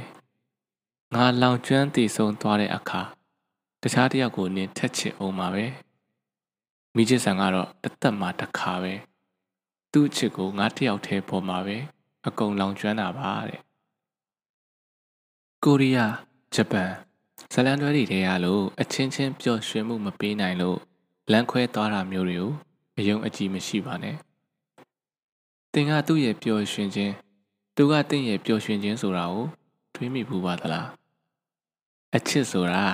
ငါလောင်ကျွမ်းတည်ဆုံးသွားတဲ့အခါတခြားတယောက်ကိုနင်ထက်ချစ်အောင်ပါပဲမိချစ်ဆန်ကတော့တသက်မှတစ်ခါပဲသူ့အချစ်ကိုငါတယောက်တည်းပေါ်မှာပဲအကုန်လောင်ကျွမ်းတာပါတဲ့ကိုရီးယားဂျပန်ဇလန်တွဲတွေထဲရလို့အချင်းချင်းပျော်ရွှင်မှုမပေးနိုင်လို့လမ်းခွဲသွားတာမျိုးတွေကို အယုံအကြည်မရှိပါနဲ့။တင်ကသူ့ရဲ့ပျော်ရွှင်ခြင်းသူကတင့်ရဲ့ပျော်ရွှင်ခြင်းဆိုတာကိုတွေးမိဘူးပါသလား။အချစ်ဆိုတာ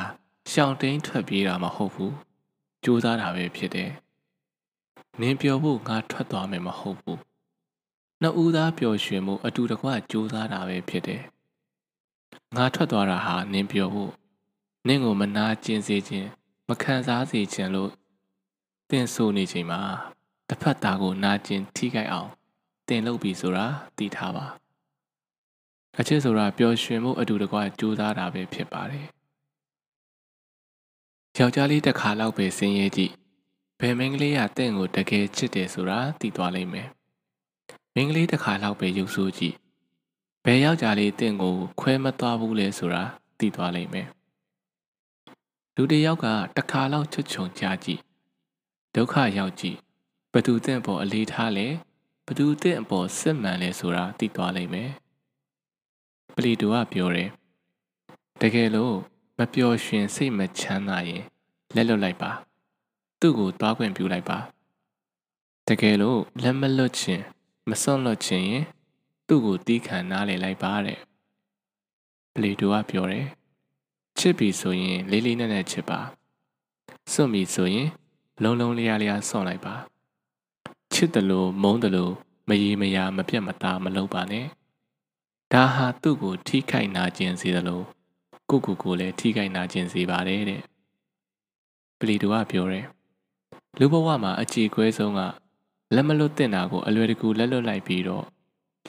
ရှောင်တိန်ထွက်ပြေးတာမဟုတ်ဘူး။ကြိုးစားတာပဲဖြစ်တယ်။နင်းပျော်ဖို့ငါထွက်သွားမယ်မဟုတ်ဘူး။နှစ်ဦးသားပျော်ရွှင်မှုအတူတကွကြိုးစားတာပဲဖြစ်တယ်။ငါထွက်သွားတာဟာနင်းပျော်ဖို့နင့်ကိုမနာကျင်စေခြင်းမခံစားစေခြင်းလို့ တင်ဆိုနေချိန်မှာတစ်ဖက်သားကိုနာကျင်ထိခိုက်အောင်တင်လုပ်ပြီးဆိုတာသိထားပါအချစ်ဆိုတာပျော်ရွှင်မှုအတူတကွကြိုးစားတာပဲဖြစ်ပါတယ်ယောက်ျားလေးတစ်ခါလောက်ပဲဆင်းရဲကြည့်ဘယ်မိန်းကလေးကတင့်ကိုတကယ်ချစ်တယ်ဆိုတာသိသွားလိမ့်မယ်မိန်းကလေးတစ်ခါလောက်ပဲရုပ်ဆိုးကြည့်ဘယ်ယောက်ျားလေးတင့်ကိုခွဲမသွားဘူးလဲဆိုတာသိသွားလိမ့်မယ်လူတစ်ယောက်ကတစ်ခါလောက်ချွတ်ချုံကြကြည့် ဒုက္ခရောက်ကြည့်ဘသူတင့်ပေါ်အလေးထားလဲဘသူတင့်အပေါ်စစ်မှန်လဲဆိုတာသိသွားလိမ့်မယ်ပလီတူကပြောတယ်တကယ်လို့မပျော်ရွှင်စိတ်မချမ်းသာရင်လက်လွတ်လိုက်ပါ သူ့ကိုသွားခွင့်ပြုလိုက်ပါတကယ်လို့လက်မလွတ်ခြင်းမစွန့်လွတ်ခြင်းရင်သူ့ကိုတီးခံနားလည်လိုက်ပါတဲ့ပလီတူကပြောတယ်ချစ်ပြီဆိုရင်လေးလေးနက်နက်ချစ်ပါစွန့်ပြီဆိုရင် လုံးလုံးလျားလျားစွန့်လိုက်ပါချစ်တယ်လို့မုန်းတယ်လို့မရေမရာမပြတ်မသားမလုပ်ပါနဲ့ဒါဟာသူ့ကိုထိခိုက်နာကျင်စေတယ်လို့ကိုကိုကိုလည်းထိခိုက်နာကျင်စေပါတယ်တဲ့ပလီတိုကပြောတယ်လူဘဝမှာအကြည်ခွဲဆုံးကလက်မလွတ်တင်တာကိုအလွယ်တကူလက်လွတ်လိုက်ပြီးတော့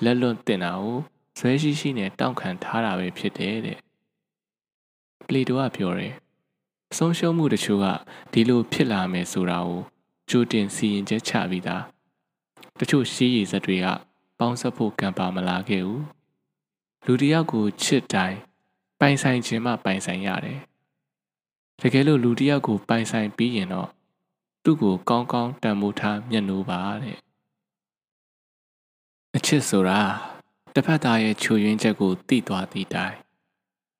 လက်လွတ်တင်တာကိုဆွဲရှိရှိနဲ့တောင့်ခံထားတာပဲဖြစ်တယ်တဲ့ပလီတိုကပြောတယ် ဆုံးရှုံးမှုတချို့ကဒီလိုဖြစ်လာမယ်ဆိုတာကိုကြိုတင်စီရင်ချက်ချပြီးသားတချို့ရှိရည်စက်တွေကပေါင်းဆက်ဖို့ကံပါမလာခဲ့ဘူးလူတယောက်ကိုချစ်တိုင်းပိုင်ဆိုင်ခြင်းမှပိုင်ဆိုင်ရတယ်တကယ်လို့လူတယောက်ကိုပိုင်ဆိုင်ပြီးရင်တော့သူ့ကိုကောင်းကောင်းတန်ဖိုးထားမျက်နှိုးပါတဲ့အချစ်ဆိုတာတစ်ဖက်သားရဲ့ချူရင်းချက်ကိုသိသွားသည့်တိုင်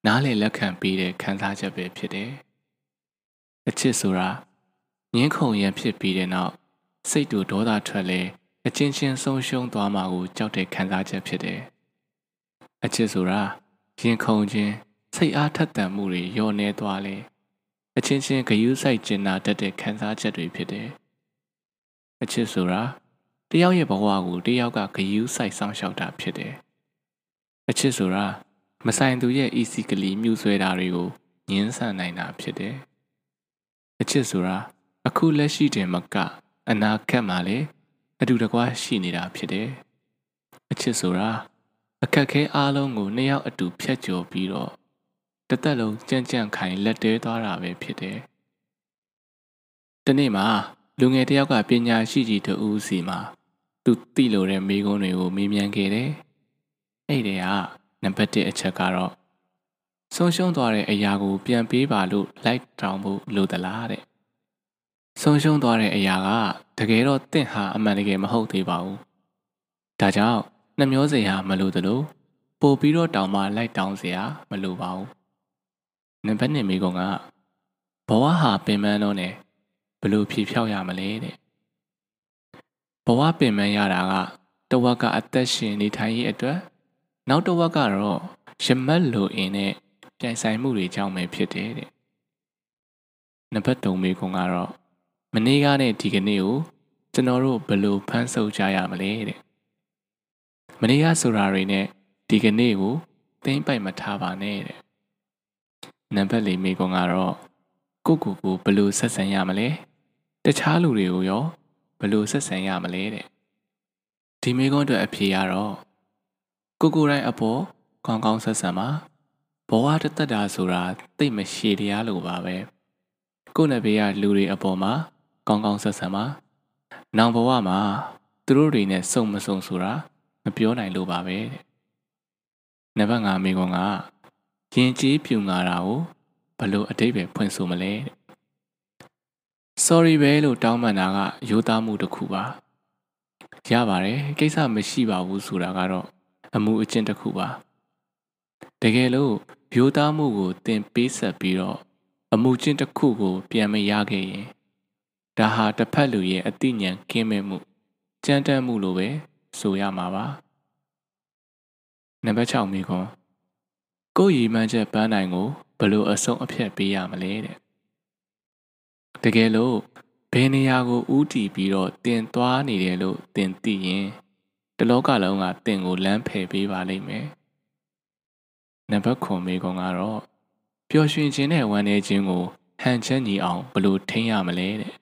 နားလေလက်ခံပေးတဲ့ခံစားချက်ပဲဖြစ်တယ် အချစ်ဆိုတာငင်းခုန်ရန်ဖြစ်ပြီးတဲ့နောက်စိတ်တူဒေါသထွက်လဲအချင်းချင်းဆုံးရှုံးသွားမှာကိုကြောက်တဲ့ခံစားချက်ဖြစ်တယ်။အချစ်ဆိုတာရင်ခုန်ခြင်းစိတ်အားထက်သန်မှုတွေညှော်နေသွားလဲအချင်းချင်းဂယုစိုက်ကျင်နာတတ်တဲ့ခံစားချက်တွေဖြစ်တယ်။အချစ်ဆိုတာတယောက်ရဲ့ဘဝကိုတယောက်ကဂယုစိုက်ဆောင်ရှောက်တာဖြစ်တယ်။အချစ်ဆိုတာမဆိုင်သူရဲ့ easy ကလေးမြူဆွဲတာတွေကိုညှင်းဆန်နိုင်တာဖြစ်တယ်။ အချစ်ဆိုတာအခုလက်ရှိတင်မကအနာဂတ်မှာလည်းအတူတကွရှိနေတာဖြစ်တယ်။အချစ်ဆိုတာအခက်ခဲအားလုံးကိုနှစ်ယောက်အတူဖြတ်ကျော်ပြီးတော့တသက်လုံးကြံ့ကြံ့ခိုင်လက်တဲသွားတာပဲဖြစ်တယ်။ဒီနေ့မှာလူငယ်တယောက်ကပညာရှိကြီးတူဦးစီမှာသူသိလို့တဲ့မိကုံးတွေကိုမေးမြန်းခဲ့တယ်။အဲ့ဒီကနံပါတ်1အချက်ကတော့ ဆုံးရှုံးသွားတဲ့အရာကို ပြန်ပေးပါလို့လိုက်တောင်းဖို့လိုသလားတဲ့ဆုံးရှုံးသွားတဲ့အရာကတကယ်တော့တင့်ဟာအမှန်တကယ်မဟုတ်သေးပါဘူးဒါကြောင့်နှမျောစရာမလိုသလိုပို့ပြီးတော့တောင်းမှလိုက်တောင်းစရာမလိုပါဘူးနံပါတ်1မိကုံကဘဝဟာပင်ပန်းတော့နေဘလို့ဖြေဖြောက်ရမလဲတဲ့ဘဝပင်ပန်းရတာကတဝက်ကအသက်ရှင်နေထိုင်ရေးအတွက်နောက်တဝက်ကတော့ရမတ်လိုအင်းနဲ့ ပြိုင်ဆိုင်မှုတွေကြောင့်ပဲဖြစ်တယ်တဲ့နံပါတ်3မိကုံကတော့မနေ့ကနဲ့ဒီကနေ့ကိုကျွန်တော်တို့ဘယ်လိုဖန်ဆုပ်ကြရမလဲတဲ့မနေ့ကဆိုတာတွေနဲ့ဒီကနေ့ကိုသိမ့်ပိုက်မထားပါနဲ့တဲ့နံပါတ်၄မိကုံကတော့ကိုကိုကိုဘယ်လိုဆက်ဆံရမလဲတခြားလူတွေကိုရောဘယ်လိုဆက်ဆံရမလဲတဲ့ဒီမိကုံအတွက်အဖြေကတော့ကိုကိုတိုင်းအပေါ်ကောင်းကောင်းဆက်ဆံပါ ဘဝတသက်တာဆိုတာသိမရှည်တရားလိုပါပဲကိုယ့်နဘေးကလူတွေအပေါ်မှာကောင်းကောင်းဆက်ဆံပါနောင်ဘဝမှာသူတို့တွေနဲ့စုံမစုံဆိုတာမပြောနိုင်လို့ပါပဲတဲ့နံပါတ်5မိကွန်ကရင်ကျေးပြူငါတာကိုဘလို့အတိတ်ပဲဖွင့်ဆိုမလဲတဲ့ sorry ပဲလို့တောင်းပန်တာကရိုးသားမှုတစ်ခုပါရပါတယ်ကိစ္စမရှိပါဘူးဆိုတာကတော့အမှုအကျင့်တစ်ခုပါတကယ်လို့ ရိုးသားမှုကိုသင်ပေးဆက်ပြီးတော့အမှုချင်းတစ်ခုကို ပြန်မရခဲ့ရင်ဒါဟာတစ်ဖက်လူရဲ့အသိဉာဏ်ကင်းမဲ့မှုကြမ်းတမ်းမှုလိုပဲဆိုရမှာပါနံပါတ်6မိခွန်းကိုယ်ရည်မှန်းချက်ပန်းနိုင်ကိုဘယ်လိုအဆုံးအဖြတ်ပေးရမလဲတဲ့တကယ်လို့ဘယ်နေရာကိုဥတီပြီးတော့တင်သွားနေတယ်လို့တင်သိရင်တလောကလုံးကတင်ကိုလမ်းဖယ်ပေးပါလိမ့်မယ် နံပါတ်9မိခွန်းကတော့ပျော်ရွှင်ခြင်းနဲ့ဝမ်းနည်းခြင်းကိုဟန်ချက်ညီအောင်ဘယ်လိုထိန်းရမလဲတဲ့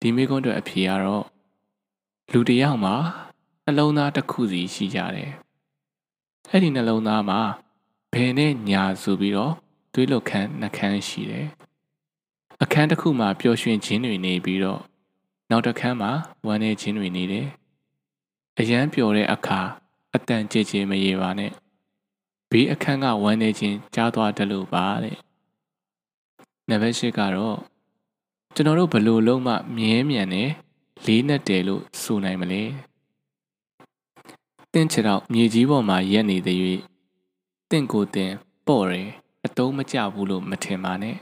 ဒီမိခွန်းအတွက်အဖြေကတော့လူတစ်ယောက်မှာနှလုံးသားတစ်ခုစီရှိကြတယ်အဲ့ဒီနှလုံးသားမှာဘယ်နဲ့ညာဆိုပြီးတော့တွေးလို့ခန်းနှခမ်းရှိတယ်အခန်းတစ်ခုမှာပျော်ရွှင်ခြင်းတွေနေပြီးတော့နောက်တစ်ခန်းမှာဝမ်းနည်းခြင်းတွေနေတယ်အရန်ပျော်တဲ့အခါအတန်ကြည်ကြည်မရေပါနဲ့ ဘေးအခန်းကဝမ်းနေခြင်းကြားသွားတယ်လို့ပါတဲ့နံပါတ်၈ကတော့ကျွန်တော်တို့ဘလို့လုံးမမြဲမြံနေလေးနဲ့တယ်လို့ဆိုနိုင်မလဲတင့်ချတော့မြေကြီးပေါ်မှာရက်နေတဲ့၍တင့်ကိုတင်ပေါ့တယ်အတုံးမကြဘူးလို့မထင်ပါနဲ့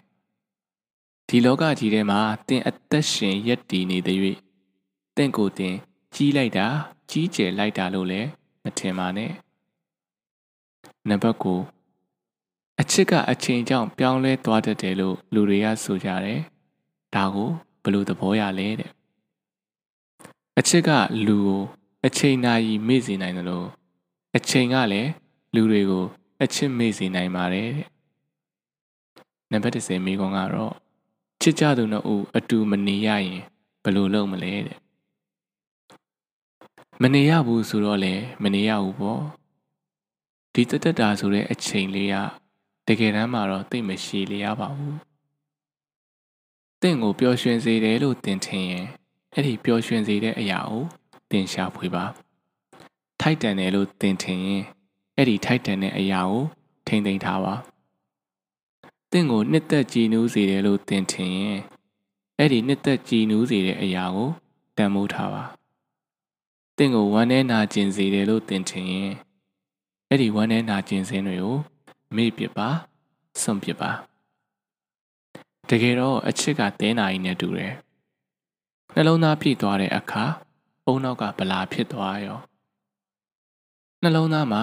ဒီလောကကြီးထဲမှာတင်အသက်ရှင်ရက်တည်နေတဲ့၍တင့်ကိုတင်ကြီးလိုက်တာကြီးကျယ်လိုက်တာလို့လည်းမထင်ပါနဲ့ နံပါတ်9အချစ်ကအချိန်ကြောင့်ပြောင်းလဲသွားတတ်တယ်လို့လူတွေကဆိုကြတယ်။ဒါကိုဘယ်လိုသဘောရလဲတဲ့အချစ်ကလူကိုအချိန်နာရီမေ့စေနိုင်တယ်လို့အချိန်ကလည်းလူတွေကိုအချစ်မေ့စေနိုင်ပါတယ်တဲ့။နံပါတ်10မိကွန်ကတော့ချစ်ကြသူနှစ်ဦးအတူမနေရရင်ဘယ်လိုလုပ်မလဲတဲ့။မနေရဘူးဆိုတော့လေမနေရဘူးပေါ့။ ဒီတက်တက်တာဆိုတဲ့အချိန်လေးကတကယ်တမ်းမှာတော့သိမရှည်လျားပါဘူးတင့်ကိုပျော်ရွှင်စေတယ်လို့တင်ထင်ရင်အဲ့ဒီပျော်ရွှင်စေတဲ့အရာကိုတင်ရှာဖွေပါထိုက်တန်တယ်လို့တင်ထင်ရင်အဲ့ဒီထိုက်တန်တဲ့အရာကိုထိမ့်သိမ်းထားပါတင့်ကိုနှစ်သက်ကြည်နူးစေတယ်လို့တင်ထင်ရင်အဲ့ဒီနှစ်သက်ကြည်နူးစေတဲ့အရာကိုတန်မိုးထားပါတင့်ကိုဝမ်းနည်းနာကျင်စေတယ်လို့တင်ထင်ရင် အဲ့ဒီဝမ်းနဲ့နာကျင်စင်းတွေကိုမေ့ပစ်ပါစွန့်ပစ်ပါတကယ်တော့အချစ်ကတဲနာရီနဲ့တူတယ်နှလုံးသားပြည့်သွားတဲ့အခါအုံနောက်ကဗလာဖြစ်သွားရောနှလုံးသားမှာ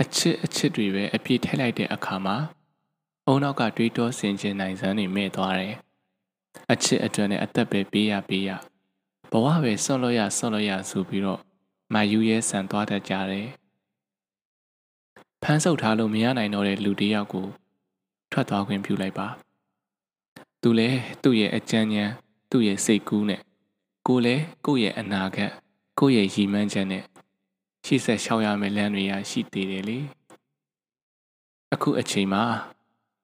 အချစ်အချစ်တွေပဲအပြည့်ထည့်လိုက်တဲ့အခါမှာအုံနောက်ကတွေးတောဆင်ခြင်နိုင်စမ်းတွေမဲ့သွားတယ်အချစ်အတွက်နဲ့အသက်ပဲပေးရပေးရဘဝပဲဆွန့်လို့ရဆွန့်လို့ရဆိုပြီးတော့မယူရဲဆန်သွားတတ်ကြတယ် ဖမ်းဆုပ်ထားလို့မရနိုင်တော့တဲ့လူတစ်ယောက်ကိုထွက်သွားခွင့်ပြုလိုက်ပါသူလည်းသူ့ရဲ့အကြမ်းဉာဏ်သူ့ရဲ့စိတ်ကူးနဲ့ကိုလည်းကိုယ့်ရဲ့အနာဂတ်ကိုယ့်ရဲ့ရည်မှန်းချက်နဲ့ရှေ့ဆက်ရှောက်ရမယ့်လမ်းတွေရရှိသေးတယ်လေအခုအချိန်မှာ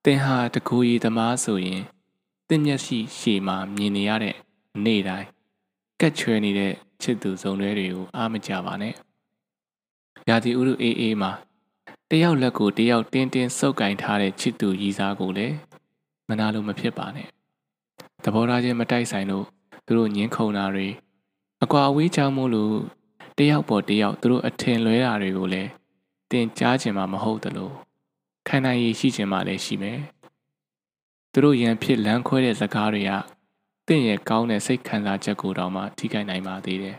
သင်ဟာတကူရီသမားဆိုရင်သင်မျက်စိရှေ့မှာမြင်နေရတဲ့နေ့တိုင်းကက်ချွဲနေတဲ့ချစ်သူစုံတွေကိုအားမကြပါနဲ့ရာသီဥတုအေးအေးမှာ တယောက်လက်ကိုတယောက်တင်းတင်းစုပ်ကင်ထားတဲ့ချစ်သူရည်စားကိုလည်းမနာလို့မဖြစ်ပါနဲ့သဘောထားချင်းမတိုက်ဆိုင်လို့သူတို့ညင်းခုန်တာတွေအကွာအဝေးချောင်းမို့လို့တယောက်ပေါ်တယောက်သူတို့အထင်လွဲတာတွေကိုလည်းတင်ကြားချင်မှာမဟုတ်သလိုခံနိုင်ရည်ရှိချင်မှလည်းရှိမယ်သူတို့ရန်ဖြစ်လမ်းခွဲတဲ့စကားတွေကတင့်ရဲ့ကောင်းတဲ့စိတ်ခံစားချက်ကိုတောင်မှထိခိုက်နိုင်ပါသေးတယ်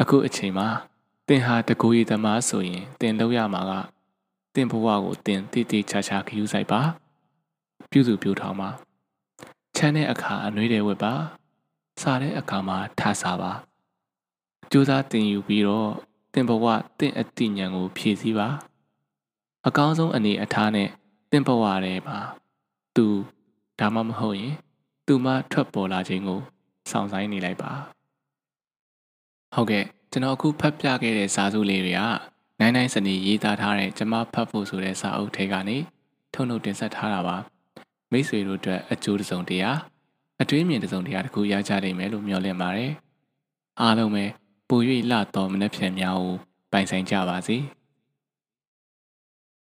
အခုအချိန်မှာ င်ဟာတကူရီသမားဆိုရင်တင်လောက်ရမှာကတင်ဘဝကိုတင်တည်တည်ချာချာခယူးဆိုင်ပါ ပြုစုပြောထောင်ပါချမ်းတဲ့အခါအနှွေးတဲ့ဝတ်ပါစားတဲ့အခါမှာထားစားပါကြိုးစားတင်ယူပြီးတော့တင်ဘဝတင့်အတိညာဉ်ကို ဖြည့်ဆည်းပါအကောင်းဆုံးအနေအထားနဲ့တင့်ဘဝထဲမှာသူဒါမှမဟုတ်ရင် သူမထွက်ပေါ်လာခြင်းကိုစောင့်ဆိုင်နေလိုက်ပါဟုတ်ကဲ့ ကျွန်တော်အခုဖတ်ပြခဲ့တဲ့စာစုလေးတွေကနိုင်နိုင်စနေရေးသားထားတဲ့ကျမဖတ်ဖို့ဆိုတဲ့စာအုပ်ထဲကနေထုတ်နှုတ်တင်ဆက်ထားတာပါမိတ်ဆွေတို့အတွက်အကျိုးတစုံတရာအတွေးမြင်တစုံတရာတခုရကြနိုင်မယ်လို့မျှော်လင့်ပါတယ်အားလုံးပဲပို၍လှတော်မနှက်ဖြန်များကိုပိုင်ဆိုင်ကြပါစေ။